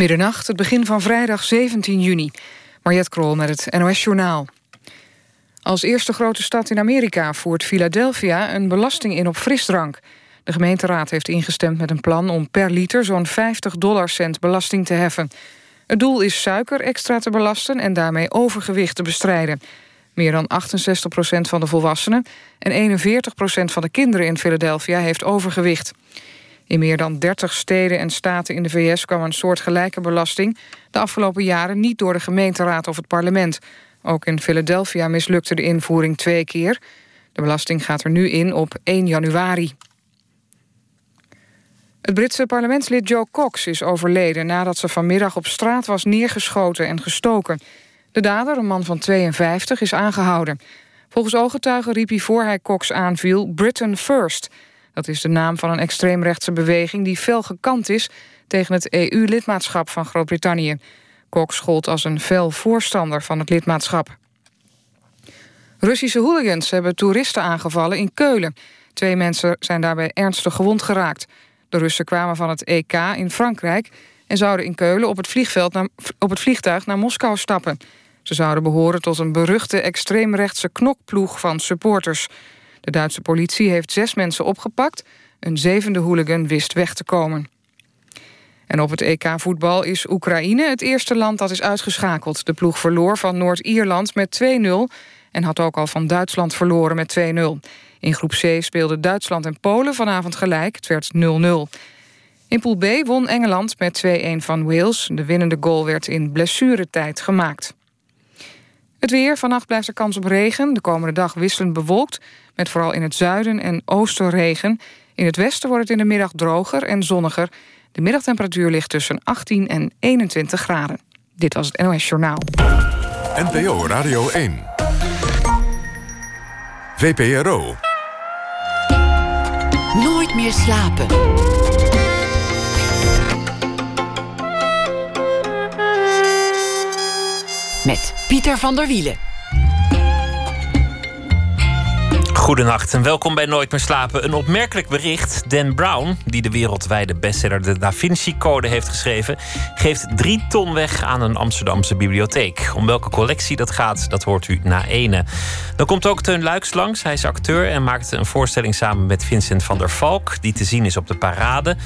Middernacht, het begin van vrijdag 17 juni. Mariette Krol met het NOS Journaal. Als eerste grote stad in Amerika voert Philadelphia een belasting in op frisdrank. De gemeenteraad heeft ingestemd met een plan om per liter zo'n 50 dollarcent belasting te heffen. Het doel is suiker extra te belasten en daarmee overgewicht te bestrijden. Meer dan 68 procent van de volwassenen en 41 procent van de kinderen in Philadelphia heeft overgewicht. In meer dan 30 steden en staten in de VS kwam een soortgelijke belasting... de afgelopen jaren niet door de gemeenteraad of het parlement. Ook in Philadelphia mislukte de invoering twee keer. De belasting gaat er nu in op 1 januari. Het Britse parlementslid Joe Cox is overleden... nadat ze vanmiddag op straat was neergeschoten en gestoken. De dader, een man van 52, is aangehouden. Volgens ooggetuigen riep hij voor hij Cox aanviel... Britain First... Dat is de naam van een extreemrechtse beweging die fel gekant is tegen het EU-lidmaatschap van Groot-Brittannië. Cox schold als een fel voorstander van het lidmaatschap. Russische hooligans hebben toeristen aangevallen in Keulen. Twee mensen zijn daarbij ernstig gewond geraakt. De Russen kwamen van het EK in Frankrijk... en zouden in Keulen op het, vliegveld naar, op het vliegtuig naar Moskou stappen. Ze zouden behoren tot een beruchte extreemrechtse knokploeg van supporters. De Duitse politie heeft zes mensen opgepakt. Een zevende hooligan wist weg te komen. En op het EK voetbal is Oekraïne het eerste land dat is uitgeschakeld. De ploeg verloor van Noord-Ierland met 2-0... en had ook al van Duitsland verloren met 2-0. In groep C speelden Duitsland en Polen vanavond gelijk. Het werd 0-0. In pool B won Engeland met 2-1 van Wales. De winnende goal werd in blessuretijd gemaakt. Het weer, vannacht blijft er kans op regen. De komende dag wisselend bewolkt, met vooral in het zuiden en oosten regen. In het westen wordt het in de middag droger en zonniger. De middagtemperatuur ligt tussen 18 en 21 graden. Dit was het NOS Journaal. NPO Radio 1. VPRO. Nooit meer slapen. Met Pieter van der Wielen. Goedenacht en welkom bij Nooit meer slapen. Een opmerkelijk bericht. Dan Brown, die de wereldwijde bestseller De Da Vinci Code heeft geschreven, geeft drie ton weg aan een Amsterdamse bibliotheek. Om welke collectie dat gaat, dat hoort u na ene. Dan komt ook Teun Luiks langs. Hij is acteur en maakte een voorstelling samen met Vincent van der Valk, die te zien is op de parade.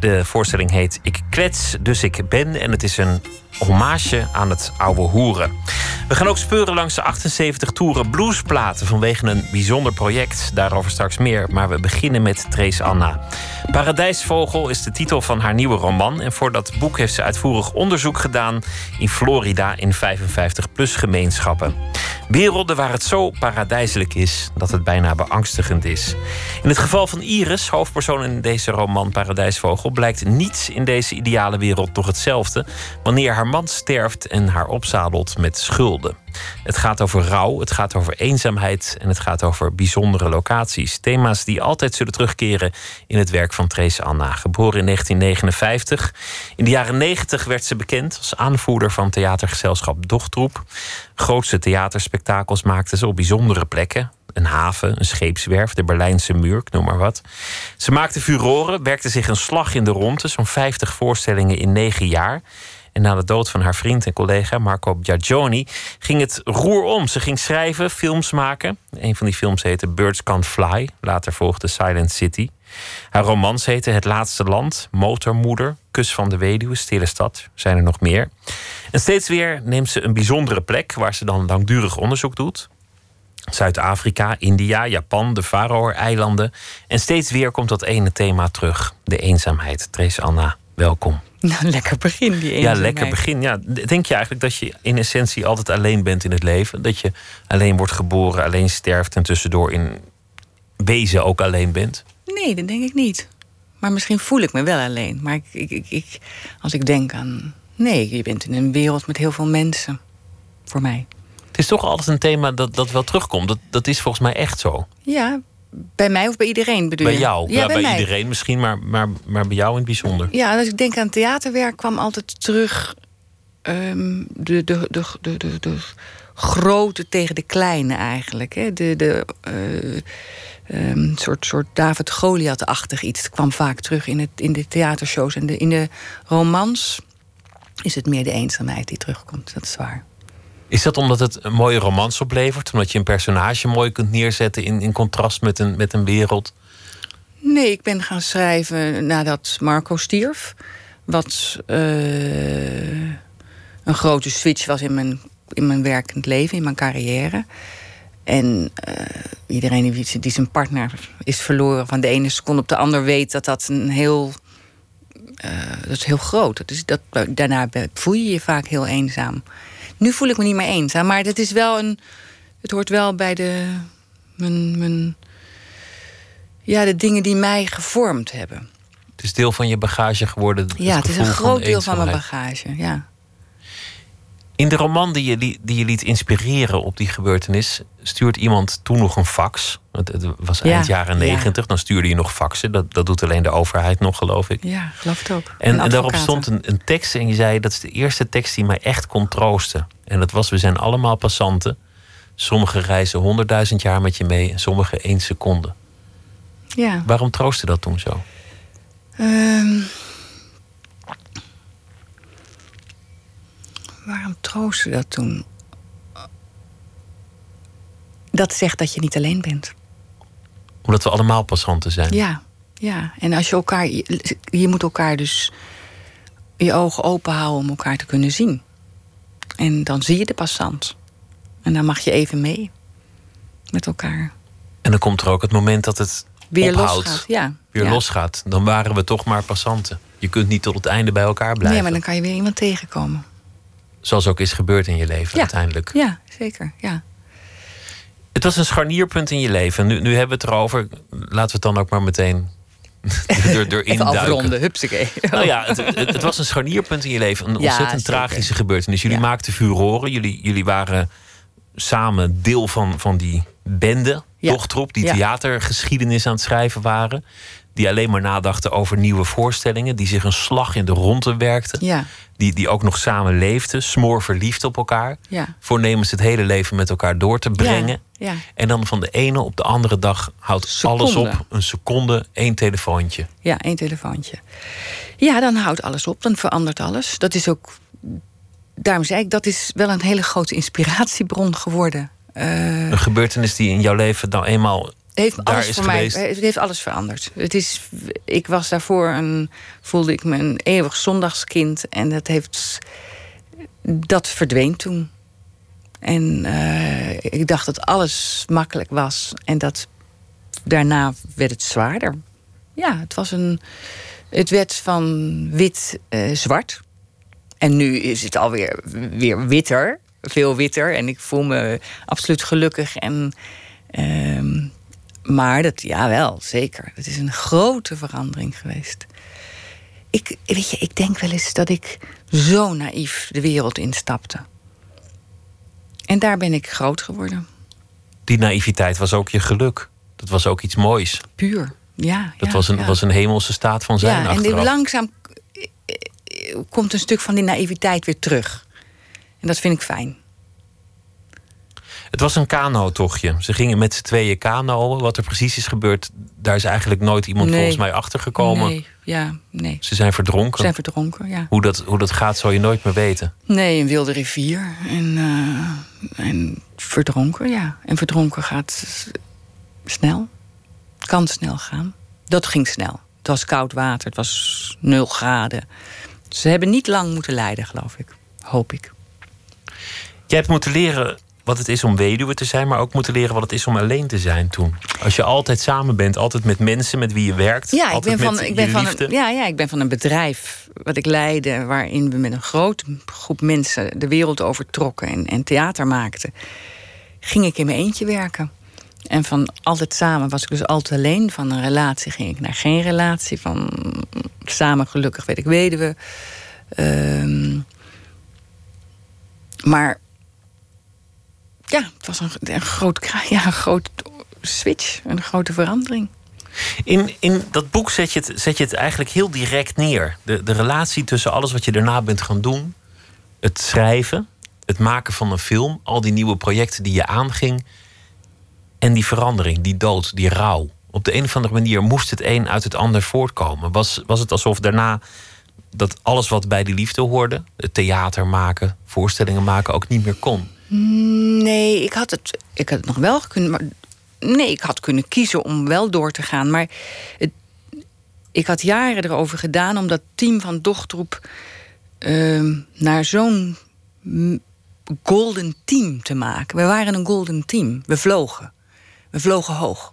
De voorstelling heet Ik klets, dus ik ben. En het is een hommage aan het oude hoeren. We gaan ook speuren langs de 78 toeren bluesplaten vanwege een bijzonder project. Daarover straks meer, maar we beginnen met Trace Anna. Paradijsvogel is de titel van haar nieuwe roman. En voor dat boek heeft ze uitvoerig onderzoek gedaan in Florida in 55-plus gemeenschappen. Werelden waar het zo paradijselijk is dat het bijna beangstigend is. In het geval van Iris, hoofdpersoon in deze roman Paradijsvogel, blijkt niets in deze ideale wereld toch hetzelfde wanneer haar man sterft en haar opzadelt met schulden. Het gaat over rouw, het gaat over eenzaamheid en het gaat over bijzondere locaties. Thema's die altijd zullen terugkeren in het werk van Trace Anna. Geboren in 1959. In de jaren 90 werd ze bekend als aanvoerder van theatergezelschap Dochtroep. Grootste theaterspektakels maakte ze op bijzondere plekken een haven, een scheepswerf, de Berlijnse muur, noem maar wat. Ze maakte furoren, werkte zich een slag in de ronde, zo'n 50 voorstellingen in negen jaar. En na de dood van haar vriend en collega Marco Biagioni ging het roer om. Ze ging schrijven, films maken. Een van die films heette Birds Can't Fly. Later volgde Silent City. Haar romans heette Het Laatste Land, Motormoeder, Kus van de Weduwe, Stille Stad. Zijn er nog meer. En steeds weer neemt ze een bijzondere plek waar ze dan langdurig onderzoek doet. Zuid-Afrika, India, Japan, de Faroe-eilanden. En steeds weer komt dat ene thema terug: de eenzaamheid. Trace Anna, welkom. Nou, lekker begin, die eenzaamheid. Ja, lekker begin. Ja, denk je eigenlijk dat je in essentie altijd alleen bent in het leven? Dat je alleen wordt geboren, alleen sterft en tussendoor in wezen ook alleen bent? Nee, dat denk ik niet. Maar misschien voel ik me wel alleen. Maar ik, ik, ik, ik, als ik denk aan. Nee, je bent in een wereld met heel veel mensen. Voor mij. Het is toch altijd een thema dat, dat wel terugkomt. Dat, dat is volgens mij echt zo. Ja, bij mij of bij iedereen bedoel bij je? jou, ja, bij, iedereen misschien, maar, maar, maar bij jou in het bijzonder. Ja, als ik denk aan theaterwerk kwam altijd terug um, de, de, de, de, de, de, grote tegen de kleine eigenlijk. Hè? De, de uh, um, soort, soort David Goliath-achtig iets. Het kwam vaak terug in, het, in de theatershows en de, in de romans. is het meer de eenzaamheid die terugkomt. Dat is waar. Is dat omdat het een mooie romans oplevert? Omdat je een personage mooi kunt neerzetten in, in contrast met een, met een wereld? Nee, ik ben gaan schrijven nadat Marco stierf. Wat uh, een grote switch was in mijn, in mijn werkend leven, in mijn carrière. En uh, iedereen die, die zijn partner is verloren van de ene seconde op de ander weet dat dat een heel. Uh, dat is heel groot. Dat is, dat, daarna voel je je vaak heel eenzaam. Nu voel ik me niet meer eenzaam, maar het is wel een. Het hoort wel bij de. Mijn, mijn, ja, de dingen die mij gevormd hebben. Het is deel van je bagage geworden. ja, het is een groot deel van mijn bagage. Ja. In de roman die je, die je liet inspireren op die gebeurtenis, stuurt iemand toen nog een fax. Het, was eind jaren negentig, dan stuurde je nog faxen. Dat, dat doet alleen de overheid nog, geloof ik. Ja, geloof het ook. En, en daarop stond een, een tekst en je zei: dat is de eerste tekst die mij echt kon troosten. En dat was: We zijn allemaal passanten. Sommigen reizen honderdduizend jaar met je mee en sommigen één seconde. Ja. Waarom troostte dat toen zo? Um, waarom troostte dat toen? Dat zegt dat je niet alleen bent. Omdat we allemaal passanten zijn. Ja, ja. En als je elkaar. Je, je moet elkaar dus je ogen open houden om elkaar te kunnen zien. En dan zie je de passant. En dan mag je even mee met elkaar. En dan komt er ook het moment dat het weer ophoudt, losgaat. Ja. Weer ja. losgaat. Dan waren we toch maar passanten. Je kunt niet tot het einde bij elkaar blijven. Nee, maar dan kan je weer iemand tegenkomen. Zoals ook is gebeurd in je leven ja. uiteindelijk. Ja, zeker. Ja. Het was een scharnierpunt in je leven. Nu, nu hebben we het erover. Laten we het dan ook maar meteen erin Even afronden, hupsakee. Nou ja, het, het, het, was een scharnierpunt in je leven. Een ontzettend tragische gebeurtenis. Jullie maakten furoren. Jullie, jullie waren samen deel van, van die bende, Ja. dochtroep... die theatergeschiedenis aan het schrijven waren. Die alleen maar nadachten over nieuwe voorstellingen. Die zich een slag in de ronde werkten. Ja, Die, die ook nog samen leefden. Smoor verliefd op elkaar. ja. Voornemens het hele leven met elkaar door te brengen. Ja, En dan van de ene op de andere dag houdt Seconde. alles op. Een seconde, één telefoontje. ja, één telefoontje. Ja, dan houdt alles op, dan verandert alles. Dat is ook, daarom zei ik, dat is wel een hele grote inspiratiebron geworden. Eh, Een gebeurtenis die in jouw leven dan eenmaal heeft daar alles voor geweest. mij, het heeft alles veranderd. Het is, ik was daarvoor een, voelde ik me een eeuwig zondagskind en dat heeft, dat verdween toen. En eh, ik dacht dat alles makkelijk was en dat daarna werd het zwaarder. Ja, het was een, het werd van wit eh, zwart en nu is het alweer weer witter, veel witter en ik voel me absoluut gelukkig en Ehm, maar dat, ja wel, zeker. Het is een grote verandering geweest. Ik, weet je, ik denk wel eens dat ik zo naïef de wereld instapte. En daar ben ik groot geworden. Die naïviteit was ook je geluk. Dat was ook iets moois. Puur. Ja, Dat ja, was, een, ja. was een hemelse staat van zijn Ja, en achteraf. langzaam eh, eh, komt een stuk van die naïviteit weer terug. En dat vind ik fijn. Het was een kano-tochtje. Ze gingen met z'n tweeën kanoën. Wat er precies is gebeurd, daar is eigenlijk nooit iemand Nee. volgens mij achter gekomen. Nee, ja, nee. Ze zijn verdronken. Ze zijn verdronken, ja. Hoe, dat, hoe dat gaat, zal je nooit meer weten. Nee, een wilde rivier. En, eh, en verdronken, ja. En verdronken gaat snel. Kan snel gaan. Dat ging snel. Het was koud water, het was nul graden. Ze hebben niet lang moeten lijden, geloof ik. Hoop ik. Jij hebt moeten leren wat het is om weduwe te zijn, maar ook moeten leren wat het is om alleen te zijn toen. Als je altijd samen bent, altijd met mensen met wie je werkt. Ja, ik ben, van, ik, ben van een, ja, ja, ik ben van een bedrijf wat ik leidde... waarin we met een grote groep mensen de wereld overtrokken... en, en theater maakten. Ging ik in mijn eentje werken. En van altijd samen was ik dus altijd alleen. Van een relatie ging ik naar geen relatie. Van samen gelukkig weet ik weduwe. Ehm, maar ja, het was een, een, groot, ja, een groot switch. Een grote verandering. In, in dat boek zet je, het, zet je het eigenlijk heel direct neer. De, de relatie tussen alles wat je daarna bent gaan doen. Het schrijven, het maken van een film. Al die nieuwe projecten die je aanging. En die verandering, die dood, die rouw. Op de een of andere manier moest het een uit het ander voortkomen. Was, was het alsof daarna dat alles wat bij die liefde hoorde, het theater maken, voorstellingen maken, ook niet meer kon. Nee, ik had het, ik had het nog wel kunnen. Maar nee, ik had kunnen kiezen om wel door te gaan. Maar ik had jaren erover gedaan om dat team van Dochtroep uh, naar zo'n golden team te maken. We waren een golden team. We vlogen. We vlogen hoog.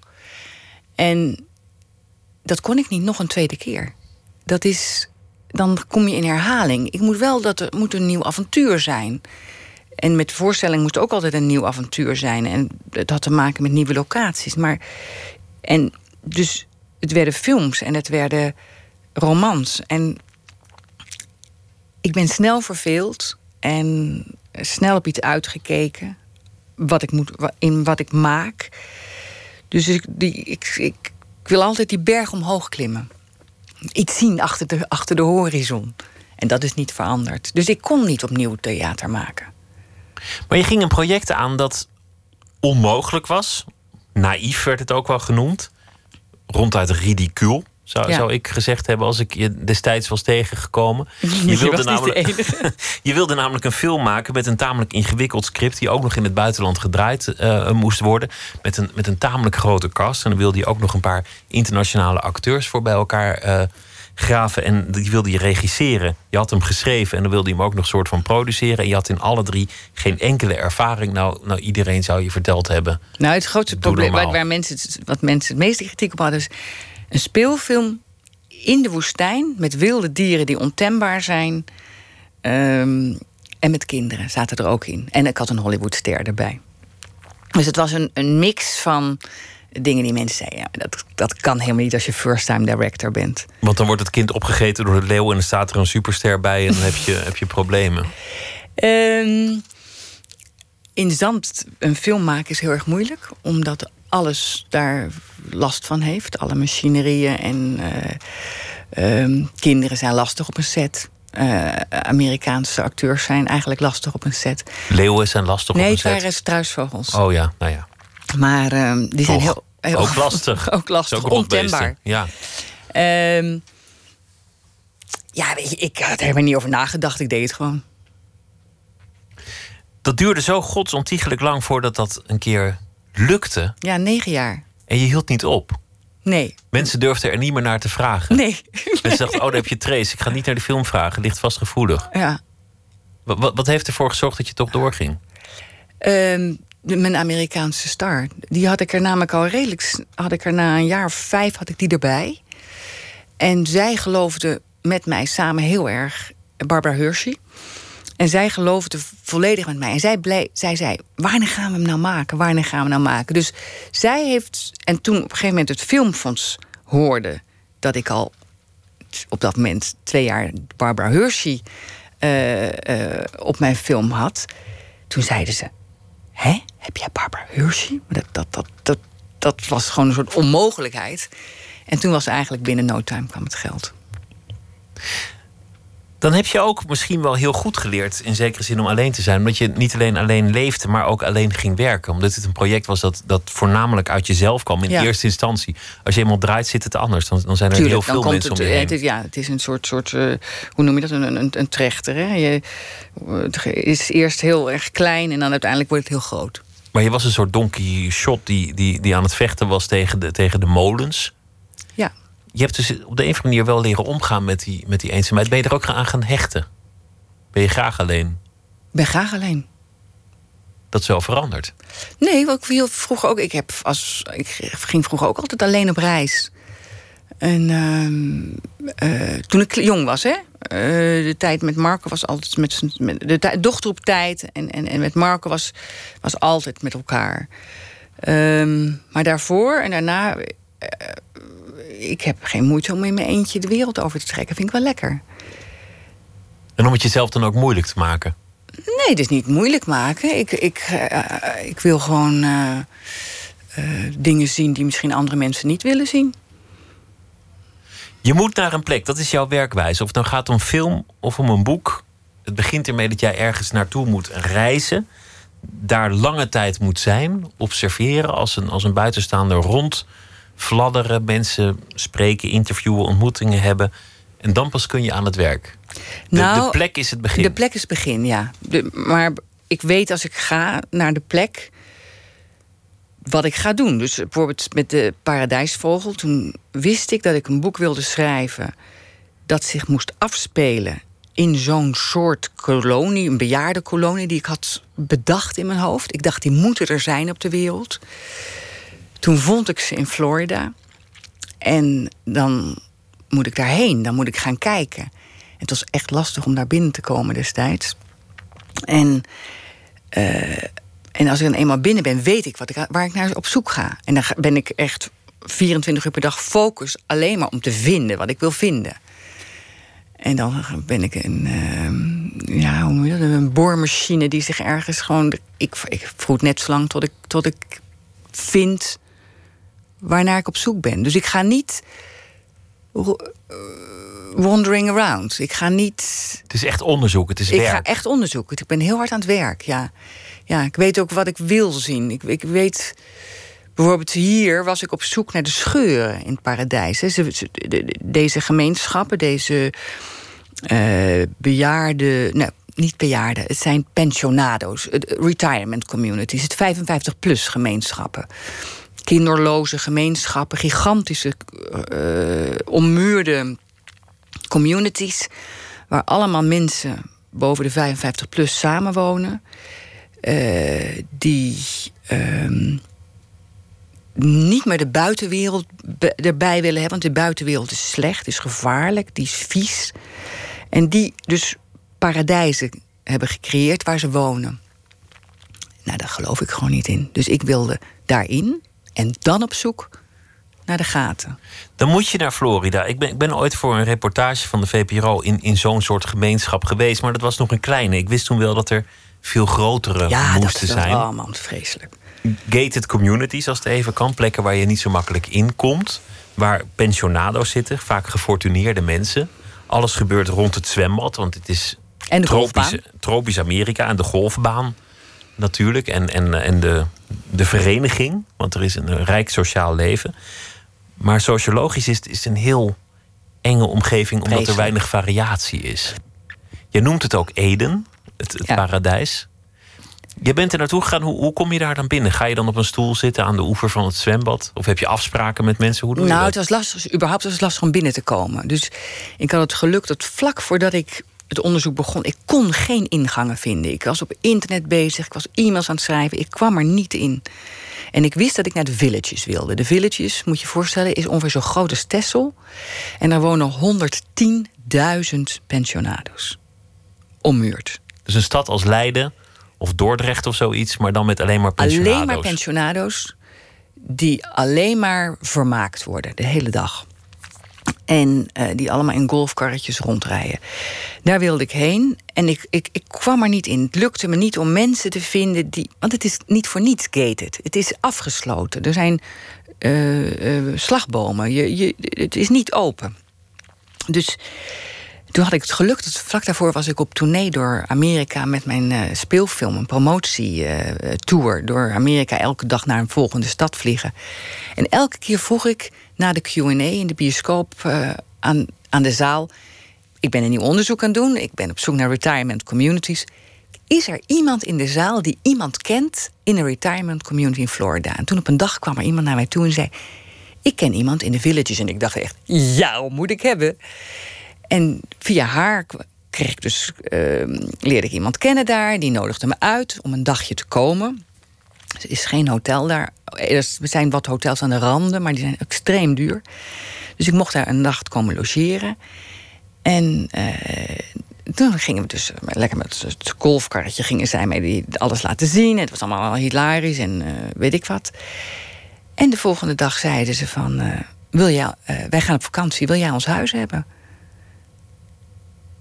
En dat kon ik niet nog een tweede keer. Dat is. Dan kom je in herhaling. Ik moet wel dat er moet een nieuw avontuur zijn. En met voorstelling moest ook altijd een nieuw avontuur zijn. En het had te maken met nieuwe locaties. Maar. En dus het werden films en het werden romans. En ik ben snel verveeld en snel op iets uitgekeken. Wat ik moet, in wat ik maak. Dus ik, die, ik, ik, wil altijd die berg omhoog klimmen. Iets zien achter de, achter de horizon. En dat is niet veranderd. Dus ik kon niet opnieuw theater maken. Maar je ging een project aan dat onmogelijk was. Naïef werd het ook wel genoemd. Ronduit ridicuul. Zou, zou ik gezegd hebben als ik je destijds was tegengekomen. Je wilde, namelijk, je wilde namelijk een film maken met een tamelijk ingewikkeld script. die ook nog in het buitenland gedraaid uh, moest worden. Met een, met een tamelijk grote cast. En dan wilde je ook nog een paar internationale acteurs voor bij elkaar uh, graven. En die wilde je regisseren. Je had hem geschreven en dan wilde je hem ook nog soort van produceren. En je had in alle drie geen enkele ervaring. Nou, nou iedereen zou je verteld hebben. Nou, het grootste probleem waar, waar mensen, wat mensen het meeste kritiek op hadden. is een speelfilm in de woestijn met wilde dieren die ontembaar zijn. Um, en met kinderen zaten er ook in. En ik had een Hollywoodster erbij. Dus het was een, een mix van dingen die mensen zeiden. Ja, dat, dat kan helemaal niet als je first-time director bent. Want dan wordt het kind opgegeten door de leeuw en dan staat er een superster bij en dan heb je, heb je problemen. Um, in Zand een film maken is heel erg moeilijk, omdat alles daar last van heeft. Alle machinerieën en uh, um, kinderen zijn lastig op een set. Uh, Amerikaanse acteurs zijn eigenlijk lastig op een set. Leeuwen zijn lastig nee, op een set? Nee, het waren struisvogels. Oh ja, nou ja. Maar uh, die zijn heel, heel... Ook lastig. ook lastig, ook ontembaar. Ja. Um, ja, weet je, ik had er helemaal niet over nagedacht. Ik deed het gewoon. Dat duurde zo godsontiegelijk lang voordat dat een keer lukte. Ja, negen jaar. En je hield niet op. Nee. Mensen durfden er niet meer naar te vragen. Nee. Mensen dachten, oh, daar heb je Trace. Ik ga niet naar de film vragen. Ligt vast gevoelig. Ja. Wat, wat heeft ervoor gezorgd dat je toch doorging? Um, mijn Amerikaanse star. Die had ik er namelijk al redelijk... had ik er na een jaar of vijf had ik die erbij. En zij geloofde met mij samen heel erg... Barbara Hershey. En zij geloofde volledig met mij. En zij, blij, zij zei: Wanneer gaan we hem nou maken? Wanneer gaan we hem nou maken? Dus zij heeft. En toen op een gegeven moment het Filmfonds hoorde dat ik al op dat moment twee jaar Barbara Hershey uh, uh, op mijn film had. Toen zeiden ze: Hè? Heb jij Barbara Hershey? Dat, dat, dat, dat, dat was gewoon een soort onmogelijkheid. En toen was eigenlijk binnen no time kwam het geld dan heb je ook misschien wel heel goed geleerd, in zekere zin, om alleen te zijn. Omdat je niet alleen alleen leefde, maar ook alleen ging werken. Omdat het een project was dat, dat voornamelijk uit jezelf kwam in eerste instantie. Als je eenmaal draait, zit het anders. Dan, dan zijn er heel veel mensen het, om je heen. Het, ja, het is een soort, soort uh, hoe noem je dat, een, een, een trechter. Hè? Je, het is eerst heel erg klein en dan uiteindelijk wordt het heel groot. Maar je was een soort donkey shot die, die, die aan het vechten was tegen de, tegen de molens je hebt dus op de een of andere manier wel leren omgaan met die, met die eenzaamheid. Ben je er ook aan gaan hechten? Ben je graag alleen? Ik ben graag alleen. Dat is wel veranderd. Nee, want ik viel vroeger ook. Ik, heb als, ik ging vroeger ook altijd alleen op reis. En uh, toen ik jong was, hè. Uh, de tijd met Marco was altijd met zijn. De dochter op tijd. En, en, en met Marco was, was altijd met elkaar. Um, maar daarvoor en daarna ik heb geen moeite om in mijn eentje de wereld over te trekken. Vind ik wel lekker. En om het jezelf dan ook moeilijk te maken? Nee, het is niet moeilijk maken. Ik, ik, uh, ik wil gewoon uh, uh, dingen zien die misschien andere mensen niet willen zien. Je moet naar een plek, dat is jouw werkwijze. Of het nou gaat om film of om een boek. Het begint ermee dat jij ergens naartoe moet reizen. Daar lange tijd moet zijn. Observeren als een, als een buitenstaander rond fladderen, mensen spreken, interviewen, ontmoetingen hebben. En dan pas kun je aan het werk. De, Nou, de plek is het begin. De plek is het begin, ja. De, maar ik weet als ik ga naar de plek wat ik ga doen. Dus bijvoorbeeld met de Paradijsvogel. Toen wist ik dat ik een boek wilde schrijven dat zich moest afspelen in zo'n soort kolonie, een bejaardenkolonie die ik had bedacht in mijn hoofd. Ik dacht, die moeten er zijn op de wereld. Toen vond ik ze in Florida. En dan moet ik daarheen, dan moet ik gaan kijken. Het was echt lastig om daar binnen te komen destijds. En, eh, en als ik dan eenmaal binnen ben, weet ik, wat ik waar ik naar op zoek ga. En dan ben ik echt 24 uur per dag focus alleen maar om te vinden wat ik wil vinden. En dan ben ik een, ehm, ja, hoe noem je dat? Een boormachine die zich ergens gewoon. Ik, ik vroeg net zo lang tot ik, tot ik vind waarnaar ik op zoek ben. Dus ik ga niet eh, wandering around. Ik ga niet. Het is echt onderzoek, het is Ik werk. ga echt onderzoeken. Ik ben heel hard aan het werk. Ja, ja ik weet ook wat ik wil zien. Ik, ik weet. Bijvoorbeeld hier was ik op zoek naar de scheuren in het paradijs. Deze gemeenschappen, deze eh bejaarde. Nou, niet bejaarden, het zijn pensionado's, retirement communities, het 55-plus gemeenschappen. Kinderloze gemeenschappen, gigantische, eh ommuurde communities. Waar allemaal mensen boven de 55 plus samenwonen. eh, die ehm, niet meer de buitenwereld erbij willen hebben. Want de buitenwereld is slecht, is gevaarlijk, die is vies. En die dus paradijzen hebben gecreëerd waar ze wonen. Nou, daar geloof ik gewoon niet in. Dus ik wilde daarin en dan op zoek naar de gaten. Dan moet je naar Florida. Ik ben, ik ben ooit voor een reportage van de VPRO in, in zo'n soort gemeenschap geweest. Maar dat was nog een kleine. Ik wist toen wel dat er veel grotere Ja, dat moesten is zijn. allemaal vreselijk. Gated communities, als het even kan. Plekken waar je niet zo makkelijk inkomt. Waar pensionado's zitten, vaak gefortuneerde mensen. Alles gebeurt rond het zwembad, want het is En de tropisch Amerika. En de golfbaan natuurlijk. En, en, en de, de vereniging, want er is een rijk sociaal leven. Maar sociologisch is het, is een heel enge omgeving, omdat er weinig variatie is. Je noemt het ook Eden, het, het Ja. paradijs. Je bent er naartoe gegaan. Hoe, hoe kom je daar dan binnen? Ga je dan op een stoel zitten aan de oever van het zwembad? Of heb je afspraken met mensen? Hoe doe je Nou, dat? het was lastig, überhaupt was het lastig om binnen te komen. Dus ik had het geluk dat vlak voordat ik het onderzoek begon, ik kon geen ingangen vinden. Ik was op internet bezig, ik was e-mails aan het schrijven, ik kwam er niet in. En ik wist dat ik naar de villages wilde. De villages, moet je je voorstellen, is ongeveer zo groot als Texel. En daar wonen 110.000 pensionado's. Ommuurd. Dus een stad als Leiden of Dordrecht of zoiets, maar dan met alleen maar pensionado's. Alleen maar pensionado's die alleen maar vermaakt worden de hele dag. En eh, die allemaal in golfkarretjes rondrijden. Daar wilde ik heen en ik, ik, ik kwam er niet in. Het lukte me niet om mensen te vinden die. Want het is niet voor niets gated. Het is afgesloten. Er zijn eh, eh, slagbomen. Je, je, het is niet open. Dus toen had ik het geluk dat vlak daarvoor was ik op tournee door Amerika met mijn eh, speelfilm, een promotietour door Amerika, elke dag naar een volgende stad vliegen. En elke keer vroeg ik na de QA in de bioscoop eh, aan, aan de zaal: Ik ben een nieuw onderzoek aan het doen, ik ben op zoek naar retirement communities. Is er iemand in de zaal die iemand kent in een retirement community in Florida? En toen op een dag kwam er iemand naar mij toe en zei: Ik ken iemand in de villages. En ik dacht echt: Jou moet ik hebben. En via haar kreeg ik dus, ehm, leerde ik iemand kennen daar. Die nodigde me uit om een dagje te komen. Er is geen hotel daar. Er zijn wat hotels aan de randen, maar die zijn extreem duur. Dus ik mocht daar een nacht komen logeren. En eh, toen gingen we dus lekker met het golfkarretje gingen zij mij die alles laten zien. Het was allemaal hilarisch en eh, weet ik wat. En de volgende dag zeiden ze van... eh, wil jij, eh, wij gaan op vakantie, wil jij ons huis hebben?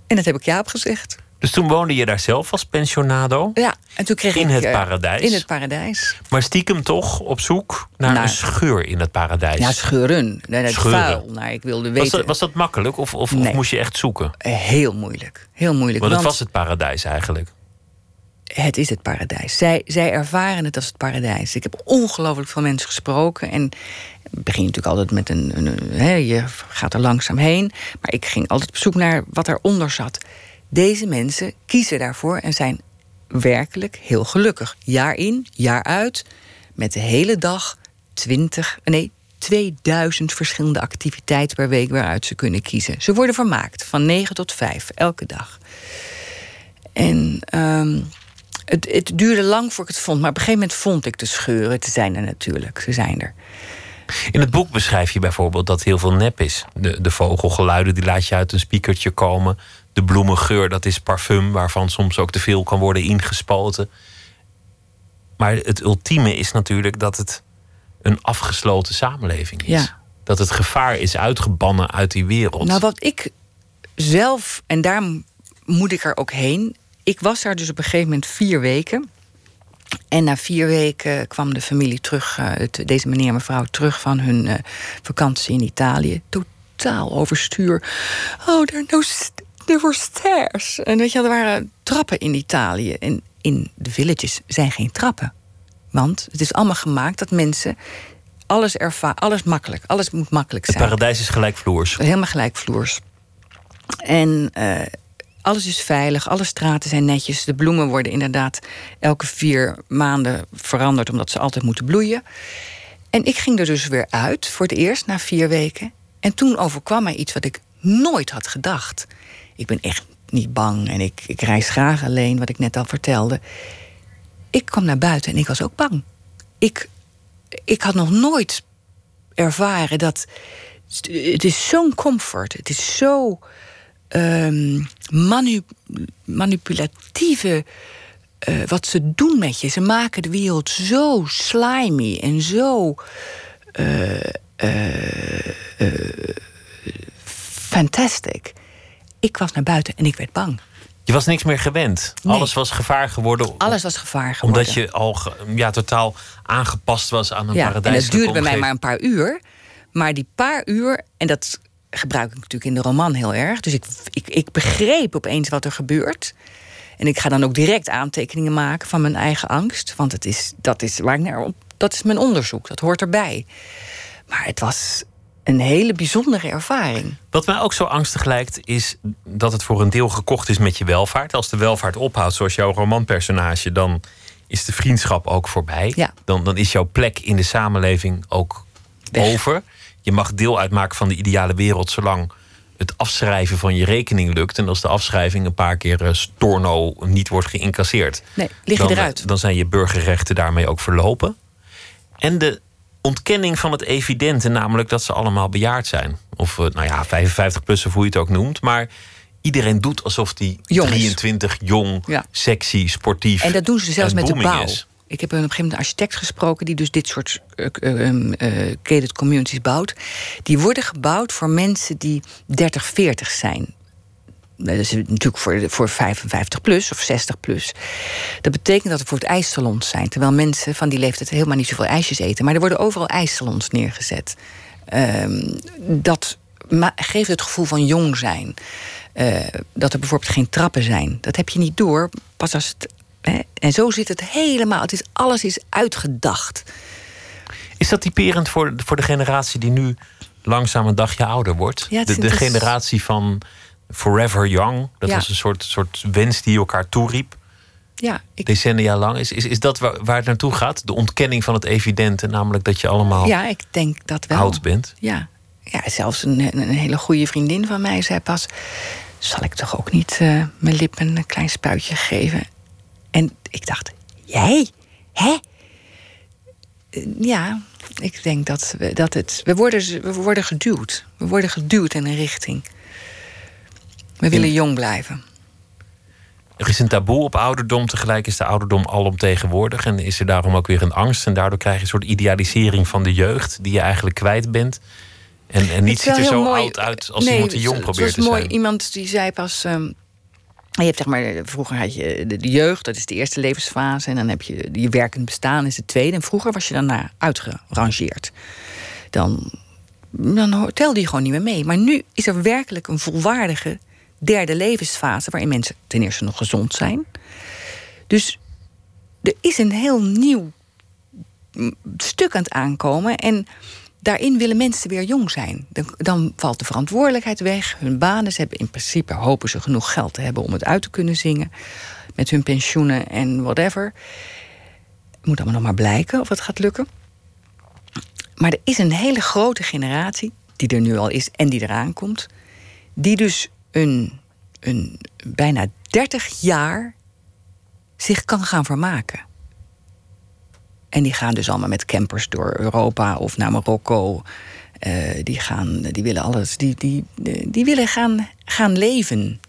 En dat heb ik ja op gezegd. Dus toen woonde je daar zelf als pensionado. Ja, en toen kreeg In ik... het eh, paradijs? In het paradijs. Maar stiekem toch op zoek naar Naar- een scheur in het paradijs. Ja, scheuren. Nee, het Scheuren. vuil. Nou, ik wilde was, weten... dat, was dat makkelijk of, of, moest je echt zoeken? Heel moeilijk. Heel moeilijk. Want het was het paradijs eigenlijk. Het is het paradijs. Zij, zij ervaren het als het paradijs. Ik heb ongelooflijk veel mensen gesproken. En begin natuurlijk altijd met een. een, je gaat er langzaam heen. Maar ik ging altijd op zoek naar wat eronder zat. Deze mensen kiezen daarvoor en zijn werkelijk heel gelukkig. Jaar in, jaar uit. Met de hele dag 20, nee, 2000 verschillende activiteiten per week waaruit ze kunnen kiezen. Ze worden vermaakt van 9 tot 5, elke dag. En um, het, het, duurde lang voor ik het vond, maar op een gegeven moment vond ik de scheuren. Ze zijn er natuurlijk, ze zijn er. In het boek beschrijf je bijvoorbeeld dat heel veel nep is. De, de vogelgeluiden die laat je uit een speakertje komen. De bloemengeur, dat is parfum waarvan soms ook te veel kan worden ingespoten. Maar het ultieme is natuurlijk dat het een afgesloten samenleving is. Ja. Dat het gevaar is uitgebannen uit die wereld. Nou, wat ik zelf, en daar moet ik er ook heen. Ik was daar dus op een gegeven moment vier weken. En na vier weken kwam de familie terug, uh, deze meneer en mevrouw, terug van hun uh, vakantie in Italië. Totaal overstuur. Oh, there, no, there were stairs. En weet je, er waren trappen in Italië. En in de villages zijn geen trappen. Want het is allemaal gemaakt dat mensen alles ervaren, alles makkelijk, alles moet makkelijk zijn. Het paradijs is gelijkvloers. Helemaal gelijkvloers. En uh, alles is veilig, alle straten zijn netjes. De bloemen worden inderdaad elke vier maanden veranderd, omdat ze altijd moeten bloeien. En ik ging er dus weer uit voor het eerst na vier weken. En toen overkwam mij iets wat ik nooit had gedacht. Ik ben echt niet bang en ik, ik reis graag alleen, wat ik net al vertelde. Ik kwam naar buiten en ik was ook bang. Ik, ik had nog nooit ervaren dat. Het is zo'n comfort. Het is zo um, manu manipulatieve. Uh, wat ze doen met je. Ze maken de wereld zo slimy en zo. Uh, fantastic. Ik was naar buiten en ik werd bang. Je was niks meer gewend. Nee. Alles was gevaar geworden. Alles was gevaar geworden. Omdat je al ja, totaal aangepast was aan een ja, paradijs. En het duurde bij mij maar een paar uur. Maar die paar uur, en dat gebruik ik natuurlijk in de roman heel erg. Dus ik, ik, ik begreep opeens wat er gebeurt. En ik ga dan ook direct aantekeningen maken van mijn eigen angst. Want het is, dat, is waar ik naar, dat is mijn onderzoek, dat hoort erbij. Maar het was een hele bijzondere ervaring. Wat mij ook zo angstig lijkt, is dat het voor een deel gekocht is met je welvaart. Als de welvaart ophoudt, zoals jouw romanpersonage, dan is de vriendschap ook voorbij. Ja. Dan, dan is jouw plek in de samenleving ook Weg. over. Je mag deel uitmaken van de ideale wereld zolang het afschrijven van je rekening lukt. En als de afschrijving een paar keer eh, storno niet wordt geïncasseerd. Nee, lig je dan, eruit. Dan zijn je burgerrechten daarmee ook verlopen. En de ontkenning van het evidente, namelijk dat ze allemaal bejaard zijn. Of eh, nou ja, 55 plus of hoe je het ook noemt. Maar iedereen doet alsof die Jong is. 23 jong, Ja. sexy, sportief. En dat doen ze zelfs met de bouw. is. Ik heb op een gegeven moment een architect gesproken die dus dit soort uh, gated communities bouwt. Die worden gebouwd voor mensen die 30, 40 zijn. Dat is natuurlijk voor, voor 55 plus of 60 plus. Dat betekent dat er voor het ijssalons zijn. Terwijl mensen van die leeftijd helemaal niet zoveel ijsjes eten. Maar er worden overal ijssalons neergezet. Um, dat geeft het gevoel van jong zijn. Dat er bijvoorbeeld geen trappen zijn. Dat heb je niet door. Pas als het. En zo zit het helemaal. Het is, alles is uitgedacht. Is dat typerend voor, voor de generatie die nu langzaam een dagje ouder wordt? Ja, de, de generatie van Forever Young. Dat Ja. was een soort, soort wens die je elkaar toeriep. Ja, ik, Decennia lang. Is, is, is dat waar, waar het naartoe gaat? De ontkenning van het evidente, namelijk dat je allemaal ja, ik denk dat wel. oud bent. Ja, ja zelfs een, een hele goede vriendin van mij zei pas... zal ik toch ook niet uh, mijn lippen een klein spuitje geven? Ik dacht, jij? Hè? Uh, ja, ik denk dat, we, dat het... We worden, we worden geduwd. We worden geduwd in een richting. We willen jong blijven. Er is een taboe op ouderdom. Tegelijk is de ouderdom alomtegenwoordig. En is er daarom ook weer een angst. En daardoor krijg je een soort idealisering van de jeugd... die je eigenlijk kwijt bent. En, en niet Het is ziet er zo mooi. oud uit als nee, iemand die jong het probeert was te mooi. zijn. Iemand die zei pas... Um, je hebt zeg maar, vroeger had je de, jeugd, dat is de eerste levensfase. En dan heb je je werkend bestaan, is de tweede. En vroeger was je daarna uitgerangeerd. Dan, dan telde je gewoon niet meer mee. Maar nu is er werkelijk een volwaardige derde levensfase... waarin mensen ten eerste nog gezond zijn. Dus er is een heel nieuw stuk aan het aankomen. En daarin willen mensen weer jong zijn. Dan, valt de verantwoordelijkheid weg. Hun banen, ze hebben in principe hopen ze genoeg geld te hebben om het uit te kunnen zingen. Met hun pensioenen en whatever. Moet allemaal nog maar blijken of het gaat lukken. Maar er is een hele grote generatie, die er nu al is en die eraan komt, die dus een, een bijna 30 jaar zich kan gaan vermaken. En die gaan dus allemaal met campers door Europa of naar Marokko. Uh, die, gaan, die willen alles. Die, die, die willen gaan, gaan leven.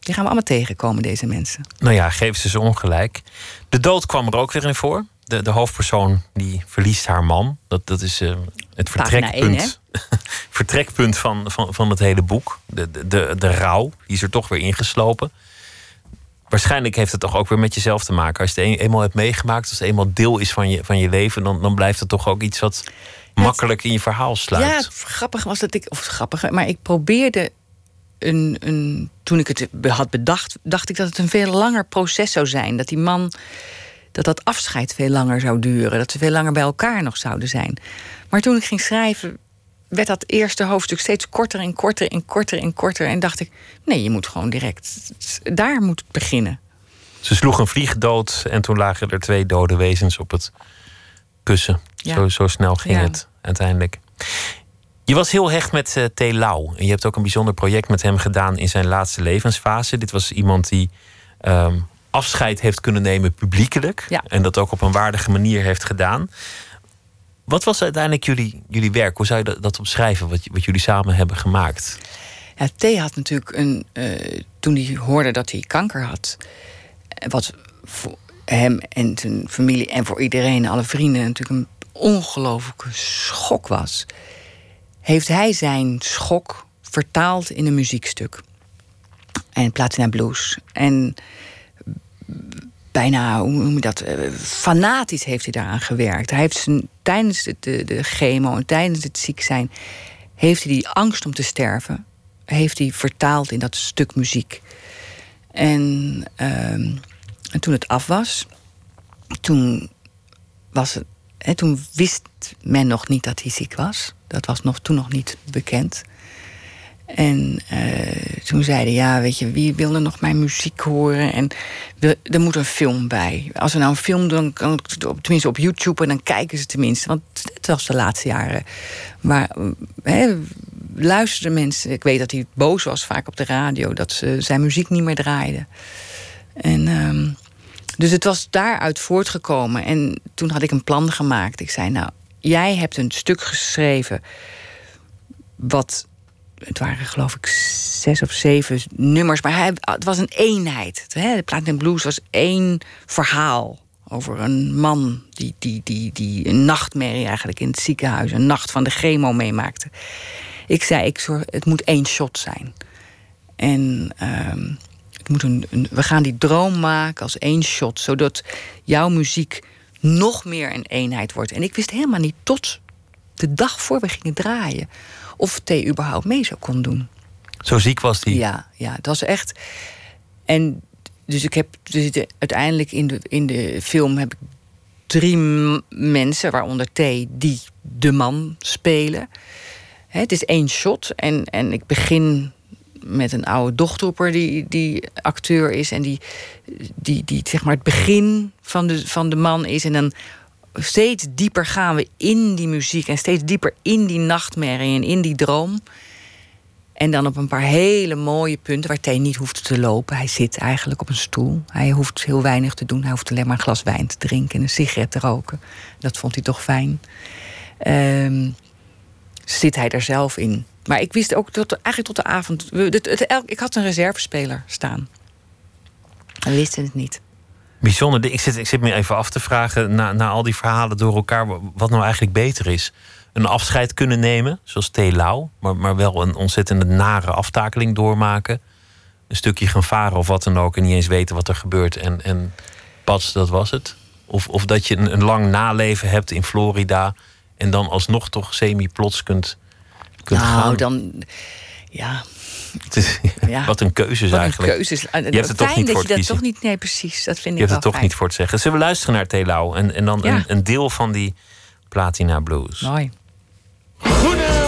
Die gaan we allemaal tegenkomen, deze mensen. Nou ja, geef ze ze ongelijk. De dood kwam er ook weer in voor. De, de hoofdpersoon die verliest haar man. Dat, dat is uh, het vertrekpunt, 1, vertrekpunt van, van, van het hele boek. De, de, de, de rouw, die is er toch weer ingeslopen waarschijnlijk heeft het toch ook weer met jezelf te maken. Als je het eenmaal hebt meegemaakt, als het eenmaal deel is van je, van je leven, dan, dan blijft het toch ook iets wat makkelijk in je verhaal sluit. Ja, grappig was dat ik, of grappig, maar ik probeerde een, een, toen ik het had bedacht, dacht ik dat het een veel langer proces zou zijn. Dat die man, dat dat afscheid veel langer zou duren. Dat ze veel langer bij elkaar nog zouden zijn. Maar toen ik ging schrijven, werd dat eerste hoofdstuk steeds korter en korter en korter en korter. En dacht ik, nee, je moet gewoon direct, daar moet beginnen. Ze sloeg een vlieg dood en toen lagen er twee dode wezens op het kussen. Zo, zo snel ging het uiteindelijk. Je was heel hecht met uh, T. Lau. En je hebt ook een bijzonder project met hem gedaan in zijn laatste levensfase. Dit was iemand die ehm, afscheid heeft kunnen nemen publiekelijk. En dat ook op een waardige manier heeft gedaan. Wat was uiteindelijk jullie, jullie werk? Hoe zou je dat, omschrijven, wat, wat jullie samen hebben gemaakt? Ja, had natuurlijk een. Uh, toen hij hoorde dat hij kanker had. Eh, wat voor hem en zijn familie en voor iedereen, alle vrienden, natuurlijk een ongelooflijke schok was. Heeft hij zijn schok vertaald in een muziekstuk. En plaats naar blues. En bijna, hoe noem je dat, uh, fanatisch heeft hij daaraan gewerkt. Hij heeft zijn, tijdens de, de, de chemo en tijdens het ziek zijn... heeft hij die angst om te sterven... heeft hij vertaald in dat stuk muziek. En, ehm, en toen het af was... toen, was het, hè, toen wist men nog niet dat hij ziek was. Dat was nog, toen nog niet bekend... En uh, toen zeiden, ja, weet je, wie wil er nog mijn muziek horen? En er moet een film bij. Als we nou een film doen, kan tenminste op YouTube... en dan kijken ze tenminste, want het was de laatste jaren. Maar luisterden mensen... Ik weet dat hij boos was vaak op de radio... dat ze zijn muziek niet meer draaiden. En... Uh, dus het was daaruit voortgekomen. En toen had ik een plan gemaakt. Ik zei, nou, jij hebt een stuk geschreven... wat het waren geloof ik zes of zeven nummers. Maar hij, het was een eenheid. Hè? De Platinum Blues was één verhaal. Over een man die, die, die, die een nachtmerrie eigenlijk in het ziekenhuis... een nacht van de chemo meemaakte. Ik zei, ik zorg, het moet één shot zijn. En een, we gaan die droom maken als één shot... zodat jouw muziek nog meer een eenheid wordt. En ik wist helemaal niet tot de dag voor we gingen draaien of T überhaupt mee zou kon doen. Zo ziek was hij? Ja, ja, het was echt. En dus ik heb dus uiteindelijk in de, in de film heb ik drie mensen, waaronder T, die de man spelen. het is één shot en, en ik begin met een oude dochterper die, die acteur is en die, die, die zeg maar het begin van de, van de man is. En dan steeds dieper gaan we in die muziek en steeds dieper in die nachtmerrie en in die droom. En dan op een paar hele mooie punten waar Thee niet hoeft te lopen. Hij zit eigenlijk op een stoel. Hij hoeft heel weinig te doen. Hij hoeft alleen maar een glas wijn te drinken en een sigaret te roken. Dat vond hij toch fijn. Um, zit hij er zelf in. Maar ik wist ook tot, eigenlijk tot de avond. ik had een reservespeler staan. We wisten het niet. Bijzonder. Ik zit, ik zit me even af te vragen, na, na al die verhalen door elkaar, wat nou eigenlijk beter is. Een afscheid kunnen nemen, zoals T. Lau, maar, maar wel een ontzettende nare aftakeling doormaken. Een stukje gaan varen of wat dan ook en niet eens weten wat er gebeurt. En, en pas, dat was het. Of, of dat je een, een lang naleven hebt in Florida en dan alsnog toch semi-plots kunt, kunt nou, gaan. dan, ja, Het is, Ja. Wat een keuzes Wat eigenlijk. een keuzes. Je hebt het toch Fijn niet dat voor je het dat kiezen. toch niet... Nee, precies. Dat vind Je ik hebt het wel toch niet voor het zeggen. Zullen we luisteren naar Telau en, en dan Ja. een, een deel van die Platina Blues? Mooi. Goedemorgen,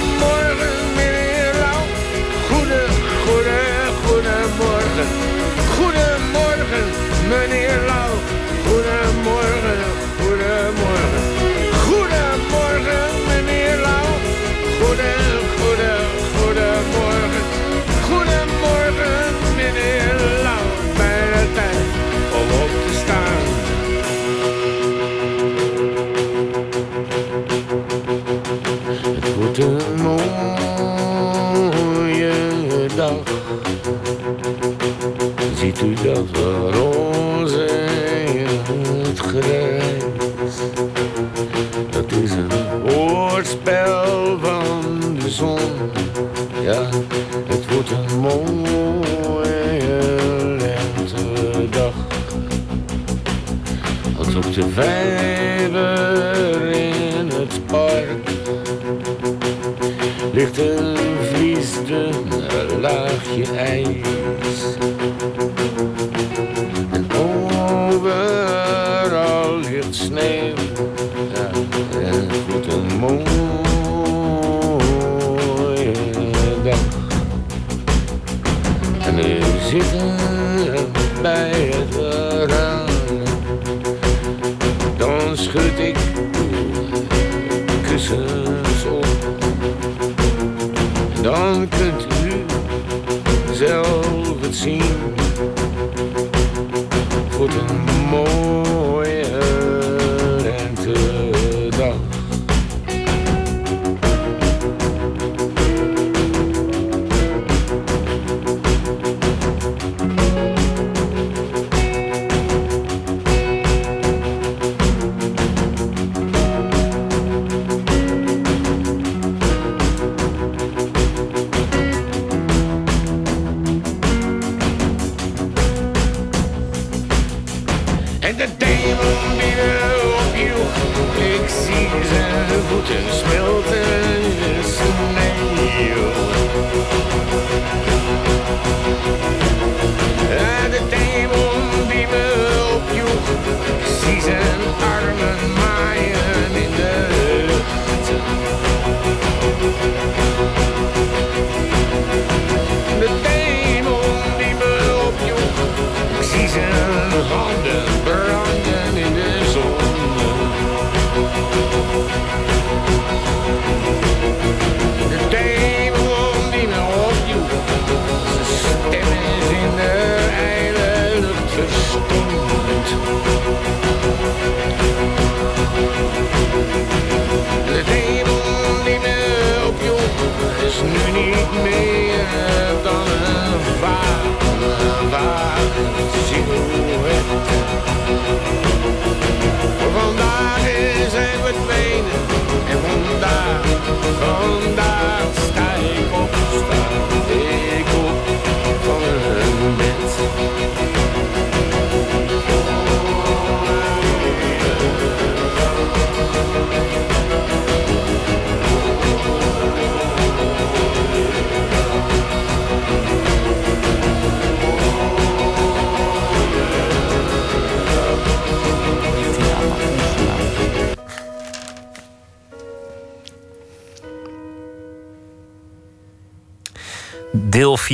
love your ace.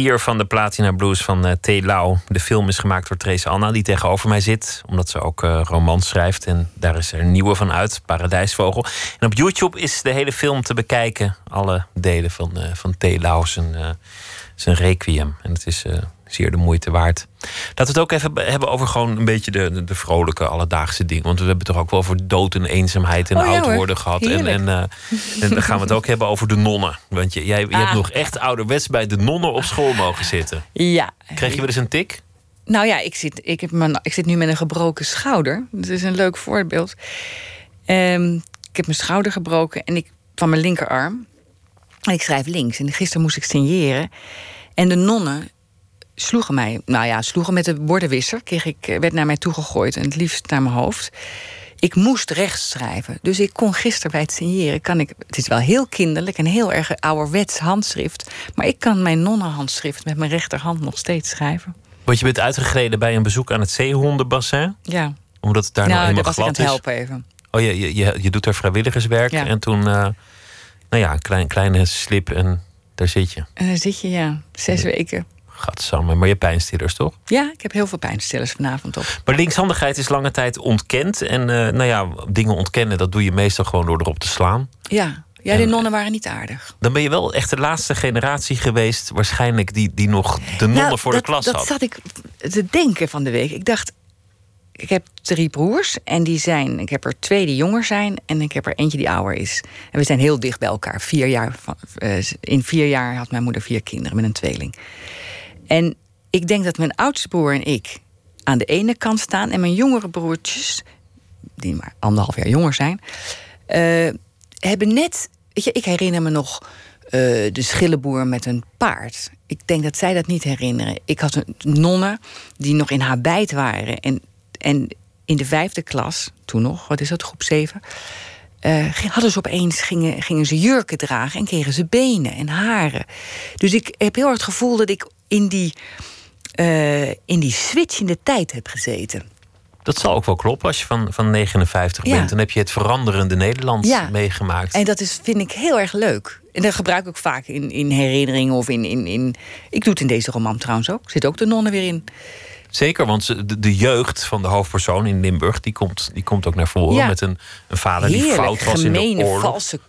4 van de Platina Blues van eh T. Lau. De film is gemaakt door Trace Anna, die tegenover mij zit. Omdat ze ook eh, romans schrijft. En daar is er een nieuwe van uit, Paradijsvogel. En op YouTube is de hele film te bekijken. Alle delen van, eh, van T. Lau, zijn, zijn requiem. En het is zeer de moeite waard. Laten we het ook even be- hebben over gewoon een beetje de, de, vrolijke alledaagse dingen. Want we hebben toch ook wel over dood en eenzaamheid en Oh oud worden gehad. En, Heerlijk. en, eh, en dan gaan we het ook hebben over de nonnen. Want je, jij, je hebt Ah. nog echt ouderwets bij de nonnen op school mogen zitten. Ja. Kreeg je wel eens een tik? Nou ja, ik zit, ik, heb mijn, ik zit nu met een gebroken schouder. Dat is een leuk voorbeeld. Ehm, ik heb mijn schouder gebroken en ik, van mijn linkerarm. En ik schrijf links. En gisteren moest ik signeren. En de nonnen sloegen mij. Nou ja, sloegen met de bordenwisser. Kreeg ik, eh, werd naar mij toegegooid en het liefst naar mijn hoofd. ik moest rechts schrijven. Dus ik kon gisteren bij het signeren... Kan ik, het is wel heel kinderlijk en heel erg ouderwets handschrift... maar ik kan mijn nonnenhandschrift met mijn rechterhand nog steeds schrijven. Want je bent uitgegleden bij een bezoek aan het zeehondenbassin. Ja, Omdat het daar nou, nou, eenmaal daar was ik aan glad het is. helpen even. Oh, je, je, je, je doet er vrijwilligerswerk. Ja. En toen, eh, nou ja, een klein, kleine slip en daar zit je. En dan zit je, ja, zes weken. Gadsamme, maar je hebt pijnstillers toch? Ja, ik heb heel veel pijnstillers vanavond op. Maar linkshandigheid is lange tijd ontkend. En eh, nou ja, dingen ontkennen, dat doe je meestal gewoon door erop te slaan. Ja, ja de nonnen waren niet aardig. Dan ben je wel echt de laatste generatie geweest, waarschijnlijk, die, die nog de nonnen Nou, voor dat, de klas dat had. zat ik te denken van de week. Ik dacht, ik heb drie broers en die zijn, ik heb er twee die jonger zijn en ik heb er eentje die ouder is. En we zijn heel dicht bij elkaar. Vier jaar eh, in vier jaar had mijn moeder vier kinderen met een tweeling. En ik denk dat mijn oudste broer en ik aan de ene kant staan en mijn jongere broertjes, die maar anderhalf jaar jonger zijn, eh, hebben net. Weet je, ik herinner me nog eh, de schillenboer met een paard. Ik denk dat zij dat niet herinneren. Ik had een nonne die nog in haar bijt waren. En, en in de vijfde klas, toen nog, wat is dat, groep zeven. ging- hadden ze opeens, gingen, gingen ze jurken dragen en kregen ze benen en haren. Dus ik heb heel erg het gevoel dat ik in die, eh, in die switchende tijd heb gezeten. Dat zal ook wel kloppen als je van, van 59 Ja. bent. Dan heb je het veranderende Nederland Ja. meegemaakt. En dat is, vind ik heel erg leuk. En dat gebruik ik ook vaak in, in herinneringen of in, in, in... Ik doe het in deze roman trouwens ook. Zit ook de nonnen weer in. Zeker, want de, de jeugd van de hoofdpersoon in Limburg... die komt, die komt ook naar voren Ja. met een, een vader die fout was in de oorlog. valse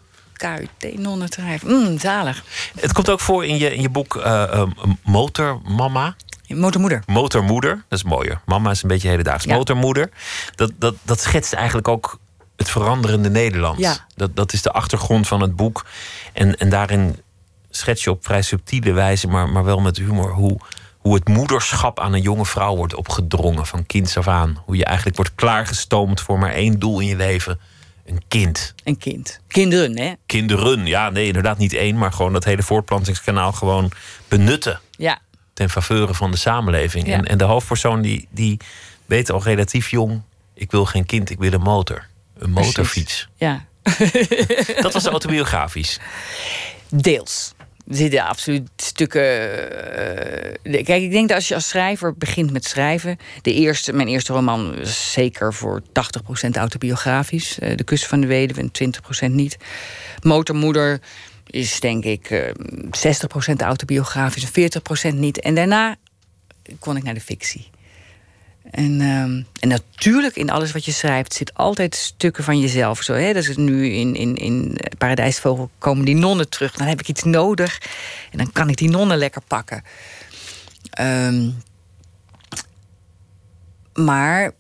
KUT-nonnen te schrijven. Mm, zalig. Het komt ook voor in je, in je boek eh, Motormama. Motormoeder. Motormoeder, dat is mooier. Mama is een beetje hedendaags. Ja. Motormoeder, dat, dat, dat schetst eigenlijk ook het veranderende Nederland. Ja. Dat, dat is de achtergrond van het boek. En, en daarin schets je op vrij subtiele wijze, maar, maar wel met humor, hoe, hoe het moederschap aan een jonge vrouw wordt opgedrongen van kinds af aan. Hoe je eigenlijk wordt klaargestoomd voor maar één doel in je leven: een kind. Een kind. Kinderen, hè? Kinderen, ja, nee, inderdaad niet één, maar gewoon dat hele voortplantingskanaal gewoon benutten Ja. ten faveur van de samenleving. Ja. En, en de hoofdpersoon die, die weet al relatief jong... ik wil geen kind, ik wil een motor. Een motorfiets. Ja. Dat was autobiografisch. Deels. Er zitten absoluut stukken. eh, kijk, ik denk dat als je als schrijver begint met schrijven. De eerste, mijn eerste roman is zeker voor 80% autobiografisch. eh, de Kus van de Weduwe en 20% niet. Motormoeder is denk ik eh 60% autobiografisch en 40% niet. En daarna kon ik naar de fictie. En, ehm, en natuurlijk, in alles wat je schrijft, zit altijd stukken van jezelf. Zo, hè? Is nu in, in, in Paradijsvogel komen die nonnen terug. Dan heb ik iets nodig en dan kan ik die nonnen lekker pakken. Ehm, maar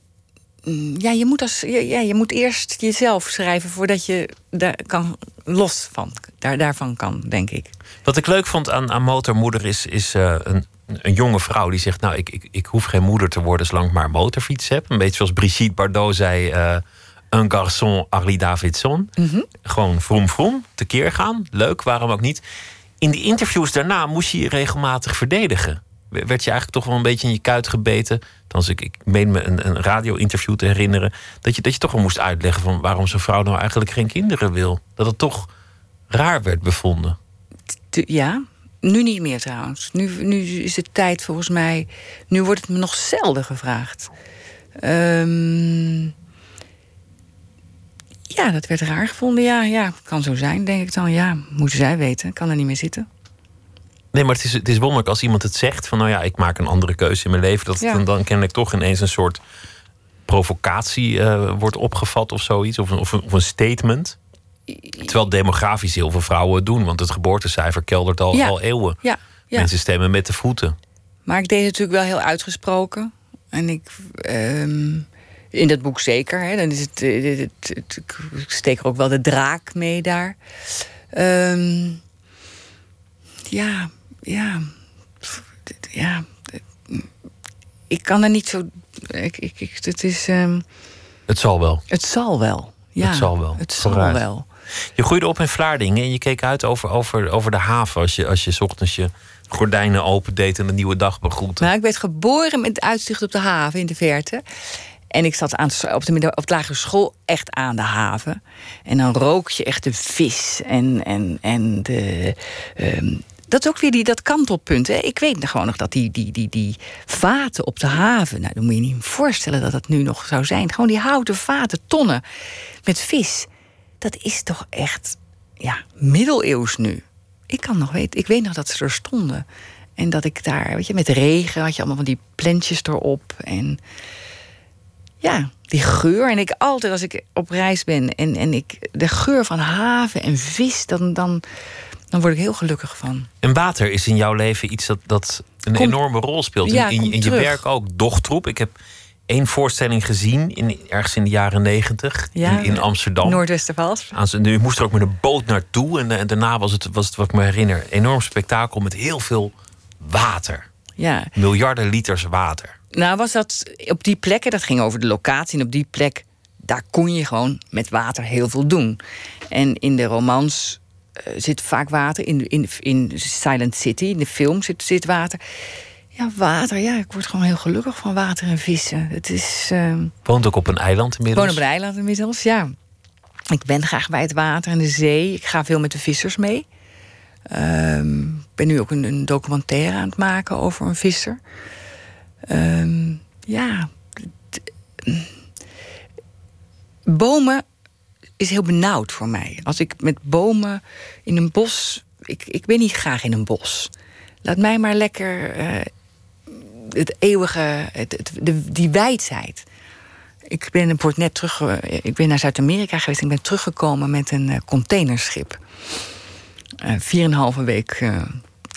mm, ja, je moet, als, ja, je moet eerst jezelf schrijven voordat je daar kan los van, daar, daarvan kan, denk ik. Wat ik leuk vond aan, aan Motormoeder is, is eh, een, een jonge vrouw die zegt... nou, ik, ik, ik hoef geen moeder te worden zolang ik maar een motorfiets heb. Een beetje zoals Brigitte Bardot zei... eh, un garçon Harley Davidson. Gewoon vroom vroom, tekeer gaan. Leuk, waarom ook niet. In die interviews daarna moest je je regelmatig verdedigen. Werd je eigenlijk toch wel een beetje in je kuit gebeten. Althans, ik, ik meen me een, een radio-interview te herinneren... Dat je, dat je toch wel moest uitleggen van waarom zo'n vrouw nou eigenlijk geen kinderen wil. Dat het toch raar werd bevonden. Ja, nu niet meer trouwens. Nu, nu is het tijd volgens mij. Nu wordt het me nog zelden gevraagd. Ehm, ja, dat werd raar gevonden. Ja, ja, kan zo zijn, denk ik dan. Ja, moeten zij weten. Kan er niet meer zitten. Nee, maar het is, het is wonderlijk als iemand het zegt van nou ja, ik maak een andere keuze in mijn leven. Dat Ja. dan, dan kennelijk toch ineens een soort provocatie eh, wordt opgevat of zoiets. Of een, of, een, of een statement. Terwijl demografisch heel veel vrouwen het doen. Want het geboortecijfer keldert al, Ja. al eeuwen. Ja, ja. Mensen stemmen met de voeten. Maar ik deed het natuurlijk wel heel uitgesproken. En ik. ehm, in dat boek zeker. Hè, dan is het, eh, het, het- het- ik steek er ook wel de draak mee daar. Ehm, ja, ja. Ja. Ik kan er niet zo. Ik, ik, ik, het is. ehm, Het zal wel. het zal wel. Ja, Het zal wel. Het zal Vooruit. wel. Je groeide op in Vlaardingen en je keek uit over, over, over de haven. Als je, als je ochtends je gordijnen opendeed en een nieuwe dag begroette. Maar ik werd geboren met uitzicht op de haven in de verte. En ik zat aan, op, de, op de lagere school echt aan de haven. En dan rook je echt de vis en, en, en de. ehm, dat is ook weer die, dat kantelpunt. Hè. Ik weet nog gewoon nog dat die, die, die, die vaten op de haven. Nou, dan moet je niet voorstellen dat dat nu nog zou zijn. Gewoon die houten vaten, tonnen met vis. Dat is toch echt ja, middeleeuws nu. Ik kan nog weten, ik weet nog dat ze er stonden. En dat ik daar, weet je, met regen had je allemaal van die plantjes erop. En ja, die geur. En ik altijd als ik op reis ben en, en ik de geur van haven en vis, dan, dan, dan word ik heel gelukkig van. En water is in jouw leven iets dat, dat een Komt- enorme rol speelt. Ja, in, in, in je werk ook. Dochtroep. Ik heb één voorstelling gezien, in, ergens in de jaren negentig, Ja, in, in Amsterdam. Noordwestervals. Nu moest er ook met een boot naartoe. En, en daarna was het, was het, wat ik me herinner, een enorm spektakel met heel veel water. Ja, Miljarden liters water. nou was dat op die plekken, dat ging over de locatie. En op die plek, daar kon je gewoon met water heel veel doen. En in de romans eh, zit vaak water. In, in, in Silent City, in de film, zit, zit water. Ja, water, ja, ik word gewoon heel gelukkig van water en vissen. Het is. ehm, Woont ook op een eiland inmiddels. woon op een eiland inmiddels, ja. Ik ben graag bij het water en de zee. Ik ga veel met de vissers mee. Ehm, Ik ben nu ook een, een documentaire aan het maken over een visser. Ehm, ja. Bomen is heel benauwd voor mij. Als ik met bomen in een bos. Ik, ik ben niet graag in een bos. Laat mij maar lekker eh, het eeuwige, het, de, die wijdheid. Ik ben word net terug. eh, Ik ben naar Zuid-Amerika geweest. Ik ben teruggekomen met een eh, containerschip. Eh, Vier en een halve week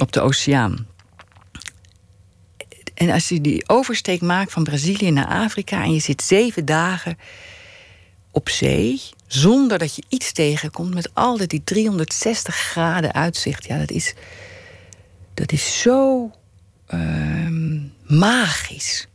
op de oceaan. En als je die oversteek maakt van Brazilië naar Afrika en je zit zeven dagen op zee, zonder dat je iets tegenkomt, met altijd die 360 graden uitzicht, ja, dat is, dat is zo ehm, magisch.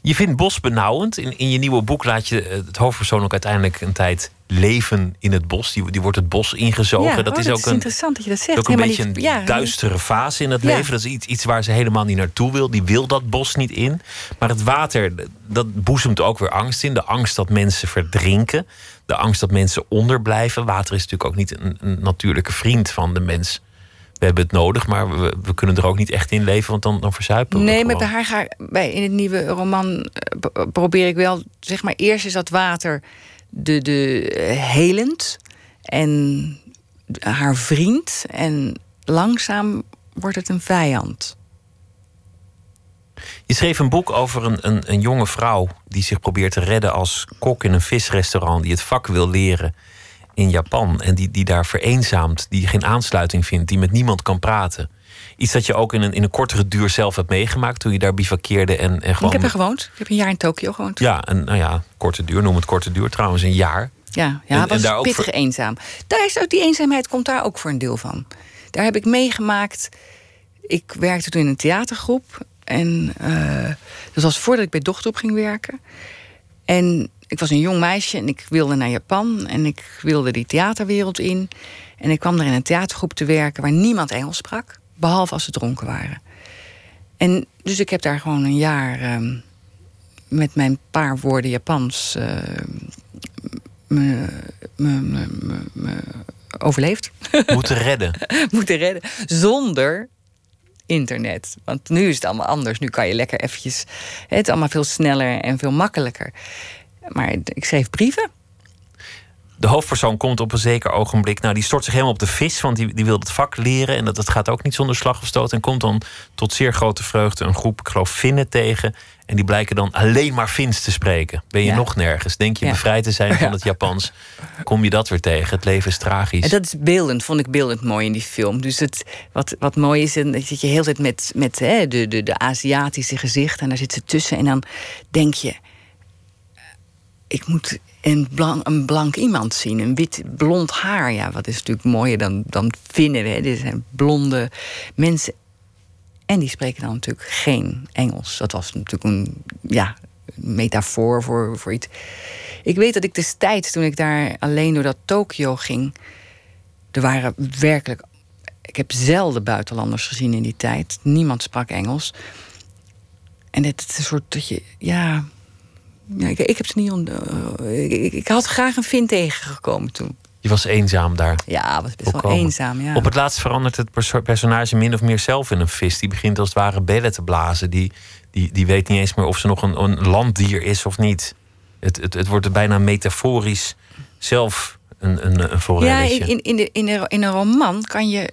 Je vindt bos benauwend. In, in je nieuwe boek laat je eh, het hoofdpersoon ook uiteindelijk een tijd leven in het bos. Die, die wordt het bos ingezogen. Ja, dat oh, is ook een, interessant dat je dat zegt. ook een beetje een ja, duistere fase in het Ja. leven. Dat is iets, iets waar ze helemaal niet naartoe wil. Die wil dat bos niet in. Maar het water, dat boezemt ook weer angst in. De angst dat mensen verdrinken. De angst dat mensen onderblijven. Water is natuurlijk ook niet een, een natuurlijke vriend van de mens. We hebben het nodig, maar we, we kunnen er ook niet echt in leven, want dan, dan verzuipen we. Nee, maar bij haar ga bij, in het nieuwe roman eh, p- probeer ik wel, zeg maar, eerst is dat water de, de eh, helend en haar vriend. En langzaam wordt het een vijand. Je schreef een boek over een, een, een jonge vrouw die zich probeert te redden als kok in een visrestaurant, die het vak wil leren in Japan en die, die daar vereenzaamt, die geen aansluiting vindt, die met niemand kan praten. Iets dat je ook in een, in een kortere duur zelf hebt meegemaakt toen je daar bivakkeerde en, en gewoon. Ik heb er gewoond. Ik heb een jaar in Tokio gewoond. Ja, een, nou ja, korte duur, noem het korte duur trouwens, een jaar. Ja, ja En- en was daar ook pittig voor- eenzaam. Daar is ook die eenzaamheid komt daar ook voor een deel van. Daar heb ik meegemaakt. Ik werkte toen in een theatergroep. En eh, dat was voordat ik bij Dochterop ging werken. En ik was een jong meisje en ik wilde naar Japan. En ik wilde die theaterwereld in. En ik kwam er in een theatergroep te werken waar niemand Engels sprak. Behalve als ze dronken waren. En dus ik heb daar gewoon een jaar ehm, met mijn paar woorden Japans eh, me, me, me, me, me overleefd. Moeten redden. Moeten redden. Zonder internet. Want nu is het allemaal anders. Nu kan je lekker eventjes... Het is allemaal veel sneller en veel makkelijker. Maar ik schreef brieven. De hoofdpersoon komt op een zeker ogenblik. Nou, die stort zich helemaal op de vis, want die, die wil het vak leren. En dat, dat gaat ook niet zonder slag of stoot. En komt dan tot zeer grote vreugde een groep, ik geloof, Finnen tegen. En die blijken dan alleen maar Fins te spreken. Ben je Ja. nog nergens? Denk je Ja. bevrijd te zijn van het Japans? Kom je dat weer tegen? Het leven is tragisch. En dat is beeldend, vond ik beeldend mooi in die film. Dus het, wat, wat mooi is, dat je heel tijd met, met hè, de, de, de Aziatische gezichten... en daar zit ze tussen en dan denk je... ik moet een blank, een blank iemand zien, een wit blond haar. Ja, wat is natuurlijk mooier dan, dan vinden we. Dit zijn blonde mensen. En die spreken dan natuurlijk geen Engels. Dat was natuurlijk een ja, metafoor voor, voor iets. Ik weet dat ik destijds, toen ik daar alleen door dat Tokio ging... er waren werkelijk... Ik heb zelden buitenlanders gezien in die tijd. Niemand sprak Engels. En het is een soort dat je, ja. Ja ik, ik heb het niet on, eh, ik, ik, had graag een Vin tegengekomen toen. Je was eenzaam daar. Ja, was best wel eenzaam. Ja. Op het laatst verandert het perso- personage min of meer zelf in een vis. Die begint als het ware bellen te blazen. Die, die, die weet niet eens meer of ze nog een, een landdier is of niet. Het, het, het wordt bijna metaforisch zelf een, een, een ja, in, in, de, in, de, in een roman kan je,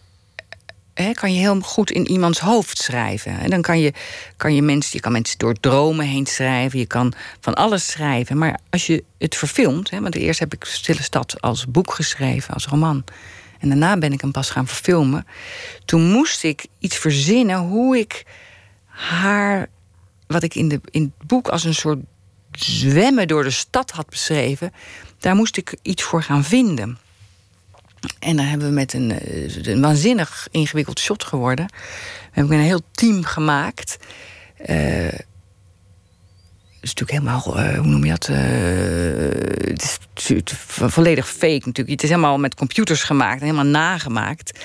hè, kan je heel goed in iemands hoofd schrijven. En dan kan je, kan je mensen, je kan mensen door dromen heen schrijven. Je kan van alles schrijven. Maar als je het verfilmt, hè, want eerst heb ik Stille Stad als boek geschreven, als roman. En daarna ben ik hem pas gaan verfilmen. Toen moest ik iets verzinnen hoe ik haar, wat ik in, de, in het boek als een soort zwemmen door de stad had beschreven, daar moest ik iets voor gaan vinden. En daar hebben we met een, eh, een waanzinnig ingewikkeld shot geworden. We hebben een heel team gemaakt. Eh, het is natuurlijk helemaal, eh, hoe noem je dat? Het is vo- vo- volledig fake natuurlijk. Het is helemaal met computers gemaakt, helemaal nagemaakt.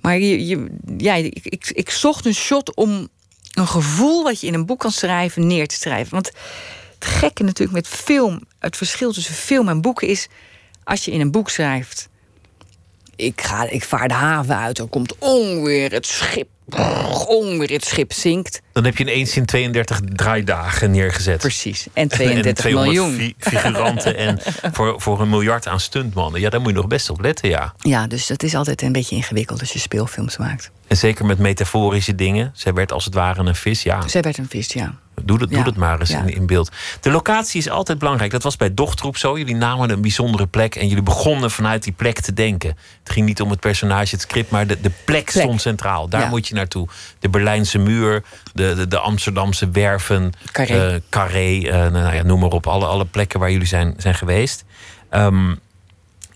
Maar je, je, ja, ik, ik, ik zocht een shot om een gevoel wat je in een boek kan schrijven neer te schrijven. Want het gekke natuurlijk met film, het verschil tussen film en boeken is, als je in een boek schrijft, ik, ga, ik vaar de haven uit, er komt onweer, het schip, onweer, het schip zinkt. Dan heb je ineens in 32 draaidagen neergezet. Precies, en 32 en 200 miljoen. fi- figuranten en voor, voor een miljard aan stuntmannen. Ja, daar moet je nog best op letten, ja. Ja, dus dat is altijd een beetje ingewikkeld als je speelfilms maakt. En zeker met metaforische dingen. Zij werd als het ware een vis, ja. Zij werd een vis, ja. Doe dat, doe dat maar eens ja. in, in beeld. De locatie is altijd belangrijk. Dat was bij Dochtroep zo. Jullie namen een bijzondere plek en jullie begonnen vanuit die plek te denken. Het ging niet om het personage, het script, maar de, de plek, Plek. stond centraal. Daar Ja. moet je naartoe. De Berlijnse muur, de, de, de Amsterdamse werven, Carré. eh, Carré eh, nou ja, noem maar op. Alle, alle plekken waar jullie zijn, zijn geweest. Ehm,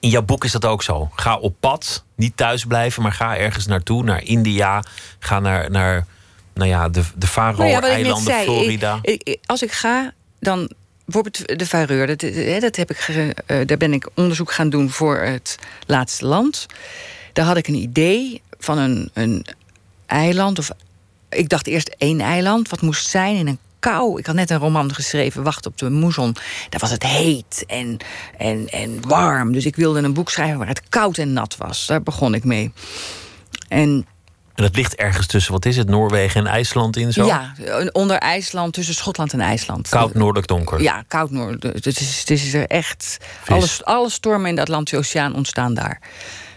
in jouw boek is dat ook zo. Ga op pad, niet thuis blijven, maar ga ergens naartoe. Naar India, ga naar, naar nou ja, de, de Nou ja, Faroe-eilanden, zei, Florida. ik- ik- als ik ga, dan bijvoorbeeld de Vareur, dat, hè, dat heb ik eh, daar ben ik onderzoek gaan doen voor het laatste land. Daar had ik een idee van een, een eiland. Of, ik dacht eerst één eiland, wat moest zijn in een kou. Ik had net een roman geschreven, Wacht op de moezon. Daar was het heet en, en, en warm. Dus ik wilde een boek schrijven waar het koud en nat was. Daar begon ik mee. En En dat ligt ergens tussen, wat is het, Noorwegen en IJsland in zo? ja, onder IJsland, tussen Schotland en IJsland. Koud, noordelijk, donker. Ja, koud noord. Het is, het is er echt. Alle, alle stormen in de Atlantische Oceaan ontstaan daar.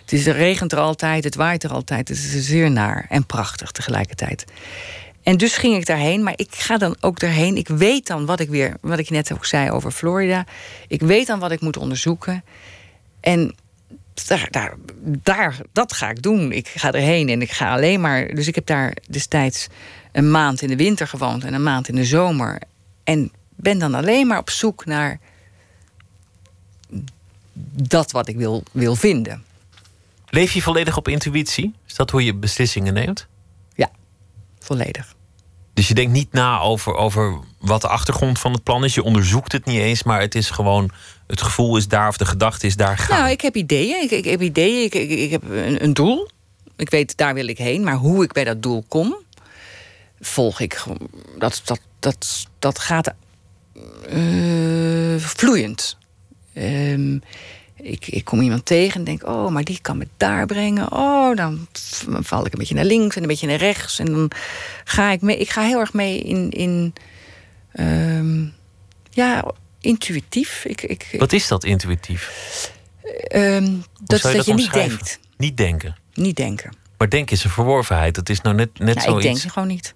Het is, regent er altijd, het waait er altijd. Het is zeer naar en prachtig tegelijkertijd. En dus ging ik daarheen, maar ik ga dan ook daarheen. Ik weet dan wat ik weer, wat ik net ook zei over Florida. Ik weet dan wat ik moet onderzoeken. En daar, daar, daar, dat ga ik doen. Ik ga erheen en ik ga alleen maar. Dus ik heb daar destijds een maand in de winter gewoond en een maand in de zomer. En ben dan alleen maar op zoek naar dat wat ik wil, wil vinden. Leef je volledig op intuïtie? Is dat hoe je beslissingen neemt? Ja, volledig. Dus je denkt niet na over, over wat de achtergrond van het plan is. Je onderzoekt het niet eens, maar het is gewoon... het gevoel is daar of de gedachte is daar gaan. Nou, ik heb ideeën. Ik, ik heb ideeën. Ik, ik, ik heb een, een doel. Ik weet, daar wil ik heen. Maar hoe ik bij dat doel kom, volg ik. Dat, dat, dat, dat gaat eh, vloeiend. Ehm, ik, ik kom iemand tegen en denk, oh, maar die kan me daar brengen. Oh, dan val ik een beetje naar links en een beetje naar rechts. En dan ga ik mee. Ik ga heel erg mee in. in ehm, ja, intuïtief. Ik, ik, Wat is dat intuïtief? Ehm, dat je dat je niet denkt. Niet denken. Niet denken. Maar denken is een verworvenheid. Dat is nou net, net ik zoiets. denk gewoon niet.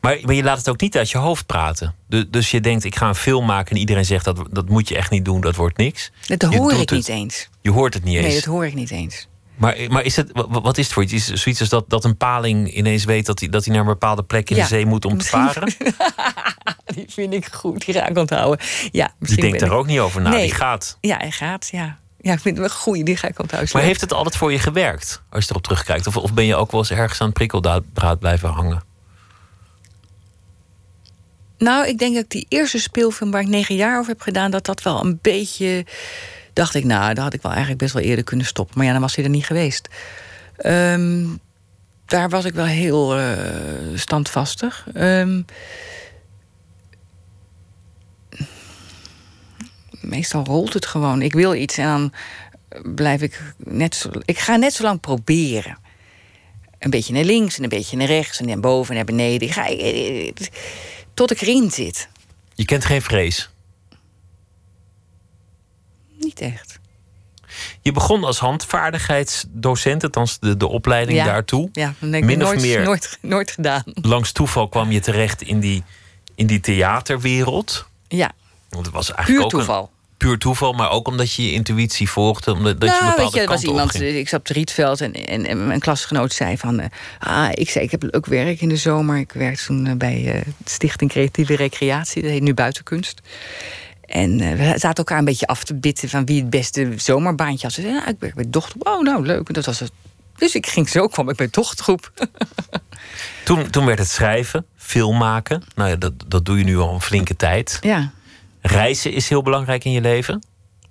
Maar, maar je laat het ook niet uit je hoofd praten. Du- Dus je denkt, ik ga een film maken en iedereen zegt dat, dat moet je echt niet doen, dat wordt niks. Dat hoor ik het. niet eens. Je hoort het niet eens. Nee, dat hoor ik niet eens. Maar, maar is het, wa- wat is het voor iets? Is het zoiets als dat, dat een paling ineens weet dat hij, dat hij naar een bepaalde plek in Ja, de zee moet om te varen? Die vind ik goed, die ga ik onthouden. Ja, Die denkt daar ik- ook niet over na. Nee. Die gaat. Ja, hij gaat, ja. Ja, ik vind het wel goeie, die ga ik onthouden. Maar heeft het altijd voor je gewerkt? Als je erop terugkijkt. Of, of ben je ook wel eens ergens aan het prikkeldraad blijven hangen? Nou, ik denk dat ik die eerste speelfilm waar ik negen jaar over heb gedaan... dat dat wel een beetje... Dacht ik, nou, daar had ik wel eigenlijk best wel eerder kunnen stoppen. Maar ja, dan was hij er niet geweest. Ehm, daar was ik wel heel eh, standvastig. Ehm, meestal rolt het gewoon. Ik wil iets en dan blijf ik net zo. Ik ga net zo lang proberen. Een beetje naar links en een beetje naar rechts en naar boven en naar beneden. Ik ga, eh, tot ik erin zit. Je kent geen vrees. Niet echt. Je begon als handvaardigheidsdocent, althans de, de opleiding Ja. daartoe. Ja, dan denk ik Min of nooit, meer. nooit, nooit gedaan. Langs toeval kwam je terecht in die, in die theaterwereld. Ja, Want het was puur eigenlijk ook toeval. Puur toeval, maar ook omdat je je intuïtie volgde. Omdat dat je nou, bepaalde weet je, er was iemand, eh, ik zat op het Rietveld en, en, en mijn klasgenoot zei van... eh, ah, ik zei, ik heb ook werk in de zomer. Ik werkte toen eh, bij Stichting Creatieve Recreatie. Dat heet nu Buitenkunst. En we zaten elkaar een beetje af te bitten van wie het beste zomerbaantje had. Ze zei, nou, ik werk bij dochtergroep. Oh, nou, leuk. En dat was het. Dus ik ging zo, kwam ik bij dochtergroep. Toen, toen werd het schrijven, film maken. Nou ja, dat, dat doe je nu al een flinke tijd. ja, Reizen is heel belangrijk in je leven.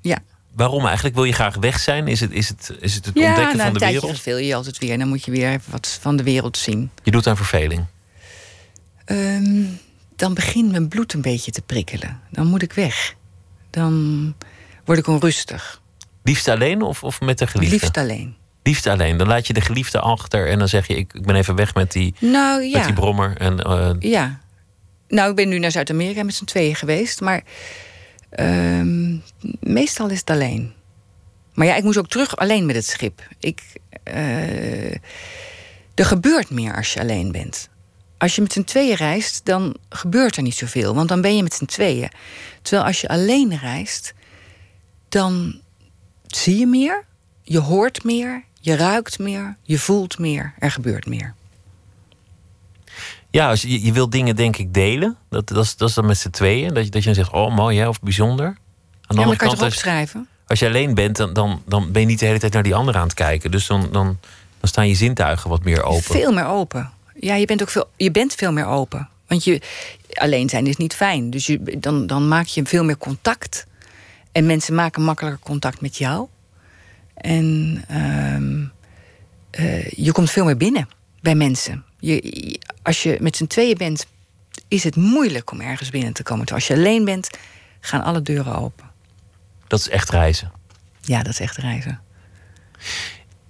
ja. Waarom eigenlijk? Wil je graag weg zijn? Is het is het, is het, het ja, ontdekken na van een de tijdje wereld? verveel je je altijd weer. En dan moet je weer even wat van de wereld zien. Je doet aan verveling. Ehm, dan begint mijn bloed een beetje te prikkelen. Dan moet ik weg. Dan word ik onrustig. Liefst alleen of, of met de geliefde? Liefst alleen. Liefst alleen. Dan laat je de geliefde achter en dan zeg je: Ik, ik ben even weg met die, Nou met ja. die brommer. En, eh, ja. Nou, ik ben nu naar Zuid-Amerika met z'n tweeën geweest. Maar ehm, meestal is het alleen. Maar ja, ik moest ook terug alleen met het schip. Ik, eh, er gebeurt meer als je alleen bent. Als je met z'n tweeën reist, dan gebeurt er niet zoveel. Want dan ben je met z'n tweeën. Terwijl als je alleen reist, dan zie je meer, je hoort meer, je ruikt meer, je voelt meer, er gebeurt meer. Ja, als je, je wil dingen denk ik delen. Dat, dat, is, dat is dan met z'n tweeën. Dat je, dat je dan zegt: Oh, mooi hè, of bijzonder. Aan de Ja, maar kan je toch als, opschrijven? als je alleen bent, dan, dan, dan ben je niet de hele tijd naar die ander aan het kijken. Dus dan, dan, dan staan je zintuigen wat meer open. Veel meer open. Ja, je bent ook veel, je bent veel meer open. Want je, alleen zijn is niet fijn. Dus je, dan, dan maak je veel meer contact. En mensen maken makkelijker contact met jou. En ehm, eh, je komt veel meer binnen bij mensen. Je, als je met z'n tweeën bent, is het moeilijk om ergens binnen te komen. Terwijl als je alleen bent, gaan alle deuren open. Dat is echt reizen. Ja, dat is echt reizen.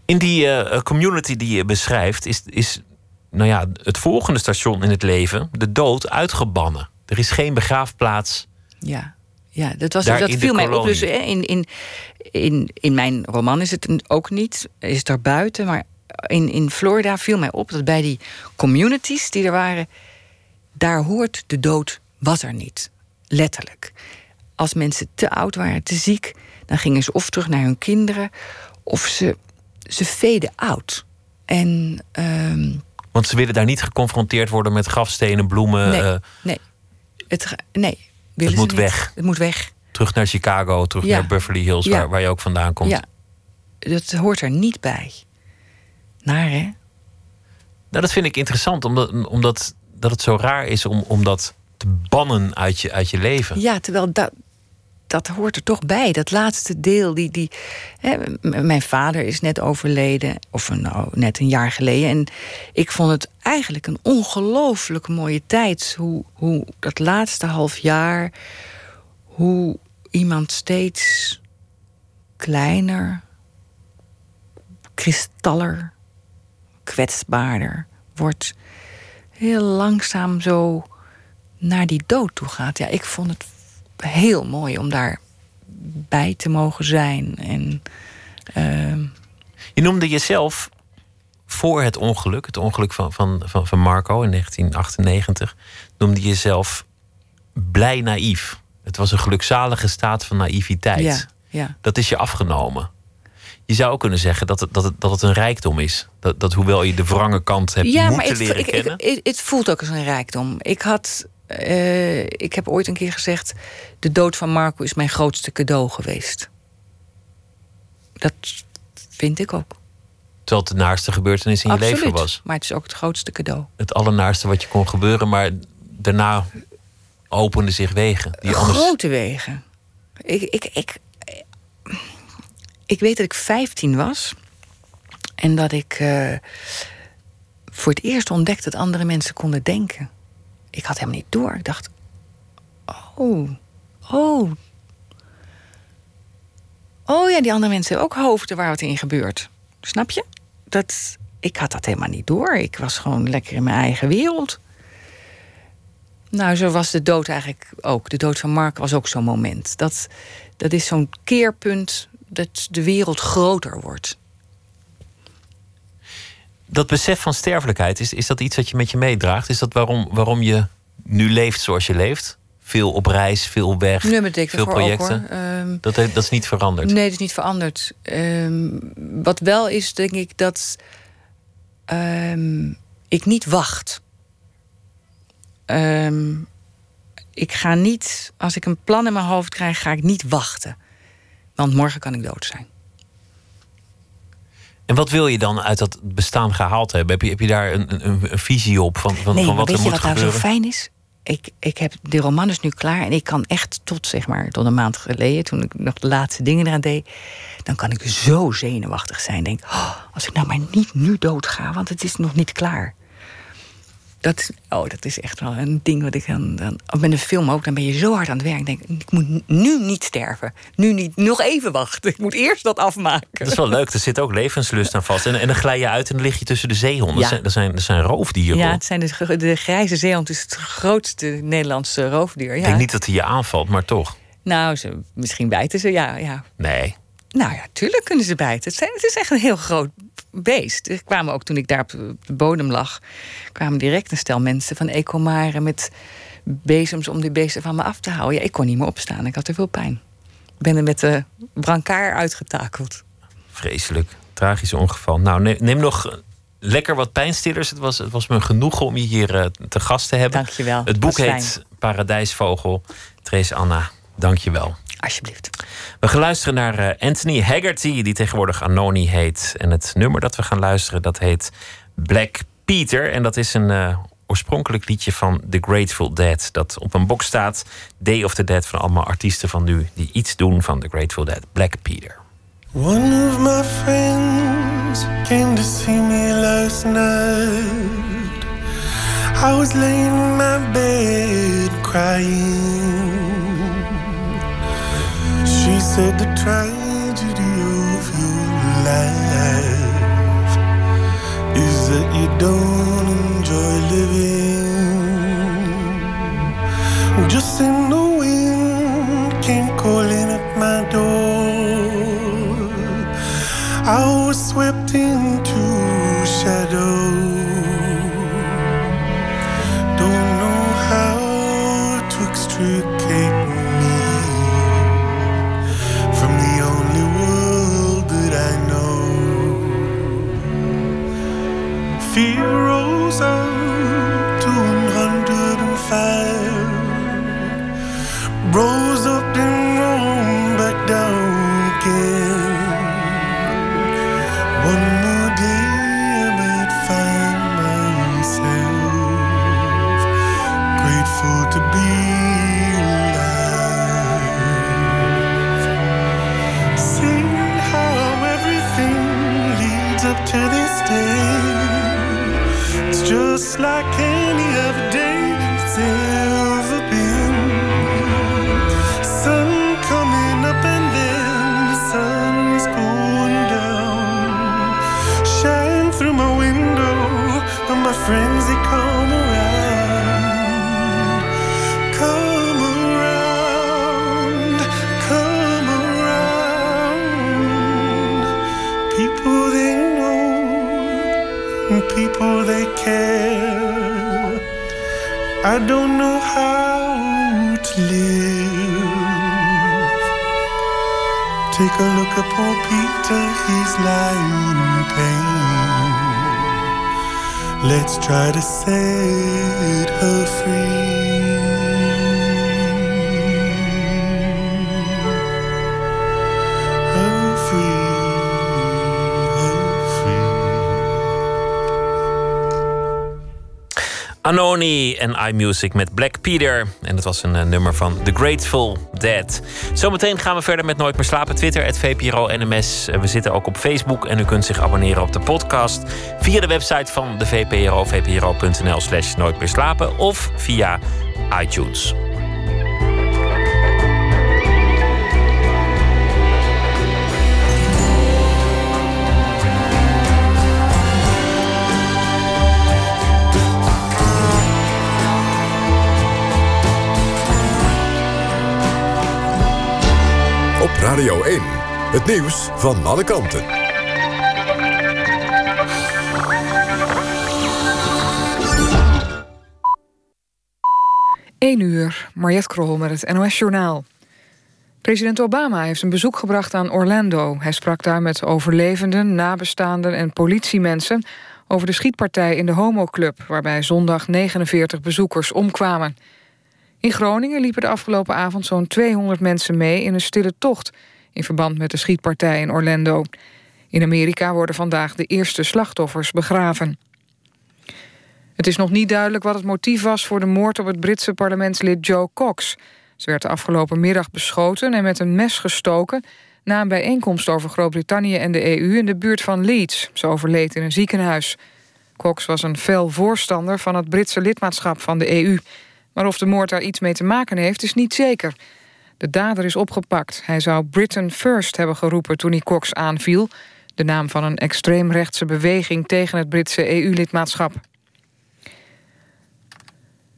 In die eh, community die je beschrijft, is, is nou ja, het volgende station in het leven, de dood, uitgebannen. Er is geen begraafplaats. Ja, ja dat, was, dat viel mij op. Dus hè, in, in, in, in mijn roman is het ook niet, is er buiten. Maar in, in Florida viel mij op dat bij die communities die er waren, daar hoort de dood, was er niet. Letterlijk. Als mensen te oud waren, te ziek, dan gingen ze of terug naar hun kinderen, of ze, ze veden oud. En ehm, Want ze willen daar niet geconfronteerd worden met grafstenen, bloemen. nee, eh, nee, het, nee ze moet niet. weg. Het moet weg. terug naar Chicago, terug Ja. naar Beverly Hills, Ja. waar, waar je ook vandaan komt. Ja, dat hoort er niet bij. Naar, hè? Nou, dat vind ik interessant, omdat, omdat dat het zo raar is om, om dat te bannen uit je, uit je leven. Ja, terwijl dat, dat hoort er toch bij. Dat laatste deel. Die, die, hè, mijn vader is net overleden, of nou, net een jaar geleden. En ik vond het eigenlijk een ongelooflijk mooie tijd. Hoe, hoe dat laatste half jaar, hoe iemand steeds kleiner, kristaller, kwetsbaarder wordt. Heel langzaam zo naar die dood toe gaat. Ja, ik vond het heel mooi om daar bij te mogen zijn. En ehm, Je noemde jezelf voor het ongeluk, het ongeluk van, van, van, van Marco in 1998, noemde je jezelf blij naïef. Het was een gelukzalige staat van naïviteit. ja, ja. Dat is je afgenomen. Je zou ook kunnen zeggen dat het, dat het, dat het een rijkdom is. Dat, dat hoewel je de wrange kant hebt ja, maar moeten het, leren ik, kennen. ik, ik- het voelt ook als een rijkdom. Ik had. eh, ik heb ooit een keer gezegd: de dood van Marco is mijn grootste cadeau geweest. Dat vind ik ook. Terwijl het de naarste gebeurtenis in je Absoluut. leven was. Maar het is ook het grootste cadeau. Het allernaarste wat je kon gebeuren, maar daarna openden zich wegen. Die anders... Grote wegen. Ik, ik, ik, ik weet dat ik 15 was. En dat ik eh, voor het eerst ontdekt dat andere mensen konden denken. Ik had helemaal niet door. Ik dacht, oh, oh. Oh ja, die andere mensen hebben ook hoofden waar wat in gebeurt. Snap je? Dat, ik had dat helemaal niet door. Ik was gewoon lekker in mijn eigen wereld. Nou, zo was de dood eigenlijk ook. De dood van Mark was ook zo'n moment. Dat, dat is zo'n keerpunt dat de wereld groter wordt. Dat besef van sterfelijkheid, is, is dat iets dat je met je meedraagt? Is dat waarom, waarom je nu leeft zoals je leeft? Veel op reis, veel weg, Nee, veel ook, projecten? hoor. Ehm, dat, dat is niet veranderd. Nee, dat is niet veranderd. Ehm, wat wel is, denk ik, dat ehm, ik niet wacht. Ik ga niet, als ik een plan in mijn hoofd krijg, ga ik niet wachten. Want morgen kan ik dood zijn. En wat wil je dan uit dat bestaan gehaald hebben? Heb je, heb je daar een, een, een visie op van, van, nee, van wat weet er je moet wat nou zo gebeuren? fijn is? Ik, ik heb de roman is nu klaar en ik kan echt tot zeg maar tot een maand geleden, toen ik nog de laatste dingen eraan deed, dan kan ik zo zenuwachtig zijn. Denk, oh, als ik nou maar niet nu doodga, want het is nog niet klaar. Dat, oh, dat is echt wel een ding wat ik dan, dan. Of met een film ook, dan ben je zo hard aan het werk. Ik denk, ik moet nu niet sterven. Nu niet, nog even wachten. Ik moet eerst dat afmaken. Dat is wel leuk, er zit ook levenslust aan vast. En, en dan glij je uit en dan lig je tussen de zeehonden. Ja. Dat, zijn, dat, zijn, roofdieren. Ja, het zijn de, gr- de grijze zeehond is het grootste Nederlandse roofdier. Ik Ja. denk niet dat hij je aanvalt, maar toch. Nou, ze, misschien bijten ze, ja, ja. Nee. Nou ja, tuurlijk kunnen ze bijten. Het, zijn, het is echt een heel groot beest. Er kwamen ook toen ik daar op de, bodem lag, kwamen direct een stel mensen van Ecomare met bezems om die beesten van me af te houden. Ja, ik kon niet meer opstaan. Ik had te veel pijn. Ik ben er met de brancard uitgetakeld. Vreselijk. Tragisch ongeval. Nou, neem, neem nog lekker wat pijnstillers. Het was, het was me genoegen om je hier eh, te gast te hebben. Dankjewel. Het boek heet Paradijsvogel. Trace Anna, dank je wel. Alsjeblieft. We gaan luisteren naar eh, Anthony Haggerty, die tegenwoordig Anoni heet. En het nummer dat we gaan luisteren, dat heet Black Peter. En dat is een eh, oorspronkelijk liedje van The Grateful Dead. Dat op een box staat. Day of the Dead van allemaal artiesten van nu die iets doen van The Grateful Dead. Black Peter. One of my friends came to see me last night. I was laying in my bed crying. Said the tragedy of your life is that you don't enjoy living. Just in the wind came calling at my door. I was swept into shadow. Care. I don't know how to live. Take a look at poor Peter, he's lying in pain. Let's try to set her free. Anoni en iMusic met Black Peter. En dat was een uh, nummer van The Grateful Dead. Zometeen gaan we verder met Nooit meer slapen. Twitter, het VPRO NMS. We zitten ook op Facebook en u kunt zich abonneren op de podcast... via de website van de VPRO, vpro.nl slash nooit meer slapen... of via iTunes. Radio 1, het nieuws van alle kanten. 1 uur, Mariette Krol met het NOS Journaal. President Obama heeft een bezoek gebracht aan Orlando. Hij sprak daar met overlevenden, nabestaanden en politiemensen... over de schietpartij in de homoclub... waarbij zondag 49 bezoekers omkwamen. In Groningen liepen de afgelopen avond zo'n 200 mensen mee... in een stille tocht in verband met de schietpartij in Orlando. In Amerika worden vandaag de eerste slachtoffers begraven. Het is nog niet duidelijk wat het motief was voor de moord op het Britse parlementslid Joe Cox. Ze werd de afgelopen middag beschoten en met een mes gestoken na een bijeenkomst over Groot-Brittannië en de EU in de buurt van Leeds. Ze overleed in een ziekenhuis. Cox was een fel voorstander van het Britse lidmaatschap van de EU. Maar of de moord daar iets mee te maken heeft, is niet zeker. De dader is opgepakt. Hij zou Britain First hebben geroepen toen hij Cox aanviel. De naam van een extreemrechtse beweging tegen het Britse EU-lidmaatschap.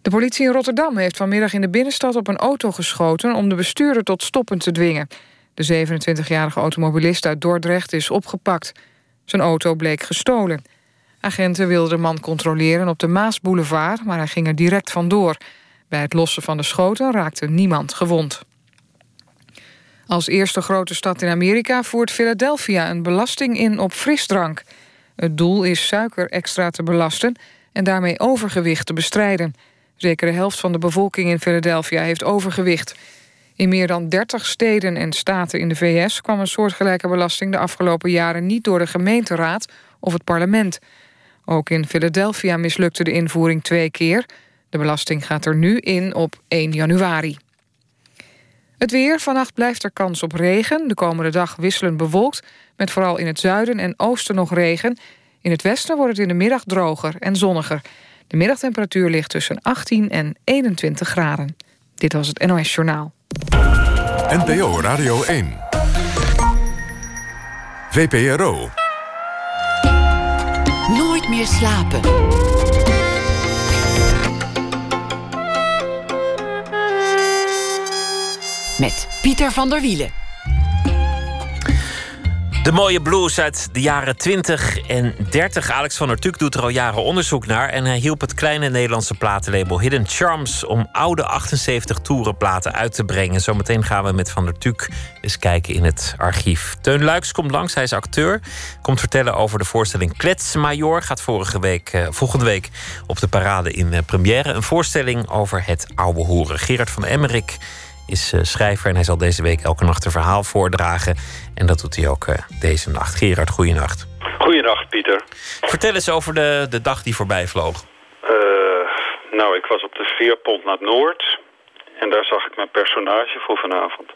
De politie in Rotterdam heeft vanmiddag in de binnenstad op een auto geschoten... om de bestuurder tot stoppen te dwingen. De 27-jarige automobilist uit Dordrecht is opgepakt. Zijn auto bleek gestolen. Agenten wilden de man controleren op de Maasboulevard... maar hij ging er direct vandoor. Bij het lossen van de schoten raakte niemand gewond. Als eerste grote stad in Amerika voert Philadelphia een belasting in op frisdrank. Het doel is suiker extra te belasten en daarmee overgewicht te bestrijden... Zeker de helft van de bevolking in Philadelphia heeft overgewicht. In meer dan 30 steden en staten in de VS kwam een soortgelijke belasting de afgelopen jaren niet door de gemeenteraad of het parlement. Ook in Philadelphia mislukte de invoering twee keer. De belasting gaat er nu in op 1 januari. Het weer. Vannacht blijft er kans op regen. De komende dag wisselend bewolkt, met vooral in het zuiden en oosten nog regen. In het westen wordt het in de middag droger en zonniger. De middagtemperatuur ligt tussen 18 en 21 graden. Dit was het NOS Journaal. NPO Radio 1. VPRO. Nooit meer slapen. Met Pieter van der Wielen. De mooie blues uit de jaren 20 en 30. Alex van der Tuk doet er al jaren onderzoek naar. En hij hielp het kleine Nederlandse platenlabel Hidden Charms... om oude 78 toerenplaten uit te brengen. Zometeen gaan we met Van der Tuk eens kijken in het archief. Teun Luiks komt langs, hij is acteur. Komt vertellen over de voorstelling Kletsmajor. Gaat vorige week, eh, volgende week op de parade in eh, première. Een voorstelling over het oude hoeren. Gerard van Emmerik is uh, schrijver en hij zal deze week elke nacht een verhaal voordragen. En dat doet hij ook uh, deze nacht. Gerard, goeienacht. Goeienacht, Pieter. Vertel eens over de, de dag die voorbij vloog. Uh, nou, ik was op de veerpont naar Noord. En daar zag ik mijn personage voor vanavond.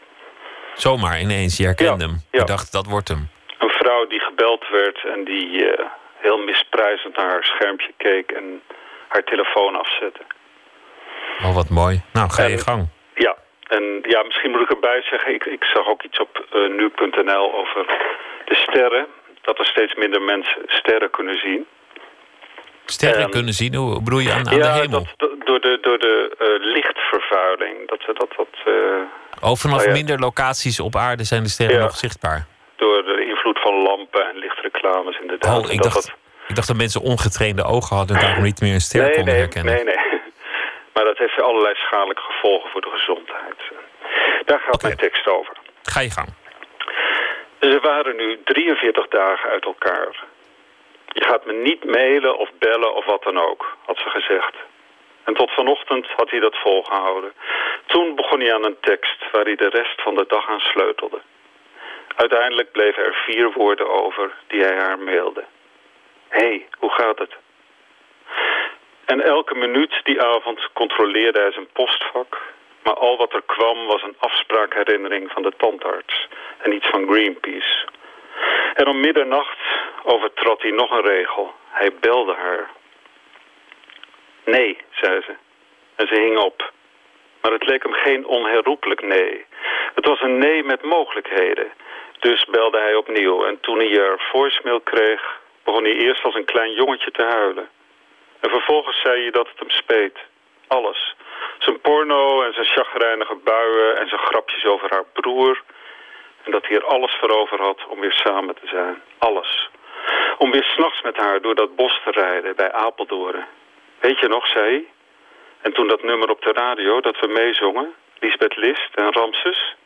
Zomaar ineens, je herkende Ja, hem. ja. Je dacht, dat wordt hem. Een vrouw die gebeld werd en die eh, heel misprijzend naar haar schermpje keek en haar telefoon afzette. Oh, wat mooi. Nou, ga je gang. Ja, en ja, misschien moet ik erbij zeggen, ik, ik zag ook iets op eh, nu.nl over de sterren. Dat er steeds minder mensen sterren kunnen zien. Sterren kunnen zien, hoe bedoel je aan, aan de hemel? dat, door de, door de eh, lichtvervuiling. Dat, dat, dat, eh, Oh, vanaf Oh, ja. minder locaties op aarde zijn de sterren Ja. nog zichtbaar. door de invloed van lampen en lichtreclames inderdaad. Oh, ik Dat dacht, dat- ik dacht dat mensen ongetrainde ogen hadden... en daarom niet meer een ster nee, konden nee, herkennen. nee, nee. Maar dat heeft allerlei schadelijke gevolgen voor de gezondheid. Daar gaat mijn tekst over. Ga je gang. Ze waren nu 43 dagen uit elkaar. Je gaat me niet mailen of bellen of wat dan ook, had ze gezegd. En tot vanochtend had hij dat volgehouden. Toen begon hij aan een tekst waar hij de rest van de dag aan sleutelde. Uiteindelijk bleven er vier woorden over die hij haar mailde. Hé, hey, hoe gaat het? En elke minuut die avond controleerde hij zijn postvak. Maar al wat er kwam was een afspraakherinnering van de tandarts. En iets van Greenpeace. En om middernacht overtrad hij nog een regel. Hij belde haar. Nee, zei ze. En ze hing op. Maar het leek hem geen onherroepelijk nee. Het was een nee met mogelijkheden. Dus belde hij opnieuw. En toen hij er voicemail kreeg, begon hij eerst als een klein jongetje te huilen. En vervolgens zei hij dat het hem speet. Alles. Zijn porno en zijn chagrijnige buien en zijn grapjes over haar broer. En dat hij er alles voor over had om weer samen te zijn. Alles. Om weer s'nachts met haar door dat bos te rijden bij Apeldoorn. Weet je nog, zei? En toen dat nummer op de radio, dat we meezongen, Lisbeth List en Ramses.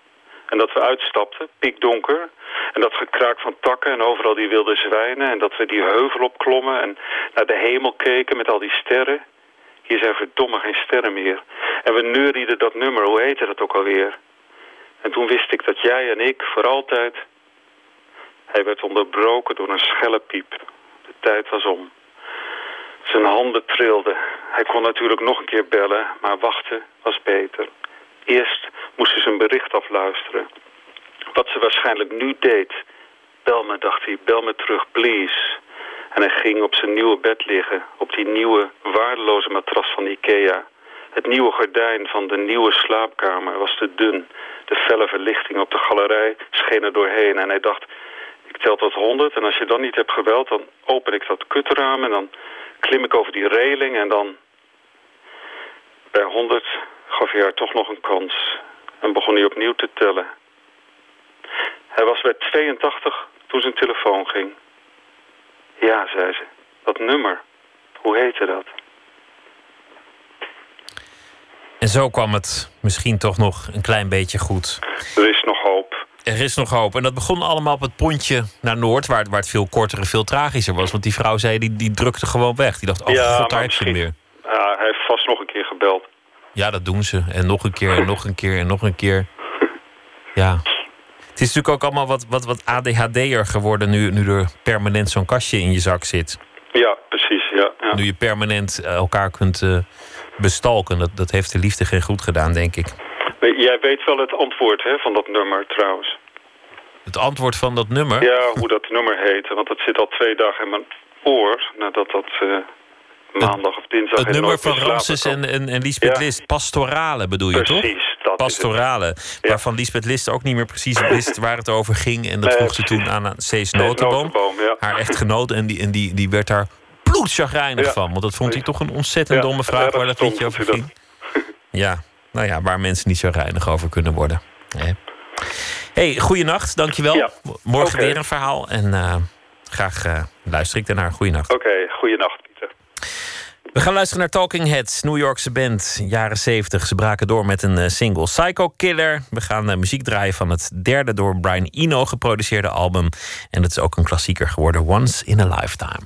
En dat we uitstapten, piekdonker. En dat gekraak van takken en overal die wilde zwijnen. En dat we die heuvel opklommen en naar de hemel keken met al die sterren. Hier zijn verdomme geen sterren meer. En we neurieden dat nummer, hoe heette dat ook alweer? En toen wist ik dat jij en ik voor altijd... Hij werd onderbroken door een schelle piep. De tijd was om. Zijn handen trilden. Hij kon natuurlijk nog een keer bellen, maar wachten was beter. Eerst moest ze zijn bericht afluisteren. Wat ze waarschijnlijk nu deed. Bel me, dacht hij, bel me terug, please. En hij ging op zijn nieuwe bed liggen, op die nieuwe, waardeloze matras van Ikea. Het nieuwe gordijn van de nieuwe slaapkamer was te dun. De felle verlichting op de galerij scheen er doorheen. En hij dacht, ik tel tot honderd en als je dan niet hebt gebeld... dan open ik dat kutraam en dan klim ik over die reling en dan... Bij honderd gaf hij haar toch nog een kans. En begon hij opnieuw te tellen. Hij was bij 82 toen zijn telefoon ging. Ja, zei ze. Dat nummer. Hoe heette dat? En zo kwam het misschien toch nog een klein beetje goed. Er is nog hoop. Er is nog hoop. En dat begon allemaal op het pontje naar Noord, waar, waar het veel korter en veel tragischer was. Want die vrouw zei, die, die drukte gewoon weg. Die dacht, oh Ja, god, daar heb je weer. Ja, hij heeft vast nog een keer gebeld. Ja, dat doen ze. En nog een keer, en nog een keer, en nog een keer. Ja. Het is natuurlijk ook allemaal wat, wat, wat ADHD'er geworden nu, nu er permanent zo'n kastje in je zak zit. Ja, precies. Ja, ja. Nu je permanent eh, elkaar kunt eh, bestalken. Dat, dat heeft de liefde geen goed gedaan, denk ik. Jij weet wel het antwoord hè, van dat nummer trouwens. Het antwoord van dat nummer. Ja, hoe dat nummer heette. Want dat zit al twee dagen in mijn oor. Nadat dat eh, maandag of dinsdag... Het nummer van Ramses en, en, en Lisbeth Ja. List. Pastorale bedoel je toch? Precies, dat is Pastorale. Waarvan Lisbeth List ook niet meer precies wist waar het over ging. En dat Nee, vroeg ze precies. toen aan Cees Notenboom. Ja. Haar echtgenoot. En die, en die, die werd daar bloedchagrijnig Ja. van. Want dat vond hij toch een ontzettend Ja, domme vraag waar dat liedje over ging. Ja, nou ja, waar mensen niet zo reinig over kunnen worden. Hè. hey, goeienacht, dankjewel. Ja, Morgen weer een verhaal. En eh, graag eh, luister ik daarnaar. Goeienacht. Oké, goeienacht Pieter. We gaan luisteren naar Talking Heads, New Yorkse band, jaren 70. Ze braken door met een eh, single Psycho Killer. We gaan eh, muziek draaien van het derde door Brian Eno geproduceerde album. En het is ook een klassieker geworden, Once in a Lifetime.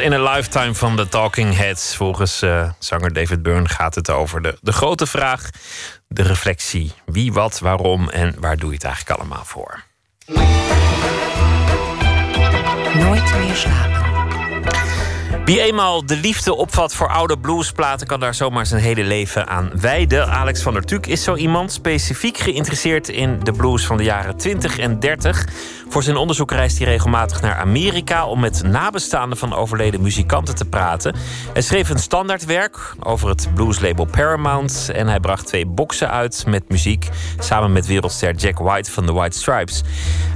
In a Lifetime van de Talking Heads. Volgens eh, zanger David Byrne gaat het over de, de grote vraag, de reflectie. Wie, wat, waarom en waar doe je het eigenlijk allemaal voor? Nooit meer slapen. Wie eenmaal de liefde opvat voor oude bluesplaten, kan daar zomaar zijn hele leven aan wijden. Alex van der Tuuk is zo iemand specifiek geïnteresseerd in de blues van de jaren 20 en 30. Voor zijn onderzoek reist hij regelmatig naar Amerika om met nabestaanden van overleden muzikanten te praten. Hij schreef een standaardwerk over het blueslabel Paramount en hij bracht twee boxen uit met muziek samen met wereldster Jack White van de White Stripes.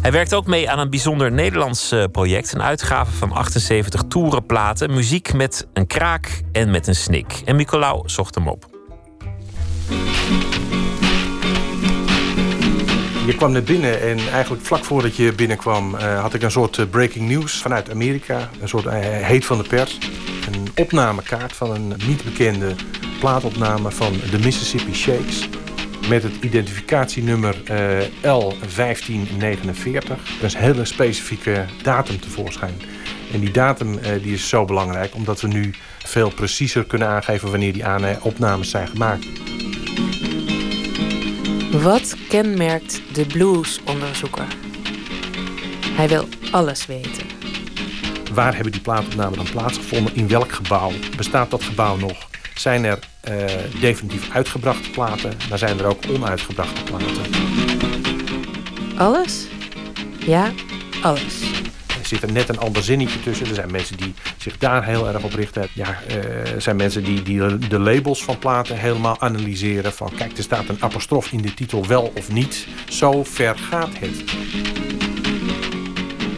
Hij werkt ook mee aan een bijzonder Nederlands eh, project, een uitgave van 78 toerenplaten, muziek met een kraak en met een snik. En Nicolaou zocht hem op. Je kwam net binnen en eigenlijk vlak voordat je binnenkwam eh, had ik een soort eh, breaking news vanuit Amerika. Een soort eh, heet van de pers. Een opnamekaart van een niet bekende plaatopname van de Mississippi Shakes. Met het identificatienummer eh, L1549. Dat is een hele specifieke datum tevoorschijn. En die datum eh, die is zo belangrijk omdat we nu veel preciezer kunnen aangeven wanneer die opnames zijn gemaakt. Wat kenmerkt de bluesonderzoeker? Hij wil alles weten. Waar hebben die plaatopnamen dan plaatsgevonden? In welk gebouw? Bestaat dat gebouw nog? Zijn er eh, definitief uitgebrachte platen? Maar zijn er ook onuitgebrachte platen? Alles? Ja, alles. Er zit er net een ander zinnetje tussen. Er zijn mensen die zich daar heel erg op richten. Ja, eh, er zijn mensen die, die de labels van platen helemaal analyseren. Van kijk, er staat een apostrof in de titel wel of niet. Zo ver gaat het.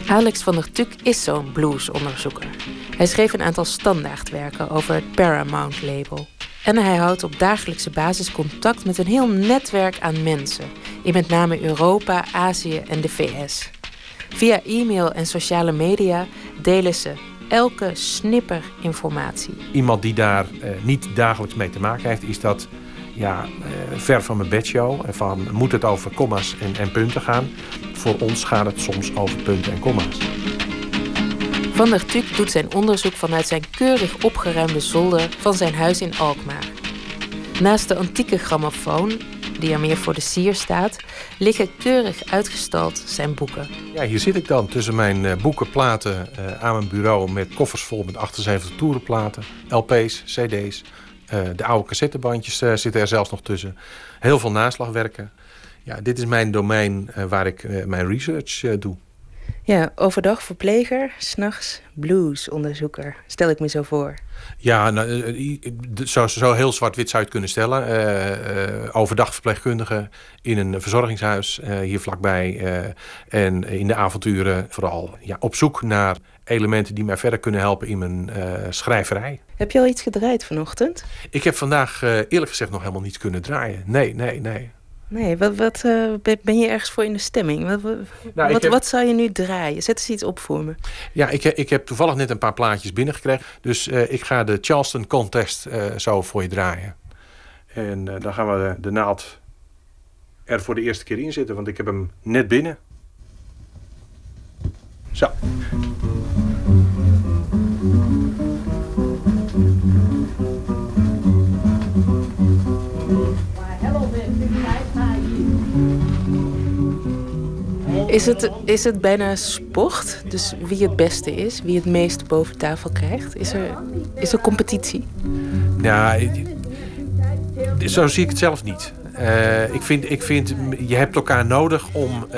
Alex van der Tuk is zo'n bluesonderzoeker. Hij schreef een aantal standaardwerken over het Paramount-label. En hij houdt op dagelijkse basis contact met een heel netwerk aan mensen. In met name Europa, Azië en de VS. Via e-mail en sociale media delen ze elke snipper informatie. Iemand die daar eh, niet dagelijks mee te maken heeft, is dat ja, eh, ver van mijn bedshow. Van, moet het over komma's en, en punten gaan? Voor ons gaat het soms over punten en komma's. Van der Tuk doet zijn onderzoek vanuit zijn keurig opgeruimde zolder van zijn huis in Alkmaar. Naast de antieke grammofoon, die er meer voor de sier staat, liggen keurig uitgestald zijn boeken. Ja, hier zit ik dan tussen mijn uh, boeken, platen uh, aan mijn bureau met koffers vol met 78 toerenplaten, LP's, CD's. Uh, de oude cassettebandjes zitten er zelfs nog tussen. Heel veel naslagwerken. Ja, dit is mijn domein waar ik mijn research doe. Ja, overdag verpleger, s'nachts bluesonderzoeker. Stel ik me zo voor. Ja, nou, zo, zo heel zwart-wit zou je het kunnen stellen. Uh, uh, overdag verpleegkundige in een verzorgingshuis uh, hier vlakbij. en in de avonturen vooral ja, op zoek naar elementen die mij verder kunnen helpen in mijn schrijverij. Heb je al iets gedraaid vanochtend? Ik heb vandaag eerlijk gezegd nog helemaal niets kunnen draaien. Nee, nee, nee. Nee, wat, wat uh, ben je ergens voor in de stemming? Wat, nou, wat, wat, zou je nu draaien? Zet eens iets op voor me. Ja, ik, ik heb toevallig net een paar plaatjes binnengekregen. Dus uh, ik ga de Charleston Contest uh, zo voor je draaien. En dan gaan we de, de naald er voor de eerste keer in zitten, want ik heb hem net binnen. Zo. Is het, is het bijna sport? Dus wie het beste is, wie het meest boven tafel krijgt? Is er, is er competitie? Ja, zo zie ik het zelf niet. Uh, ik, vind, ik vind, je hebt elkaar nodig om uh,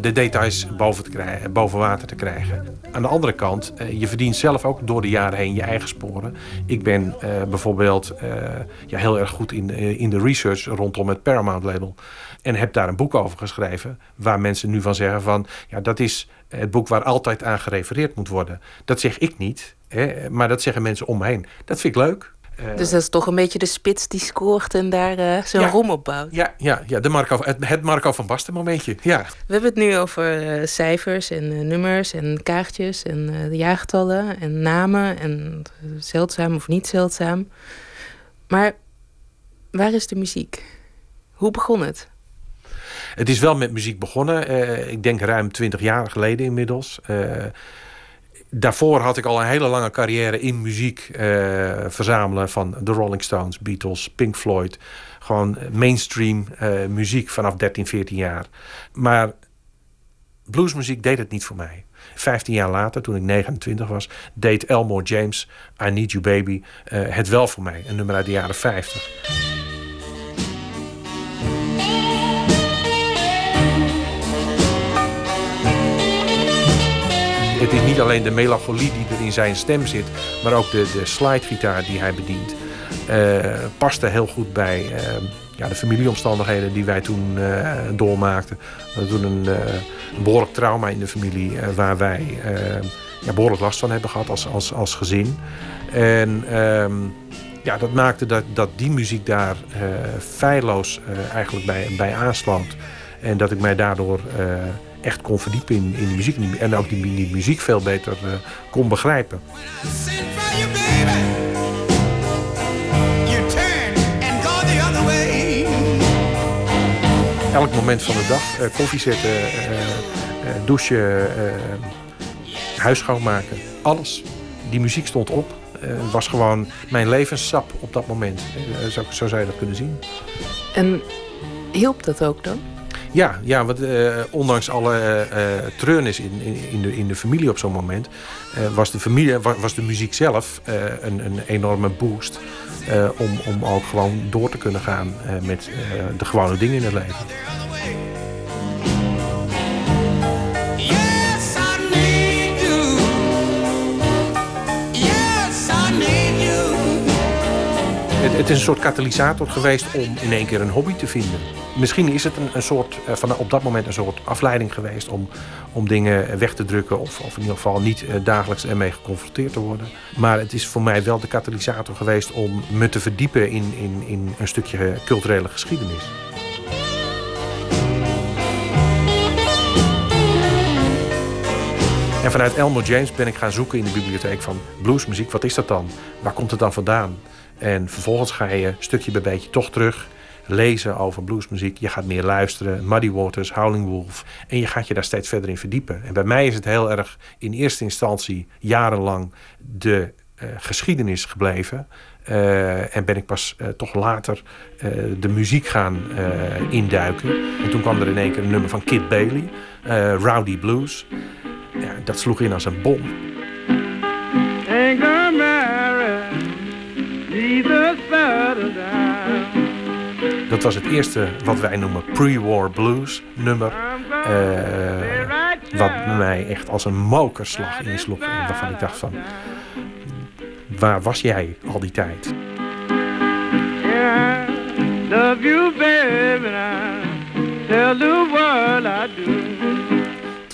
de details boven, te krijgen, boven water te krijgen. Aan de andere kant, uh, je verdient zelf ook door de jaren heen je eigen sporen. Ik ben bijvoorbeeld ja, heel erg goed in, in de research rondom het Paramount label. En heb daar een boek over geschreven. Waar mensen nu van zeggen van... ja, dat is het boek waar altijd aan gerefereerd moet worden. Dat zeg ik niet. Hè, maar dat zeggen mensen om me heen. Dat vind ik leuk. Uh, dus dat is toch een beetje de spits die scoort en daar uh, zo'n ja, rom op bouwt. Ja, ja, ja de Marco, het, het Marco van Basten momentje. Ja. We hebben het nu over uh, cijfers en nummers en kaartjes en de jaargetallen en namen en zeldzaam of niet zeldzaam. Maar waar is de muziek? Hoe begon het? Het is wel met muziek begonnen. Uh, ik denk ruim twintig jaar geleden inmiddels. Uh, daarvoor had ik al een hele lange carrière in muziek uh, verzamelen van de Rolling Stones, Beatles, Pink Floyd. Gewoon mainstream muziek vanaf 13, 14 jaar. Maar bluesmuziek deed het niet voor mij. 15 jaar later, toen ik 29 was, deed Elmore James, I Need You Baby, het wel voor mij. Een nummer uit de jaren 50. Het is niet alleen de melancholie die er in zijn stem zit, maar ook de, de slidegitaar die hij bedient. Uh, paste heel goed bij uh, ja, de familieomstandigheden die wij toen uh, doormaakten. We hadden toen een, een, behoorlijk trauma in de familie waar wij ja, behoorlijk last van hebben gehad als, als, als gezin. En ehm, ja, dat maakte dat, dat die muziek daar feilloos eigenlijk bij, bij aansloot. En dat ik mij daardoor echt kon verdiepen in, in de muziek. En ook die, die muziek veel beter uh, kon begrijpen. Elk moment van de dag, uh, koffie zetten, uh, douchen, huis schoonmaken. Alles. Die muziek stond op. Het was gewoon mijn levenssap op dat moment. Zo, zo zou je dat kunnen zien. En hielp dat ook dan? Ja, ja want uh, ondanks alle uh, treurnis in, in, de, in de familie op zo'n moment... Was, de familie, was, was de muziek zelf een, een enorme boost... om, om ook gewoon door te kunnen gaan met de gewone dingen in het leven. Het, is een soort katalysator geweest om in één keer een hobby te vinden. Misschien is het een, een soort, eh, van op dat moment een soort afleiding geweest om, om dingen weg te drukken. Of, of in ieder geval niet eh, dagelijks ermee geconfronteerd te worden. Maar het is voor mij wel de katalysator geweest om me te verdiepen in, in, in een stukje culturele geschiedenis. En vanuit Elmo James ben ik gaan zoeken in de bibliotheek van bluesmuziek. Wat is dat dan? Waar komt het dan vandaan? En vervolgens ga je stukje bij beetje toch terug lezen over bluesmuziek. Je gaat meer luisteren. Muddy Waters, Howling Wolf. En je gaat je daar steeds verder in verdiepen. En bij mij is het heel erg in eerste instantie jarenlang de eh, geschiedenis gebleven. Eh, en ben ik pas eh, toch later de muziek gaan induiken. En toen kwam er in één keer een nummer van Kid Bailey, Rowdy Blues. Ja, dat sloeg in als een bom. Dat was het eerste wat wij noemen pre-war blues nummer. eh, wat mij echt als een mokerslag insloeg. En waarvan ik dacht van, waar was jij al die tijd? Yeah, love you, baby. Now. Tell the I do.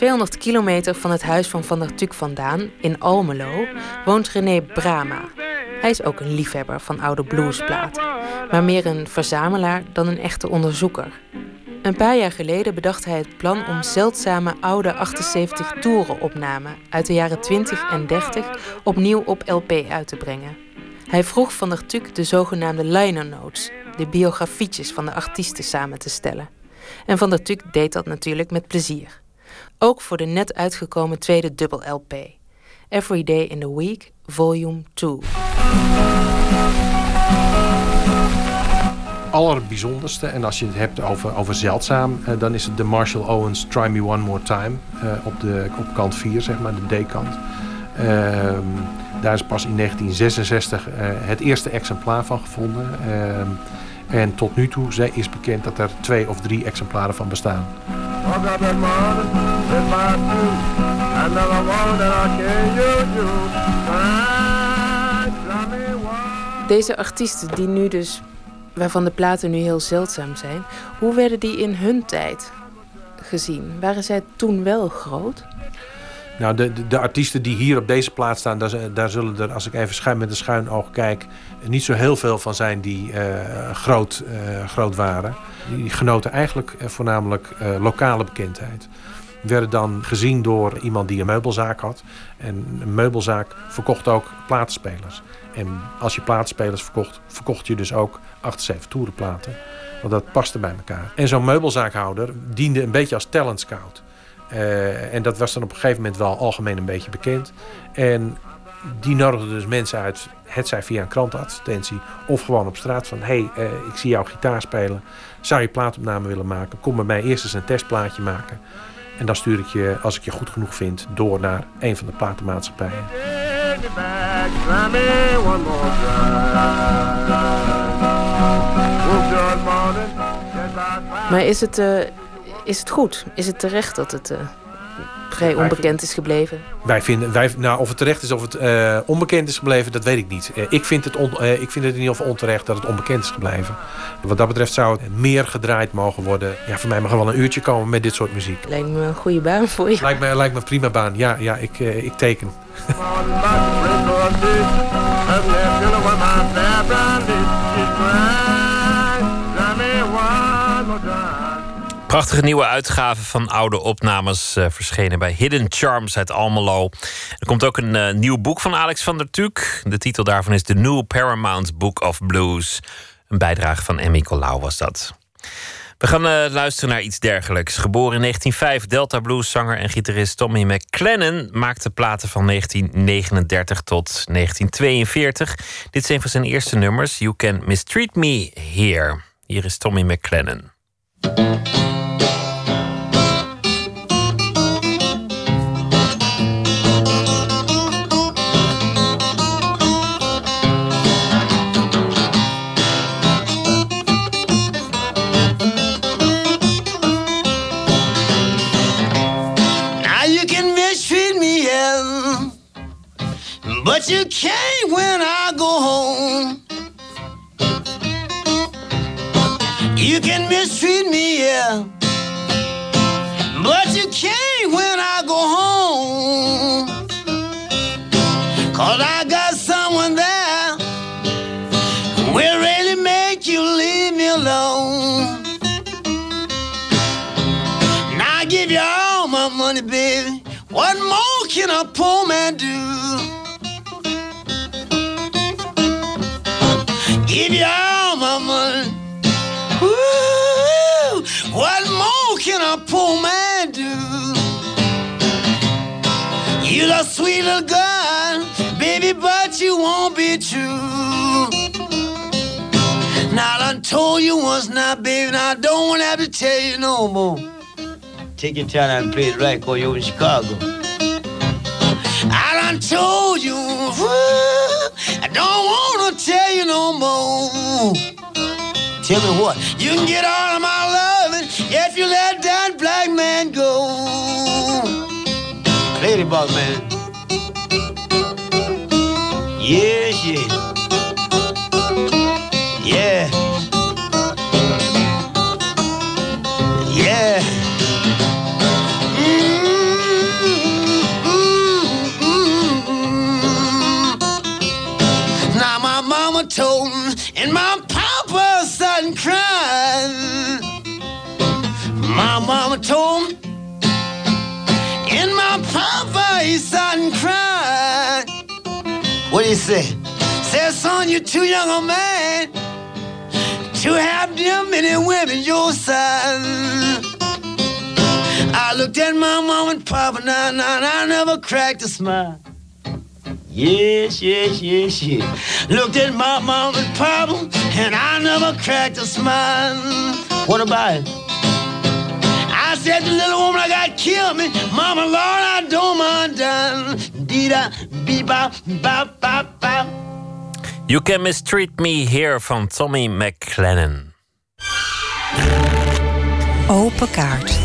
200 kilometer van het huis van Van der Tuk vandaan, in Almelo, woont René Brama. Hij is ook een liefhebber van oude bluesplaten, maar meer een verzamelaar dan een echte onderzoeker. Een paar jaar geleden bedacht hij het plan om zeldzame oude 78 toeren-opnamen uit de jaren 20 en 30 opnieuw op LP uit te brengen. Hij vroeg Van der Tuk de zogenaamde liner notes, de biografietjes van de artiesten samen te stellen. En Van der Tuk deed dat natuurlijk met plezier. Ook voor de net uitgekomen tweede dubbel LP. Every Day in the Week, Volume 2. allerbijzonderste. En als je het hebt over, over zeldzaam, eh, dan is het de Marshall Owens Try Me One More Time eh, op, de, op kant 4, zeg maar, de D-kant. Ehm, daar is pas in 1966 eh, het eerste exemplaar van gevonden. En tot nu toe ze- is bekend dat er twee of drie exemplaren van bestaan. Deze artiesten die nu dus, waarvan de platen nu heel zeldzaam zijn, hoe werden die in hun tijd gezien? Waren zij toen wel groot? Nou, de, de, de artiesten die hier op deze plaats staan, daar, daar zullen er, als ik even schuin met een schuin oog kijk, niet zo heel veel van zijn die eh, groot, eh, groot waren. Die genoten eigenlijk eh, voornamelijk lokale bekendheid. Werden dan gezien door iemand die een meubelzaak had. En een meubelzaak verkocht ook platenspelers. En als je platenspelers verkocht, verkocht je dus ook 78 toerenplaten. Want dat paste bij elkaar. En zo'n meubelzaakhouder diende een beetje als talent scout. En dat was dan op een gegeven moment wel algemeen een beetje bekend. En die nodigde dus mensen uit, het zij via een krantadvertentie of gewoon op straat van... hey, eh, ik zie jou gitaar spelen, zou je plaatopname willen maken? Kom bij mij eerst eens een testplaatje maken. En dan stuur ik je, als ik je goed genoeg vind, door naar een van de platenmaatschappijen. Maar is het, eh, is het goed? Is het terecht dat het eh, vrij onbekend is gebleven? Wij vinden, wij, nou, of het terecht is of het eh, onbekend is gebleven, dat weet ik niet. Eh, ik, vind het on, eh, ik vind het in ieder geval onterecht dat het onbekend is gebleven. Wat dat betreft zou het meer gedraaid mogen worden. Ja, voor mij mag er wel een uurtje komen met dit soort muziek. Lijkt me een goede baan voor je. Lijkt me, lijkt me een prima baan. Ja, ja ik, eh, ik teken. Prachtige nieuwe uitgave van oude opnames eh, verschenen bij Hidden Charms uit Almelo. Er komt ook een eh, nieuw boek van Alex van der Tuuk. De titel daarvan is The New Paramount Book of Blues. Een bijdrage van Emmy Colau was dat. We gaan eh, luisteren naar iets dergelijks. Geboren in 1905, Delta blueszanger en gitarist Tommy McClennan maakte platen van 1939 tot 1942. Dit een van zijn eerste nummers. You Can Mistreat Me Here. Hier is Tommy McClennan. But you can't when I go home. You can mistreat me, yeah, but you can't when I go home. Cause I Give you all my money. Ooh, what more can a poor man do? You're a sweet little girl, baby, but you won't be true. Now I told you once now, baby, and I don't have to tell you no more. Take your time and play it right, cause you're in Chicago. I told you, I don't want to tell you no more. Tell me what, you can get all of my loving if you let that black man go. Ladybug man. Yes, yes. Yeah. Yeah. You say? Said, son, you're too young a man to have them many women your size. I looked at my mom and papa, now, now, and I never cracked a smile. Yes, yes, yes, yes. Looked at my mom and papa, and I never cracked a smile. What about it? I said, the little woman I got killed me. Mama, Lord, I don't mind dying. Bop, bop, bop. You Can Mistreat Me Here van Tommy McLennan. Open kaart.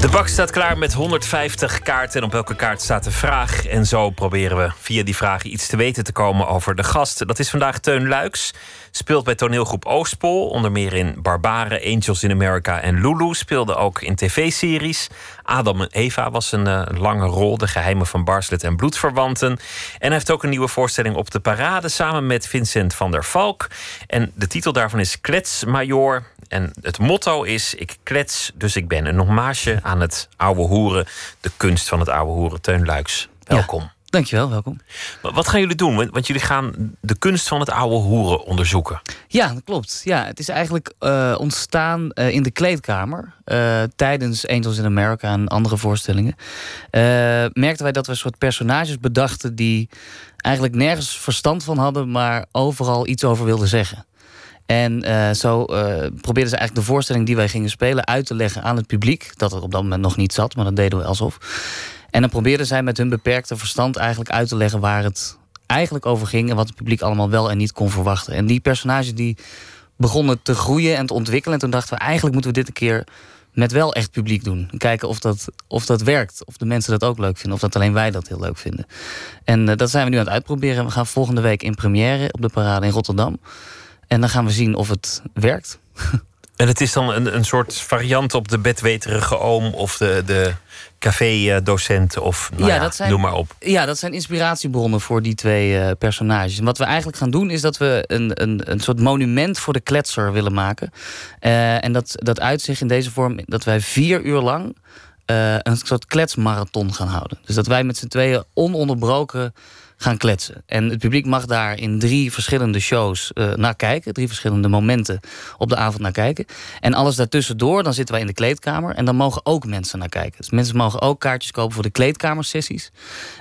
De bak staat klaar met 150 kaarten en op elke kaart staat een vraag. En zo proberen we via die vragen iets te weten te komen over de gast. Dat is vandaag Teun Luiks. Speelt bij toneelgroep Oostpol, onder meer in Barbaren, Angels in America en Lulu. Speelde ook in tv-series. Adam en Eva was een eh, lange rol, De Geheimen van Barslet en Bloedverwanten. En hij heeft ook een nieuwe voorstelling op de parade samen met Vincent van der Valk. En de titel daarvan is Kletsmajor. En het motto is: Ik klets, dus ik ben. Een hommage aan het oude hoeren, de kunst van het oude hoeren. Teun Luiks, welkom. Dankjewel, welkom. Wat gaan jullie doen? Want- jullie gaan de kunst van het oude hoeren onderzoeken. Ja, dat klopt. Ja, het is eigenlijk eh, ontstaan eh, in de kleedkamer. eh, tijdens Angels in America en andere voorstellingen. merkten wij dat we een soort personages bedachten die eigenlijk nergens verstand van hadden, maar overal iets over wilden zeggen. En zo probeerden ze eigenlijk de voorstelling die wij gingen spelen uit te leggen aan het publiek. Dat het op dat moment nog niet zat, maar dat deden we alsof. En dan probeerden zij met hun beperkte verstand eigenlijk uit te leggen waar het eigenlijk over ging en wat het publiek allemaal wel en niet kon verwachten. En die personages die begonnen te groeien en te ontwikkelen. En toen dachten we, eigenlijk moeten we dit een keer met wel echt publiek doen. En kijken of dat, of dat werkt. Of de mensen dat ook leuk vinden. Of dat alleen wij dat heel leuk vinden. En eh, dat zijn we nu aan het uitproberen. We gaan volgende week in première op de parade in Rotterdam. En dan gaan we zien of het werkt. En het is dan een, een soort variant op de bedweterige oom of de, de café-docent of nou ja, dat zijn, noem maar op. Ja, dat zijn inspiratiebronnen voor die twee eh, personages. En wat we eigenlijk gaan doen is dat we een, een, een soort monument voor de kletser willen maken. Eh, en dat, dat uitzicht in deze vorm dat wij vier uur lang eh, een soort kletsmarathon gaan houden. Dus dat wij met z'n tweeën ononderbroken gaan kletsen. En het publiek mag daar in drie verschillende shows eh, naar kijken. Drie verschillende momenten op de avond naar kijken. En alles daartussendoor, dan zitten wij in de kleedkamer. En dan mogen ook mensen naar kijken. Dus mensen mogen ook kaartjes kopen voor de kleedkamersessies.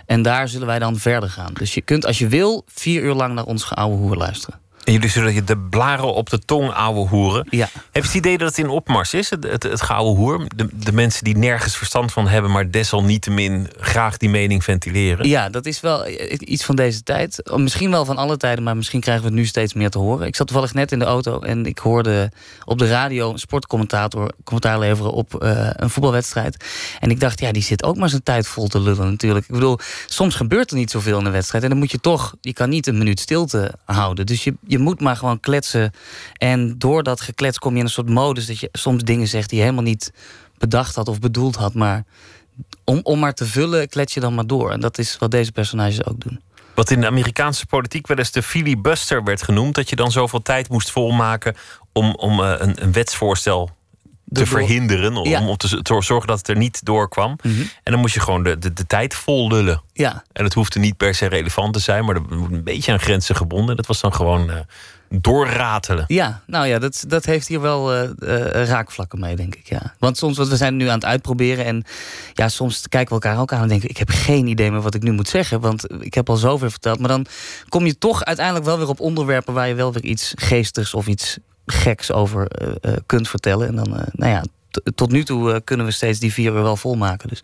En daar zullen wij dan verder gaan. Dus je kunt als je wil vier uur lang naar ons geouwe hoer luisteren. En jullie zullen je de blaren op de tong ouwe hoeren. Ja. Heb je het idee dat het in opmars is, het, het, het gouden hoer? De, de mensen die nergens verstand van hebben, maar desalniettemin graag die mening ventileren. Ja, dat is wel iets van deze tijd. Misschien wel van alle tijden, maar misschien krijgen we het nu steeds meer te horen. Ik zat toevallig net in de auto en ik hoorde op de radio een sportcommentator commentaar leveren op eh, een voetbalwedstrijd. En ik dacht, ja, die zit ook maar zijn tijd vol te lullen natuurlijk. Ik bedoel, soms gebeurt er niet zoveel in een wedstrijd. En dan moet je toch, je kan niet een minuut stilte houden. Dus je, je moet maar gewoon kletsen. En door dat geklets kom je in een soort modus dat je soms dingen zegt die je helemaal niet bedacht had of bedoeld had. Maar om, om maar te vullen, klets je dan maar door. En dat is wat deze personages ook doen. Wat in de Amerikaanse politiek wel eens de filibuster werd genoemd. Dat je dan zoveel tijd moest volmaken om, om eh, een, een wetsvoorstel te verhinderen. Om, Ja. om te, te zorgen dat het er niet doorkwam. En dan moest je gewoon de, de, de tijd vol lullen. Ja. En het hoefde niet per se relevant te zijn, maar dat wordt een beetje aan grenzen gebonden. Dat was dan gewoon eh, doorratelen. Ja, nou ja, dat, dat heeft hier wel eh, eh, raakvlakken mee, denk ik. Ja. Want soms, want we zijn nu aan het uitproberen. En ja, soms kijken we elkaar ook aan en denken... ik heb geen idee meer wat ik nu moet zeggen. Want ik heb al zoveel verteld. Maar dan kom je toch uiteindelijk wel weer op onderwerpen... waar je wel weer iets geestigs of iets geks over eh, eh, kunt vertellen. En dan, eh, nou ja, tot nu toe kunnen we steeds die vier uur wel volmaken. Dus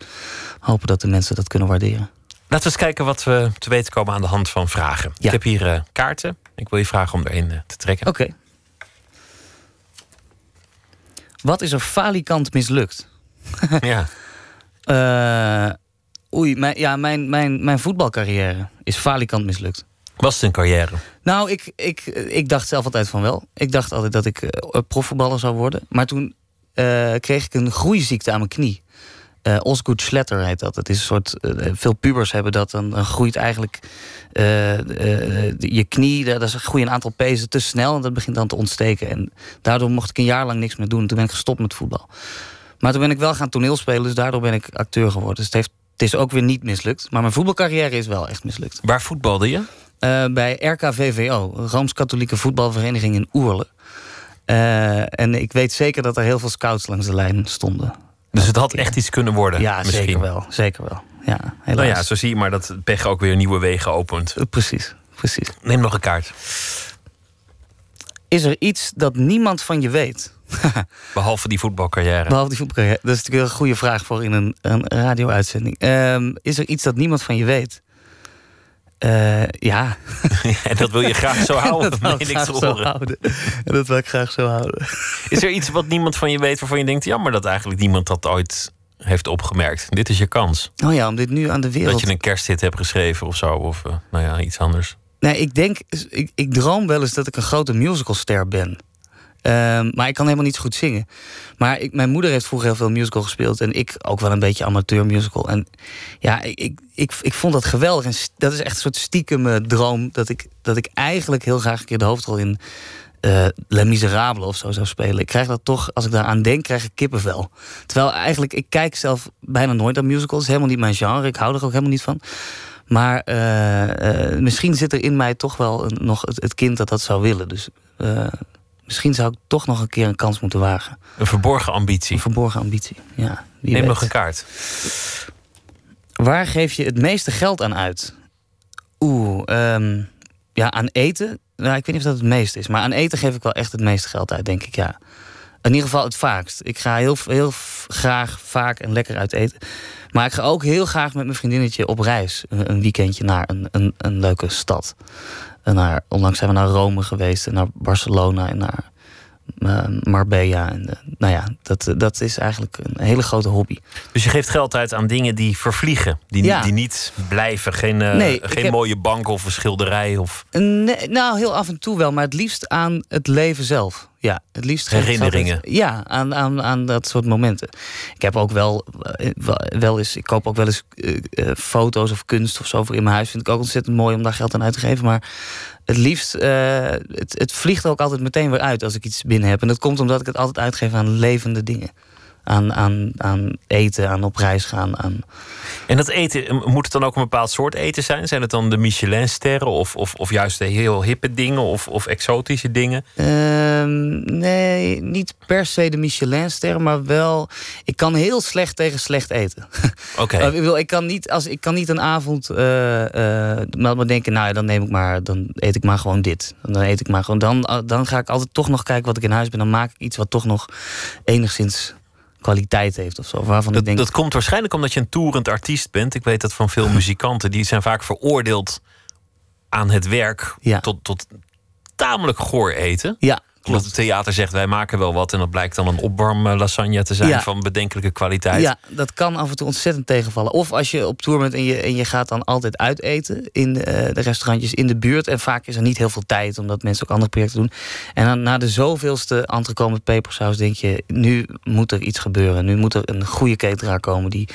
hopen dat de mensen dat kunnen waarderen. Laten we eens kijken wat we te weten komen aan de hand van vragen. Ik heb hier kaarten. Ik wil je vragen om er een te trekken. Oké. Wat is er falikant mislukt? ja. Oei, mijn, ja, mijn, mijn, mijn voetbalcarrière is falikant mislukt. Was het een carrière? Nou, ik, ik, ik dacht zelf altijd van wel. Ik dacht altijd dat ik eh, profvoetballer zou worden. Maar toen eh, kreeg ik een groeiziekte aan mijn knie. Eh Osgood Schletter heet dat. Het is een soort. veel pubers hebben dat. Dan, dan groeit eigenlijk je knie. Daar daar groeien een aantal pezen te snel. En dat begint dan te ontsteken. En daardoor mocht ik een jaar lang niks meer doen. Toen ben ik gestopt met voetbal. Maar toen ben ik wel gaan toneelspelen. Dus daardoor ben ik acteur geworden. Dus het, heeft, het is ook weer niet mislukt. Maar mijn voetbalcarrière is wel echt mislukt. Waar voetbalde je? Eh, bij RKVVO, Rooms-Katholieke Voetbalvereniging in Oerle. Eh, en ik weet zeker dat er heel veel scouts langs de lijn stonden. Dus het had echt iets kunnen worden. Ja, misschien. zeker wel. Zeker wel. Ja, helaas. Nou ja, zo zie je maar dat het pech ook weer nieuwe wegen opent. Precies, precies. Neem nog een kaart. Is er iets dat niemand van je weet? Behalve die voetbalcarrière. Behalve die voetbalcarrière. Dat is natuurlijk een goede vraag voor in een, een radio-uitzending. Ehm, is er iets dat niemand van je weet? Eh, ja. En dat wil je graag zo houden, dat wil ik meen ik graag te zo horen. houden. En dat wil ik graag zo houden. Is er iets wat niemand van je weet waarvan je denkt... jammer dat eigenlijk niemand dat ooit heeft opgemerkt. Dit is je kans. Oh ja, om dit nu aan de wereld... Dat je een kersthit hebt geschreven of zo. Of eh, nou ja, iets anders. Nee, ik denk, ik, ik droom wel eens dat ik een grote musicalster ben. Ehm, maar ik kan helemaal niet zo goed zingen. Maar ik, mijn moeder heeft vroeger heel veel musical gespeeld. En ik ook wel een beetje amateur musical. En ja, ik, ik, ik, ik vond dat geweldig. En dat is echt een soort stiekem droom. Dat ik, dat ik eigenlijk heel graag een keer de hoofdrol in eh Les Miserables of zo zou spelen. Ik krijg dat toch, als ik daaraan denk, krijg ik kippenvel. Terwijl eigenlijk, ik kijk zelf bijna nooit naar musicals. Helemaal niet mijn genre. Ik hou er ook helemaal niet van. Maar eh, eh, misschien zit er in mij toch wel een- nog het, het kind dat dat zou willen. Dus eh, misschien zou ik toch nog een keer een kans moeten wagen. Een verborgen ambitie. Een verborgen ambitie, ja. wie Neem weet. nog een kaart. Waar geef je het meeste geld aan uit? Oeh, ehm, ja, aan eten. Nou, ik weet niet of dat het meeste is. Maar aan eten geef ik wel echt het meeste geld uit, denk ik, ja. In ieder geval het vaakst. Ik ga heel, heel graag, vaak en lekker uit eten. Maar ik ga ook heel graag met mijn vriendinnetje op reis. Een, een weekendje naar een, een, een leuke stad. En naar, onlangs zijn we naar Rome geweest en naar Barcelona en naar Marbella. En, eh, nou ja, dat, dat is eigenlijk een hele grote hobby. Dus je geeft geld uit aan dingen die vervliegen. Die, Ja. die niet blijven. Geen, eh, Nee, geen heb- mooie bank of een schilderij. Of... Nee, nou, heel af en toe wel, maar het liefst aan het leven zelf. Ja, het liefst Herinneringen. Ja, aan, aan, aan dat soort momenten. Ik heb ook wel, eh, wel- eens, ik koop ook wel eens eh, eh, foto's of kunst of zo voor in mijn huis. Vind ik ook ontzettend mooi om daar geld aan uit te geven. Maar het liefst, eh, het, het vliegt ook altijd meteen weer uit als ik iets binnen heb. En dat komt omdat ik het altijd uitgeef aan levende dingen. Aan, aan, aan eten, aan op reis gaan, aan En dat eten, eh, moet het dan ook een bepaald soort eten zijn? Zijn het dan de Michelin-sterren of, of, of juist de heel hippe dingen of, of exotische dingen? Ehm, nee, niet per se de Michelin-sterren, maar wel. Ik kan heel slecht tegen slecht eten. Oké. Eh, ik, bedoel, ik, kan niet, als, ik kan niet een avond eh, eh, maar maar denken, nou ja, dan neem ik maar, dan eet ik maar gewoon dit. Dan eet ik maar gewoon. Dan, eh, dan ga ik altijd toch nog kijken wat ik in huis ben. Dan maak ik iets wat toch nog enigszins kwaliteit heeft of zo. Waarvan ik Dat, denk, dat komt waarschijnlijk omdat je een toerend artiest bent. Ik weet dat van veel muzikanten. Die zijn vaak veroordeeld aan het werk tot, tot tamelijk goor eten. Ja, Omdat het theater zegt, wij maken wel wat. En dat blijkt dan een opwarm lasagne te zijn Ja. van bedenkelijke kwaliteit. Ja, dat kan af en toe ontzettend tegenvallen. Of als je op tour bent en je, en je gaat dan altijd uiteten in eh, de restaurantjes in de buurt. En vaak is er niet heel veel tijd, omdat mensen ook andere projecten doen. En dan na de zoveelste entrecote met pepersaus denk je, nu moet er iets gebeuren. Nu moet er een goede cateraar komen die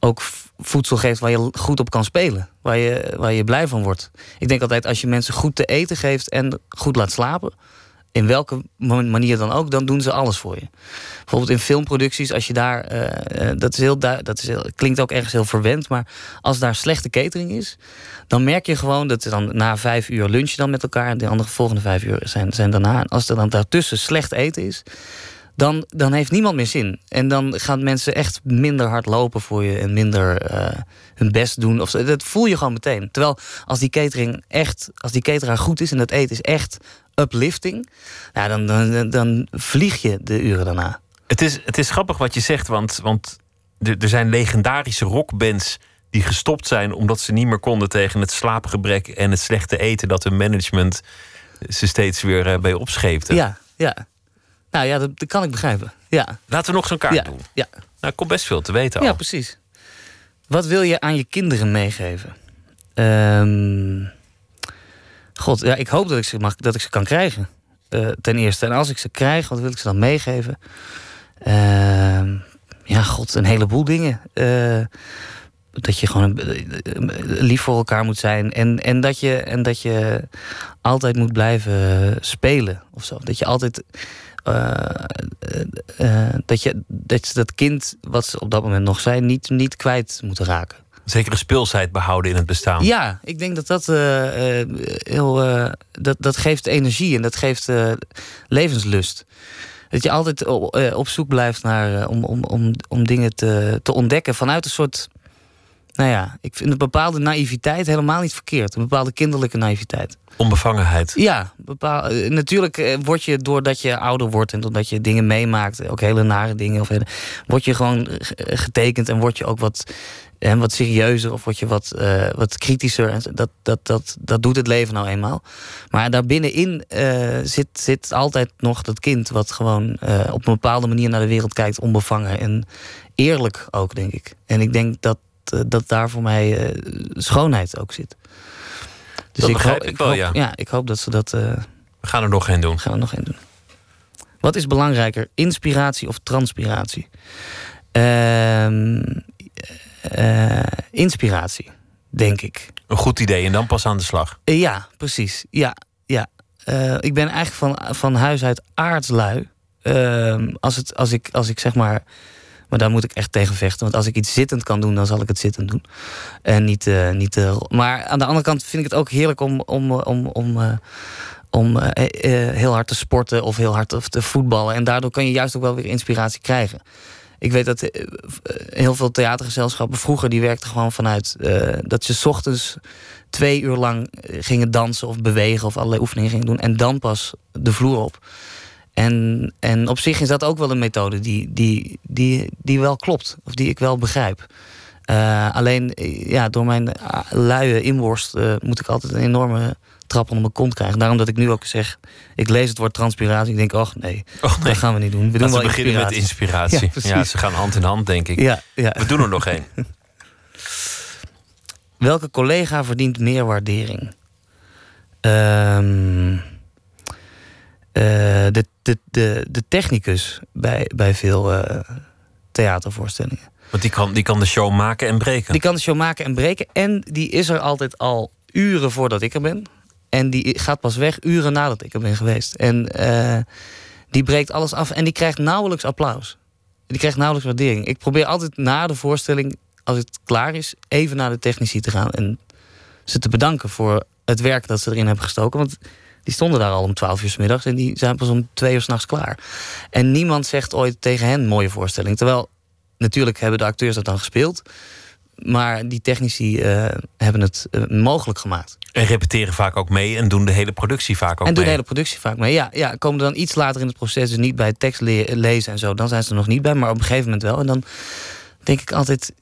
ook voedsel geeft waar je goed op kan spelen. Waar je, waar je blij van wordt. Ik denk altijd, als je mensen goed te eten geeft en goed laat slapen... in welke ma- manier dan ook, dan doen ze alles voor je. Bijvoorbeeld in filmproducties, als je daar. eh, eh, dat is heel, dat is heel, klinkt ook ergens heel verwend, maar als daar slechte catering is, dan merk je gewoon dat dan na vijf uur lunch dan met elkaar, en de andere volgende vijf uur zijn, zijn daarna. En als er dan daartussen slecht eten is, dan, dan heeft niemand meer zin. En dan gaan mensen echt minder hard lopen voor je en minder eh, hun best doen. Of. Dat voel je gewoon meteen. Terwijl als die catering echt, als die cateraar goed is en dat eten is echt uplifting, dan, dan, dan vlieg je de uren daarna. Het is, het is grappig wat je zegt, want, want er, er zijn legendarische rockbands die gestopt zijn omdat ze niet meer konden tegen het slaapgebrek en het slechte eten dat hun management ze steeds weer eh, bij opscheepte. Ja, ja. Nou ja, dat, dat kan ik begrijpen. Ja. Laten we nog zo'n kaart Ja, doen. ja. Nou, komt best veel te weten al. Ja, precies. Wat wil je aan je kinderen meegeven? Ehm, God, ja, ik hoop dat ik ze, mag, dat ik ze kan krijgen. eh, ten eerste. En als ik ze krijg, wat wil ik ze dan meegeven? Ehm, ja, god, een heleboel dingen. Eh, dat je gewoon eh, lief voor elkaar moet zijn. En, en, dat je, en dat je altijd moet blijven spelen of zo. Dat je altijd. dat je dat, dat kind, wat ze op dat moment nog zijn, niet, niet kwijt moeten raken. Zekere speelsheid behouden in het bestaan. Ja, ik denk dat dat eh, eh, heel. eh, dat, dat geeft energie en dat geeft levenslust. Dat je altijd op, op zoek blijft naar. om, om, om, om dingen te, te ontdekken vanuit een soort. Nou ja, ik vind een bepaalde naïviteit helemaal niet verkeerd. Een bepaalde kinderlijke naïviteit. Onbevangenheid. Ja, bepaal, natuurlijk word je doordat je ouder wordt en doordat je dingen meemaakt, ook hele nare dingen, of hele, word je gewoon getekend en word je ook wat, en wat serieuzer of word je wat, eh, wat kritischer. Dat, dat, dat, dat doet het leven nou eenmaal. Maar daarbinnenin eh zit, zit altijd nog dat kind wat gewoon eh, op een bepaalde manier naar de wereld kijkt, onbevangen en eerlijk ook, denk ik. En ik denk dat, dat daar voor mij schoonheid ook zit. Dus Dat begrijp ho- ik wel, hoop, ja. ik hoop dat ze dat. We gaan er nog een doen. gaan we nog één doen. Wat is belangrijker, inspiratie of transpiratie? Ehm, eh, inspiratie, denk ik. Een goed idee en dan pas aan de slag. Eh, ja, precies. Ja, ja. Eh, ik ben eigenlijk van, van huis uit aardslui. Ehm, als, het, als, ik, als ik zeg maar. Maar daar moet ik echt tegen vechten. Want als ik iets zittend kan doen, dan zal ik het zittend doen. En niet. niet maar aan de andere kant vind ik het ook heerlijk om. om, om, om om heel hard te sporten of heel hard te voetballen. En daardoor kan je juist ook wel weer inspiratie krijgen. Ik weet dat eh, heel veel theatergezelschappen vroeger... die werkten gewoon vanuit eh, dat ze ochtends twee uur lang eh, gingen dansen of bewegen... of allerlei oefeningen gingen doen en dan pas de vloer op. En, en op zich is dat ook wel een methode die, die, die, die wel klopt. Of die ik wel begrijp. Eh, alleen eh, ja, door mijn luie inworst eh, moet ik altijd een enorme trap onder mijn kont krijgen. Daarom dat ik nu ook zeg, ik lees het woord transpiratie. Ik denk, och nee, dat gaan we niet doen. We doen wel beginnen met inspiratie. Ja, ze gaan hand in hand, denk ik. Ja, ja. We doen er nog één. Welke collega verdient meer waardering? Ehm, eh, de, de, de, de technicus bij, bij veel eh, theatervoorstellingen. Want die kan, die kan de show maken en breken. Die kan de show maken en breken. En die is er altijd al uren voordat ik er ben. En die gaat pas weg uren nadat ik er ben geweest. En eh, die breekt alles af. En die krijgt nauwelijks applaus. Die krijgt nauwelijks waardering. Ik probeer altijd na de voorstelling, als het klaar is, even naar de technici te gaan. En ze te bedanken voor het werk dat ze erin hebben gestoken. Want die stonden daar al om 12 uur s middags. En die zijn pas om twee uur s'nachts klaar. En niemand zegt ooit tegen hen mooie voorstelling. Terwijl natuurlijk hebben de acteurs dat dan gespeeld. Maar die technici eh, hebben het eh, mogelijk gemaakt. En repeteren vaak ook mee en doen de hele productie vaak ook en doen mee. de hele productie vaak mee. Ja, ja, komen er dan iets later in het proces, dus niet bij het tekst le- lezen en zo. Dan zijn ze er nog niet bij, maar op een gegeven moment wel. En dan denk ik altijd,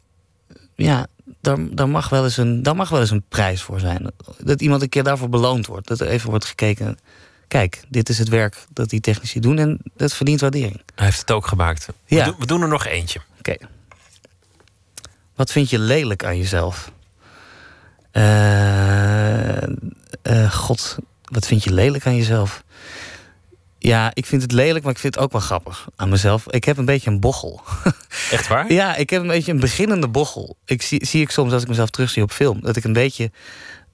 ja, daar, daar, mag wel eens een, daar mag wel eens een prijs voor zijn. Dat iemand een keer daarvoor beloond wordt. Dat er even wordt gekeken, kijk, dit is het werk dat die technici doen en dat verdient waardering. Hij heeft het ook gemaakt. We, Ja. doen, we doen er nog eentje. Oké. Wat vind je lelijk aan jezelf? Eh, eh, God, wat vind je lelijk aan jezelf? Ja, ik vind het lelijk, maar ik vind het ook wel grappig aan mezelf. Ik heb een beetje een bochel. Echt waar? Ja, ik heb een beetje een beginnende bochel. Ik zie, zie ik soms als ik mezelf terugzie op film. Dat ik een beetje,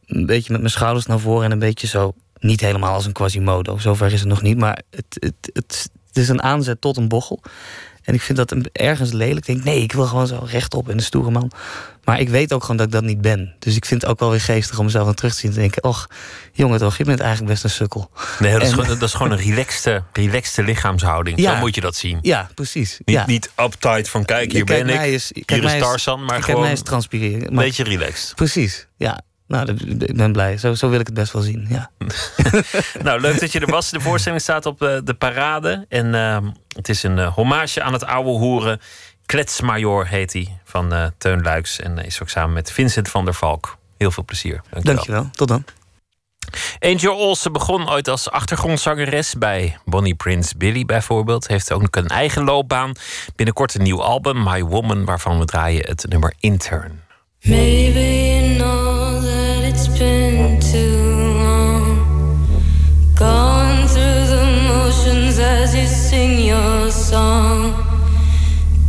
een beetje met mijn schouders naar voren en een beetje zo niet helemaal als een Quasimodo, zover is het nog niet. Maar het, het, het, het is een aanzet tot een bochel. En ik vind dat ergens lelijk. Ik denk, nee, ik wil gewoon zo rechtop en een stoere man. Maar ik weet ook gewoon dat ik dat niet ben. Dus ik vind het ook wel weer geestig om mezelf aan terug te zien. Te denken, och, jongen toch, je bent eigenlijk best een sukkel. Nee, dat is, gewoon, dat is gewoon een relaxte, relaxte lichaamshouding. Ja. Zo moet je dat zien. Ja, precies. Niet, ja. niet uptight van kijk, hier Kijk ben ik. eens- hier kijk is Tarzan, maar kijk gewoon mij eens transpireren. een beetje relaxed. Precies, ja. Nou, ik ben blij. Zo, zo wil ik het best wel zien, ja. Nou, leuk dat je er was. De voorstelling staat op eh, de parade. En ehm, het is een eh, hommage aan het oude hoeren. Kletsmajor heet hij, van eh, Teun Luiks. En is ook samen met Vincent van der Valk. Heel veel plezier. Dankjewel. Dankjewel, tot dan. Angel Olsen begon ooit als achtergrondzangeres bij Bonnie Prince Billy bijvoorbeeld. Heeft ook een eigen loopbaan. Binnenkort een nieuw album, My Woman, waarvan we draaien het nummer Intern. Maybe you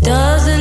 Doesn't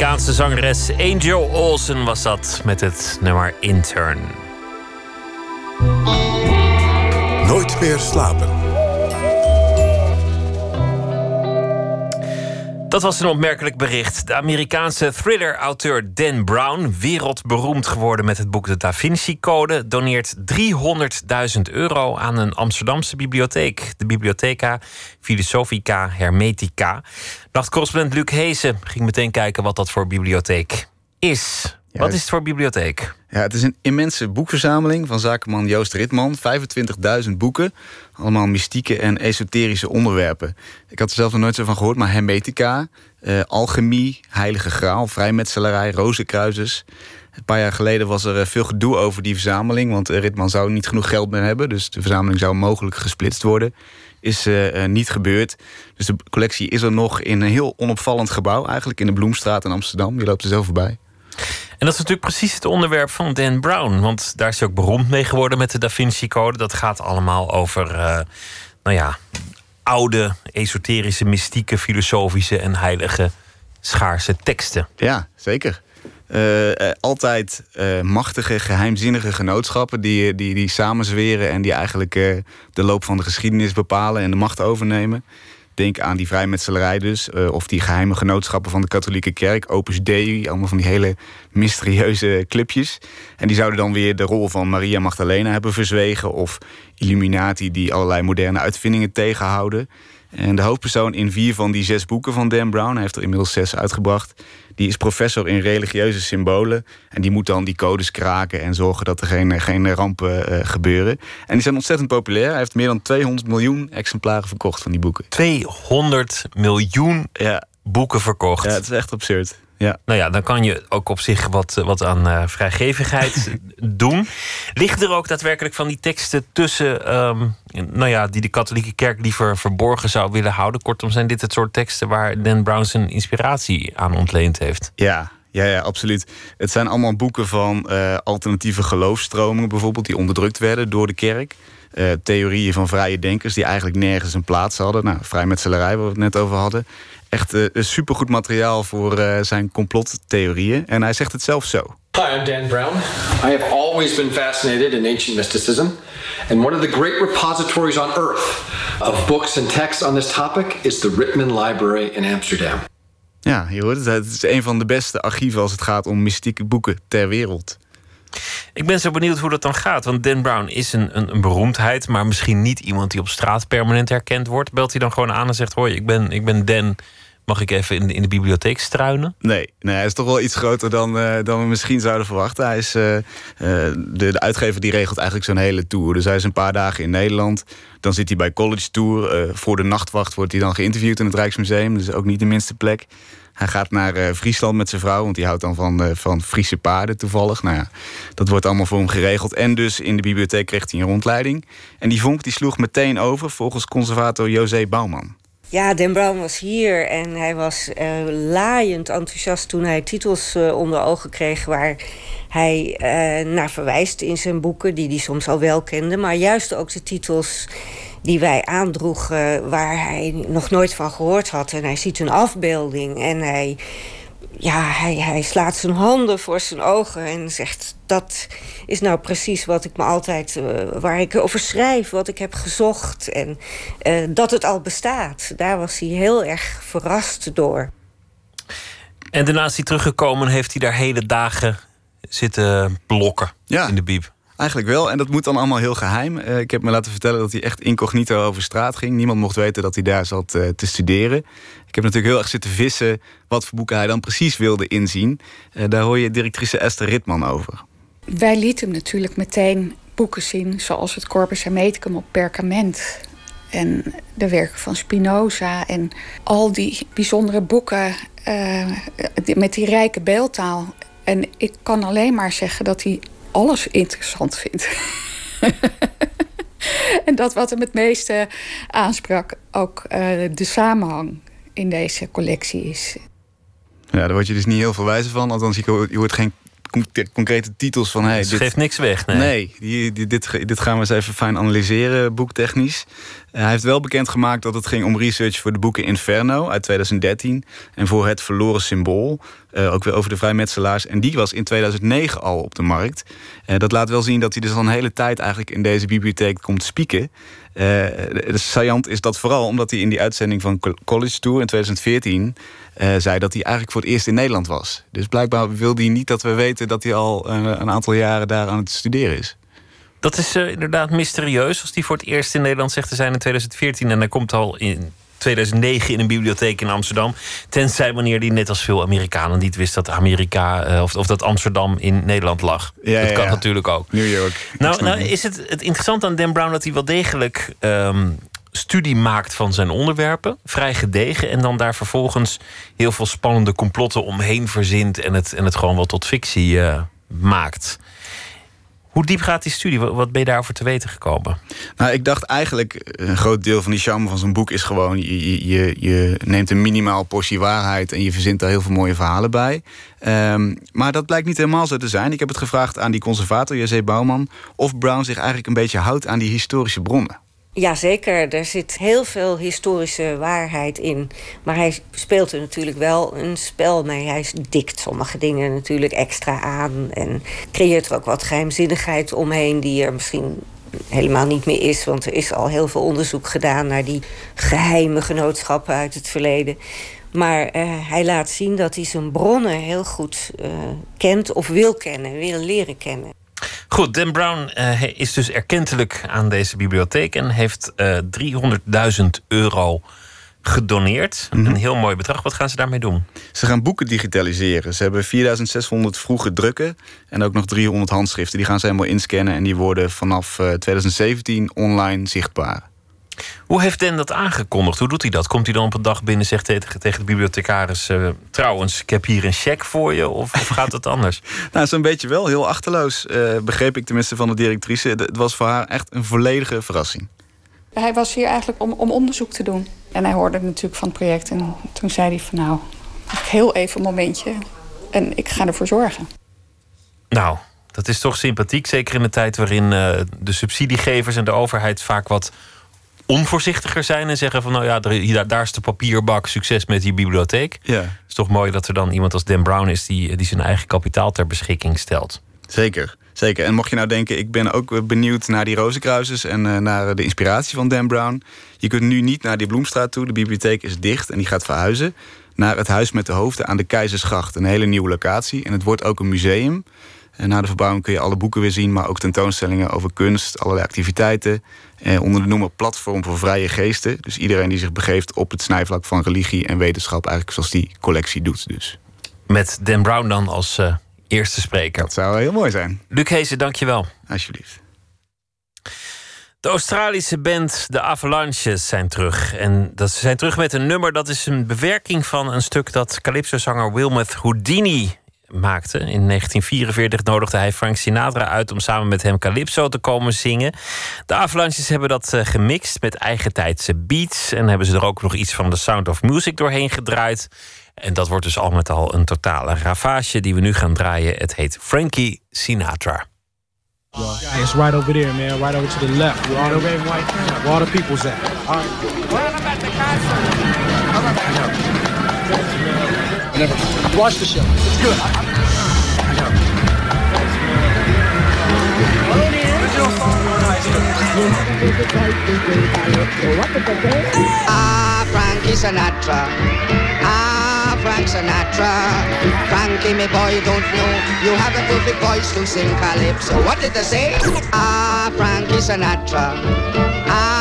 Amerikaanse zangeres Angel Olsen was dat met het nummer Intern. Nooit meer slapen. Dat was een opmerkelijk bericht. De Amerikaanse thriller-auteur Dan Brown, wereldberoemd geworden met het boek De Da Vinci Code, doneert 300.000 euro aan een Amsterdamse bibliotheek. De Bibliotheca Philosophica Hermetica. Nachtcorrespondent Luc Heesen ging meteen kijken wat dat voor bibliotheek is. Wat is het voor bibliotheek? Ja, het is een immense boekverzameling van zakenman Joost Ritman. 25.000 boeken. Allemaal mystieke en esoterische onderwerpen. Ik had er zelf nog nooit zo van gehoord, maar hermetica, eh, alchemie, heilige graal, vrijmetselarij, rozenkruisers. Een paar jaar geleden was er eh, veel gedoe over die verzameling. Want eh, Ritman zou niet genoeg geld meer hebben. Dus de verzameling zou mogelijk gesplitst worden. Is eh, niet gebeurd. Dus de collectie is er nog in een heel onopvallend gebouw. Eigenlijk in de Bloemstraat in Amsterdam. Je loopt er zo voorbij. En dat is natuurlijk precies het onderwerp van Dan Brown. Want daar is hij ook beroemd mee geworden met de Da Vinci Code. Dat gaat allemaal over, eh, nou ja, oude, esoterische, mystieke, filosofische en heilige schaarse teksten. Ja, zeker. Eh, eh, altijd machtige, geheimzinnige genootschappen die, die, die samenzweren en die eigenlijk de loop van de geschiedenis bepalen en de macht overnemen. Denk aan die vrijmetselarij dus. eh, of die geheime genootschappen van de katholieke kerk. Opus Dei, allemaal van die hele mysterieuze clipjes. En die zouden dan weer de rol van Maria Magdalena hebben verzwegen. Of Illuminati die allerlei moderne uitvindingen tegenhouden. En de hoofdpersoon in vier van die zes boeken van Dan Brown... hij heeft er inmiddels zes uitgebracht... die is professor in religieuze symbolen. En die moet dan die codes kraken... en zorgen dat er geen, geen rampen eh, gebeuren. En die zijn ontzettend populair. Hij heeft meer dan 200 miljoen exemplaren verkocht van die boeken. 200 miljoen boeken verkocht. Ja, het is echt absurd. Ja. Nou ja, dan kan je ook op zich wat, wat aan eh, vrijgevigheid doen. Liggen er ook daadwerkelijk van die teksten tussen, ehm, nou ja, die de katholieke kerk liever verborgen zou willen houden? Kortom, zijn dit het soort teksten waar Dan Brown zijn inspiratie aan ontleend heeft? Ja, ja, ja, absoluut. Het zijn allemaal boeken van eh, alternatieve geloofstromingen, bijvoorbeeld, die onderdrukt werden door de kerk. Eh, theorieën van vrije denkers die eigenlijk nergens een plaats hadden. Nou, vrijmetselarij, waar we het net over hadden. Echt een supergoed materiaal voor eh, zijn complottheorieën. En hij zegt het zelf zo. Hi, I'm Dan Brown. I have always been fascinated in ancient mysticism, and one of the great repositories on earth of books and texts on this topic is the Rittman Library in Amsterdam. Ja, je hoort het. Het is een van de beste archieven als het gaat om mystieke boeken ter wereld. Ik ben zo benieuwd hoe dat dan gaat. Want Dan Brown is een, een, een beroemdheid, maar misschien niet iemand die op straat permanent herkend wordt. Belt hij dan gewoon aan en zegt: Hoi, ik ben, ik ben Dan. Mag ik even in de, in de bibliotheek struinen? Nee, nee, hij is toch wel iets groter dan, eh, dan we misschien zouden verwachten. Hij is, eh, eh, de, de uitgever die regelt eigenlijk zo'n hele tour. Dus hij is een paar dagen in Nederland. Dan zit hij bij College Tour. Voor de nachtwacht wordt hij dan geïnterviewd in het Rijksmuseum. Dus ook niet de minste plek. Hij gaat naar eh, Friesland met zijn vrouw, want die houdt dan van, eh, van Friese paarden toevallig. Nou ja, dat wordt allemaal voor hem geregeld. En dus in de bibliotheek kreeg hij een rondleiding. En die vonk die sloeg meteen over, volgens conservator José Bouwman. Ja, Dan Brown was hier en hij was eh, laaiend enthousiast toen hij titels onder ogen kreeg waar hij naar verwijst in zijn boeken, die hij soms al wel kende, maar juist ook de titels die wij aandroegen waar hij nog nooit van gehoord had. En hij ziet een afbeelding en hij, ja, hij, hij slaat zijn handen voor zijn ogen en zegt: Dat is nou precies wat ik me altijd, eh, waar ik over schrijf, wat ik heb gezocht. En eh, dat het al bestaat. Daar was hij heel erg verrast door. En daarna is hij teruggekomen en heeft hij daar hele dagen zitten blokken in de bieb. Eigenlijk wel. En dat moet dan allemaal heel geheim. Eh, ik heb me laten vertellen dat hij echt incognito over straat ging. Niemand mocht weten dat hij daar zat eh, te studeren. Ik heb natuurlijk heel erg zitten vissen wat voor boeken hij dan precies wilde inzien. Eh, daar hoor je directrice Esther Ritman over. Wij lieten hem natuurlijk meteen boeken zien, zoals het Corpus Hermeticum op perkament. En de werken van Spinoza en al die bijzondere boeken met die rijke beeldtaal. En ik kan alleen maar zeggen dat hij alles interessant vindt. en dat wat hem het meeste aansprak ook eh, de samenhang in deze collectie is. Ja, daar word je dus niet heel veel wijzer van. Althans, je hoort, je hoort geen con- concrete titels van... Hey, Ze geeft niks weg, nee. die, die- dit, dit gaan we eens even fijn analyseren, boektechnisch. Eh, hij heeft wel bekendgemaakt dat het ging om research voor de boeken Inferno uit 2013... en voor Het Verloren Symbool, eh, ook weer over de vrijmetselaars. En die was in 2009 al op de markt. Eh, dat laat wel zien dat hij dus al een hele tijd eigenlijk in deze bibliotheek komt spieken. Saillant is dat vooral omdat hij in die uitzending van Co- College Tour in 2014... eh, zei dat hij eigenlijk voor het eerst in Nederland was. Dus blijkbaar wilde hij niet dat we weten dat hij al een aantal jaren daar aan het studeren is. Dat is eh, inderdaad mysterieus als die voor het eerst in Nederland zegt te zijn in 2014 en hij komt al in 2009 in een bibliotheek in Amsterdam. Tenzij wanneer die net als veel Amerikanen niet wist dat Amerika eh, of, of dat Amsterdam in Nederland lag. Ja, dat kan ja. natuurlijk ook. New York. Nou, nou is het, het interessant aan Dan Brown dat hij wel degelijk ehm, studie maakt van zijn onderwerpen. Vrij gedegen. En dan daar vervolgens heel veel spannende complotten omheen verzint. En het, en het gewoon wel tot fictie eh, maakt. Hoe diep gaat die studie? Wat ben je daarover te weten gekomen? Nou, ik dacht eigenlijk, een groot deel van die charme van zo'n boek is gewoon... Je, je- je, je neemt een minimaal portie waarheid en je verzint daar heel veel mooie verhalen bij. Ehm, maar dat blijkt niet helemaal zo te zijn. Ik heb het gevraagd aan die conservator, J.C. Bouwman... of Brown zich eigenlijk een beetje houdt aan die historische bronnen. Jazeker, er zit heel veel historische waarheid in. Maar hij speelt er natuurlijk wel een spel mee. Hij dikt sommige dingen natuurlijk extra aan. En creëert er ook wat geheimzinnigheid omheen... die er misschien helemaal niet meer is. Want er is al heel veel onderzoek gedaan naar die geheime genootschappen uit het verleden. Maar eh, hij laat zien dat hij zijn bronnen heel goed eh, kent of wil kennen, wil leren kennen. Goed, Dan Brown eh, is dus erkentelijk aan deze bibliotheek en heeft eh 300.000 euro gedoneerd. Een heel mooi bedrag. Wat gaan ze daarmee doen? Ze gaan boeken digitaliseren. Ze hebben 4600 vroege drukken en ook nog 300 handschriften. Die gaan ze helemaal inscannen en die worden vanaf eh, 2017 online zichtbaar. Hoe heeft Dan dat aangekondigd? Hoe doet hij dat? Komt hij dan op een dag binnen en zegt tegen, tegen de bibliothecaris... eh, trouwens, ik heb hier een cheque voor je? Of, of gaat het anders? Nou, zo'n beetje wel. Heel achterloos, eh, begreep ik tenminste van de directrice. Het was voor haar echt een volledige verrassing. Hij was hier eigenlijk om, om onderzoek te doen. En hij hoorde natuurlijk van het project. En toen zei hij van nou, heel even een momentje. En ik ga ervoor zorgen. Nou, dat is toch sympathiek. Zeker in de tijd waarin eh, de subsidiegevers en de overheid vaak wat onvoorzichtiger zijn en zeggen van nou ja, daar, daar is de papierbak, succes met die bibliotheek. Ja. Het is toch mooi dat er dan iemand als Dan Brown is die, die zijn eigen kapitaal ter beschikking stelt. Zeker, zeker. En mocht je nou denken, ik ben ook benieuwd naar die rozenkruisers en eh, naar de inspiratie van Dan Brown. Je kunt nu niet naar die Bloemstraat toe. De bibliotheek is dicht en die gaat verhuizen naar het Huis met de Hoofden aan de Keizersgracht. Een hele nieuwe locatie. En het wordt ook een museum. En na de verbouwing kun je alle boeken weer zien, maar ook tentoonstellingen over kunst, allerlei activiteiten. Eh, onder de noemer Platform voor Vrije Geesten. Dus iedereen die zich begeeft op het snijvlak van religie en wetenschap, eigenlijk zoals die collectie doet. Dus. Met Dan Brown dan als eh, eerste spreker. Dat zou heel mooi zijn. Luc Heesen, dankjewel. Alsjeblieft. De Australische band The Avalanches zijn terug. En dat, ze zijn terug met een nummer dat is een bewerking van een stuk dat Calypso-zanger Wilmeth Houdini maakte. In 1944 nodigde hij Frank Sinatra uit om samen met hem Calypso te komen zingen. De Avalanches hebben dat eh, gemixt met eigen tijdse beats. En hebben ze er ook nog iets van de Sound of Music doorheen gedraaid. En dat wordt dus al met al een totale ravage die we nu gaan draaien. Het heet Frankie Sinatra. Hey, it's right over there, man. Right over to the left. Where all the red and white Where all the people's at. All right. Well, I'm at the concert. Never. Watch the show. It's good. Ah, Frankie Sinatra. Ah, Frank Sinatra. Frankie, me boy, don't know. You have a perfect voice to sing calypso. What did they say? Ah, Frankie Sinatra. Ah,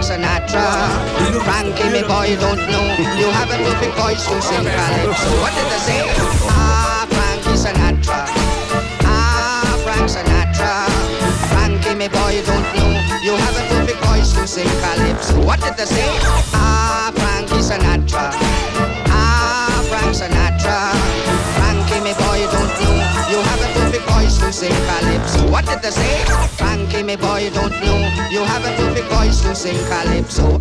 Frank Sinatra. Frankie, me boy, don't know. You have a perfect voice to sing calypso. What did they say? Ah, Frankie Sinatra. Ah, Frank Sinatra. Frankie, me boy, don't know. You have a perfect voice to sing calypso. What did they say? Ah, Frankie Sinatra. Ah, Frank Sinatra. Frankie, me boy, don't know. You have a perfect voice to sing calypso. What did they say? Frankie, me boy, you don't know. You have a perfect voice to sing calypso.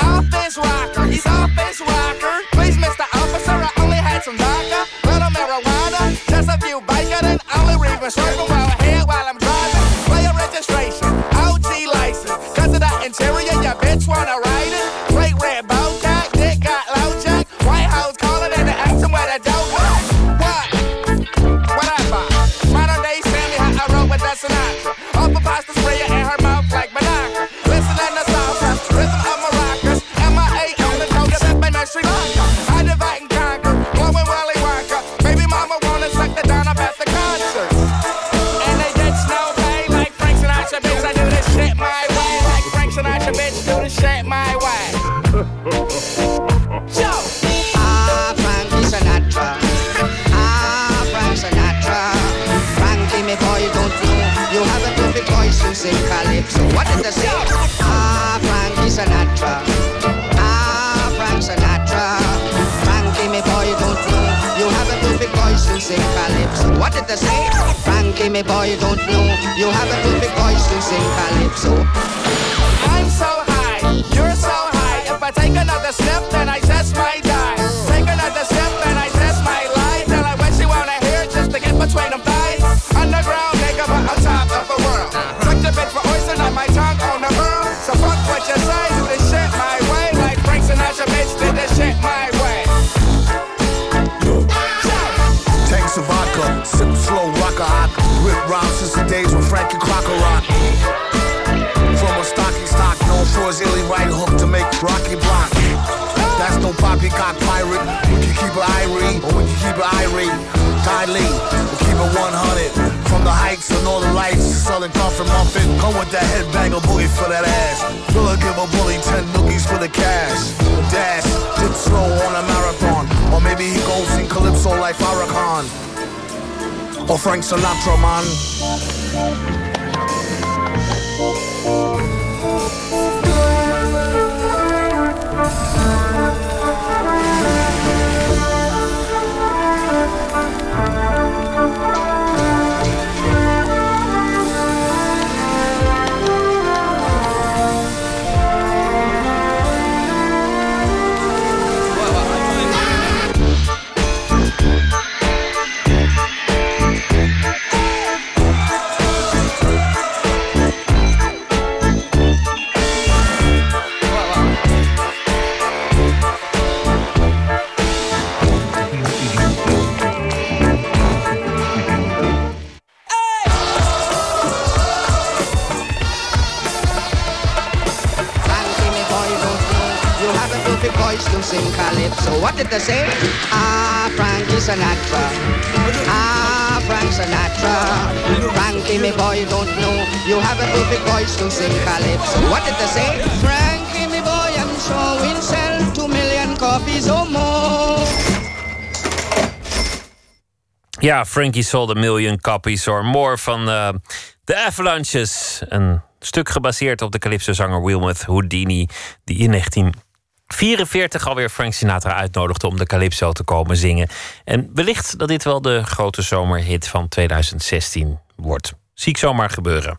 Office rocker, he's office rocker. Please, Mr. Officer, I only had some vodka, little marijuana, just a few bacon, and only reading circle while here while I'm driving. Player registration, OG license, cause of that interior, your bitch wanna ride it. Great red bow tie, dick got low jack, White House calling and asking where the dope me boy, don't know. You have a perfect voice to sing calypso. baccarat. From a stocky stock, known for his illy right hook to make Rocky block. That's no poppycock pirate. We can keep it irie, or we can keep it irate. Tidely, we keep it 100. From the heights and all the lights, selling coffin muffin. Come with that headbanger bully for that ass. Will give a bully ten nookies for the cash? Dash, dip slow on a marathon. Or maybe he goes in calypso like Farrakhan. Or Frank Sinatra, man. Did they say? Ah, Frankie Sinatra. Ah, Frank Sinatra. Frankie, me boy, don't know. You have a perfect voice to sing calypso. What did they say? Frankie, me boy, I'm sure we'll sell two million copies or more. Ja, Frankie sold a million copies or more van eh, de Avalanches. Een stuk gebaseerd op de calypso-zanger Wilmoth Houdini... die in 1944 alweer Frank Sinatra uitnodigde om de calypso te komen zingen. En wellicht dat dit wel de grote zomerhit van 2016 wordt. Zie ik zomaar gebeuren.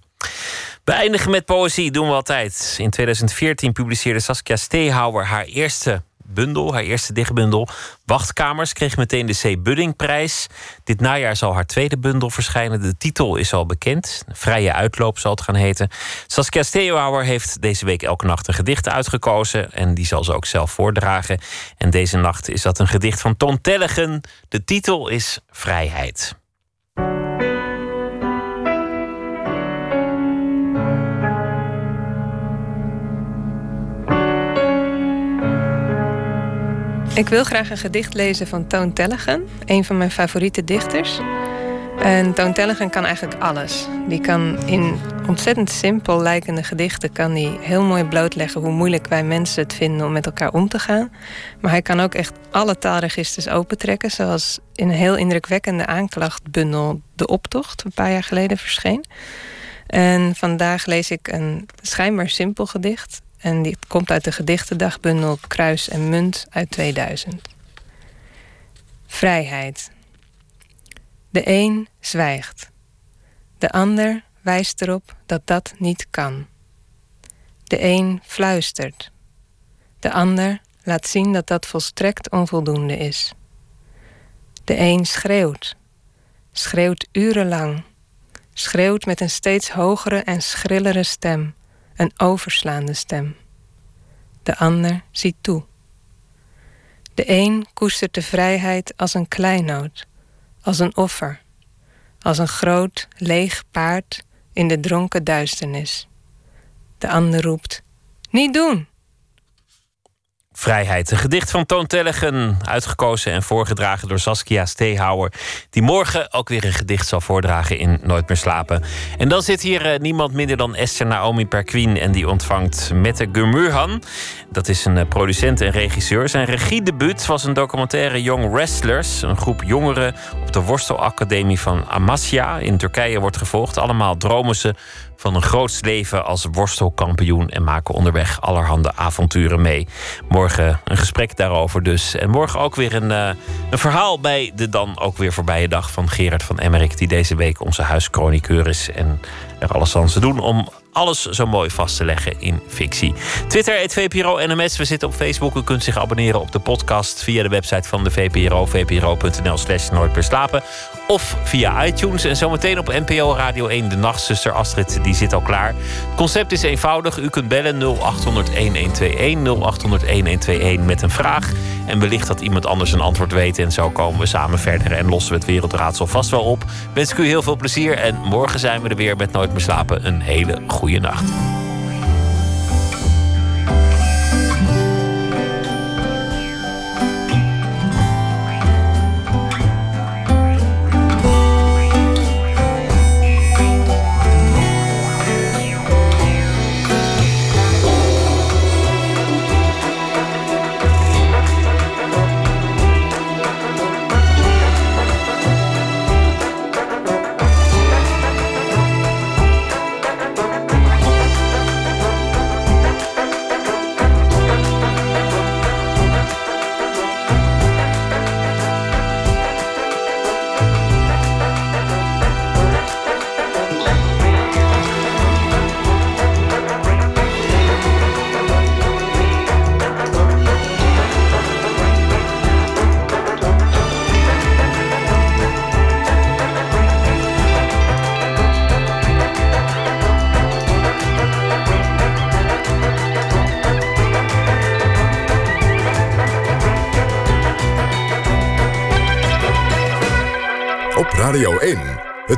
We eindigen met poëzie, doen we altijd. In 2014 publiceerde Saskia Stehauer haar eerste bundel, haar eerste dichtbundel. Wachtkamers kreeg meteen de C. Buddingprijs. Dit najaar zal haar tweede bundel verschijnen. De titel is al bekend. Vrije uitloop zal het gaan heten. Saskia Stehauer heeft deze week elke nacht een gedicht uitgekozen. En die zal ze ook zelf voordragen. En deze nacht is dat een gedicht van Ton Tellegen. De titel is Vrijheid. Ik wil graag een gedicht lezen van Toon Tellegen, een van mijn favoriete dichters. En Toon Tellegen kan eigenlijk alles. Die kan in ontzettend simpel lijkende gedichten kan hij heel mooi blootleggen hoe moeilijk wij mensen het vinden om met elkaar om te gaan. Maar hij kan ook echt alle taalregisters opentrekken, zoals in een heel indrukwekkende aanklachtbundel De Optocht, een paar jaar geleden verscheen. En vandaag lees ik een schijnbaar simpel gedicht. En die komt uit de gedichtendagbundel Kruis en Munt uit 2000. Vrijheid. De een zwijgt. De ander wijst erop dat dat niet kan. De een fluistert. De ander laat zien dat dat volstrekt onvoldoende is. De een schreeuwt. Schreeuwt urenlang. Schreeuwt met een steeds hogere en schrillere stem. Een overslaande stem. De ander ziet toe. De een koestert de vrijheid als een kleinood, als een offer, als een groot, leeg paard in de dronken duisternis. De ander roept: Niet doen! Vrijheid. Een gedicht van Toon Tellegen, uitgekozen en voorgedragen door Saskia Stehauer, die morgen ook weer een gedicht zal voordragen in Nooit meer slapen. En dan zit hier eh, niemand minder dan Esther Naomi Perquin en die ontvangt Mette Gurmurhan. Dat is een eh, producent en regisseur. Zijn regiedebuut was een documentaire Young Wrestlers, een groep jongeren op de worstelacademie van Amasya in Turkije wordt gevolgd. Allemaal dromen ze van een groots leven als worstelkampioen en maken onderweg allerhande avonturen mee. Morgen een gesprek daarover dus. En morgen ook weer een, eh, een verhaal bij de dan ook weer voorbije dag van Gerard van Emmerik, die deze week onze huischroniqueur is en er alles aan ze doen om alles zo mooi vast te leggen in fictie. Twitter, het VPRO NMS. We zitten op Facebook. U kunt zich abonneren op de podcast via de website van de VPRO. vpro.nl slash nooit meer slapen. Of via iTunes. En zometeen op NPO Radio 1. De nachtzuster Astrid, die zit al klaar. Het concept is eenvoudig. U kunt bellen 0800 1121 0800 1121 met een vraag. En wellicht dat iemand anders een antwoord weet. En zo komen we samen verder en lossen we het wereldraadsel vast wel op. Wens ik u heel veel plezier. En morgen zijn we er weer met Nooit meer slapen. Een hele goede nacht.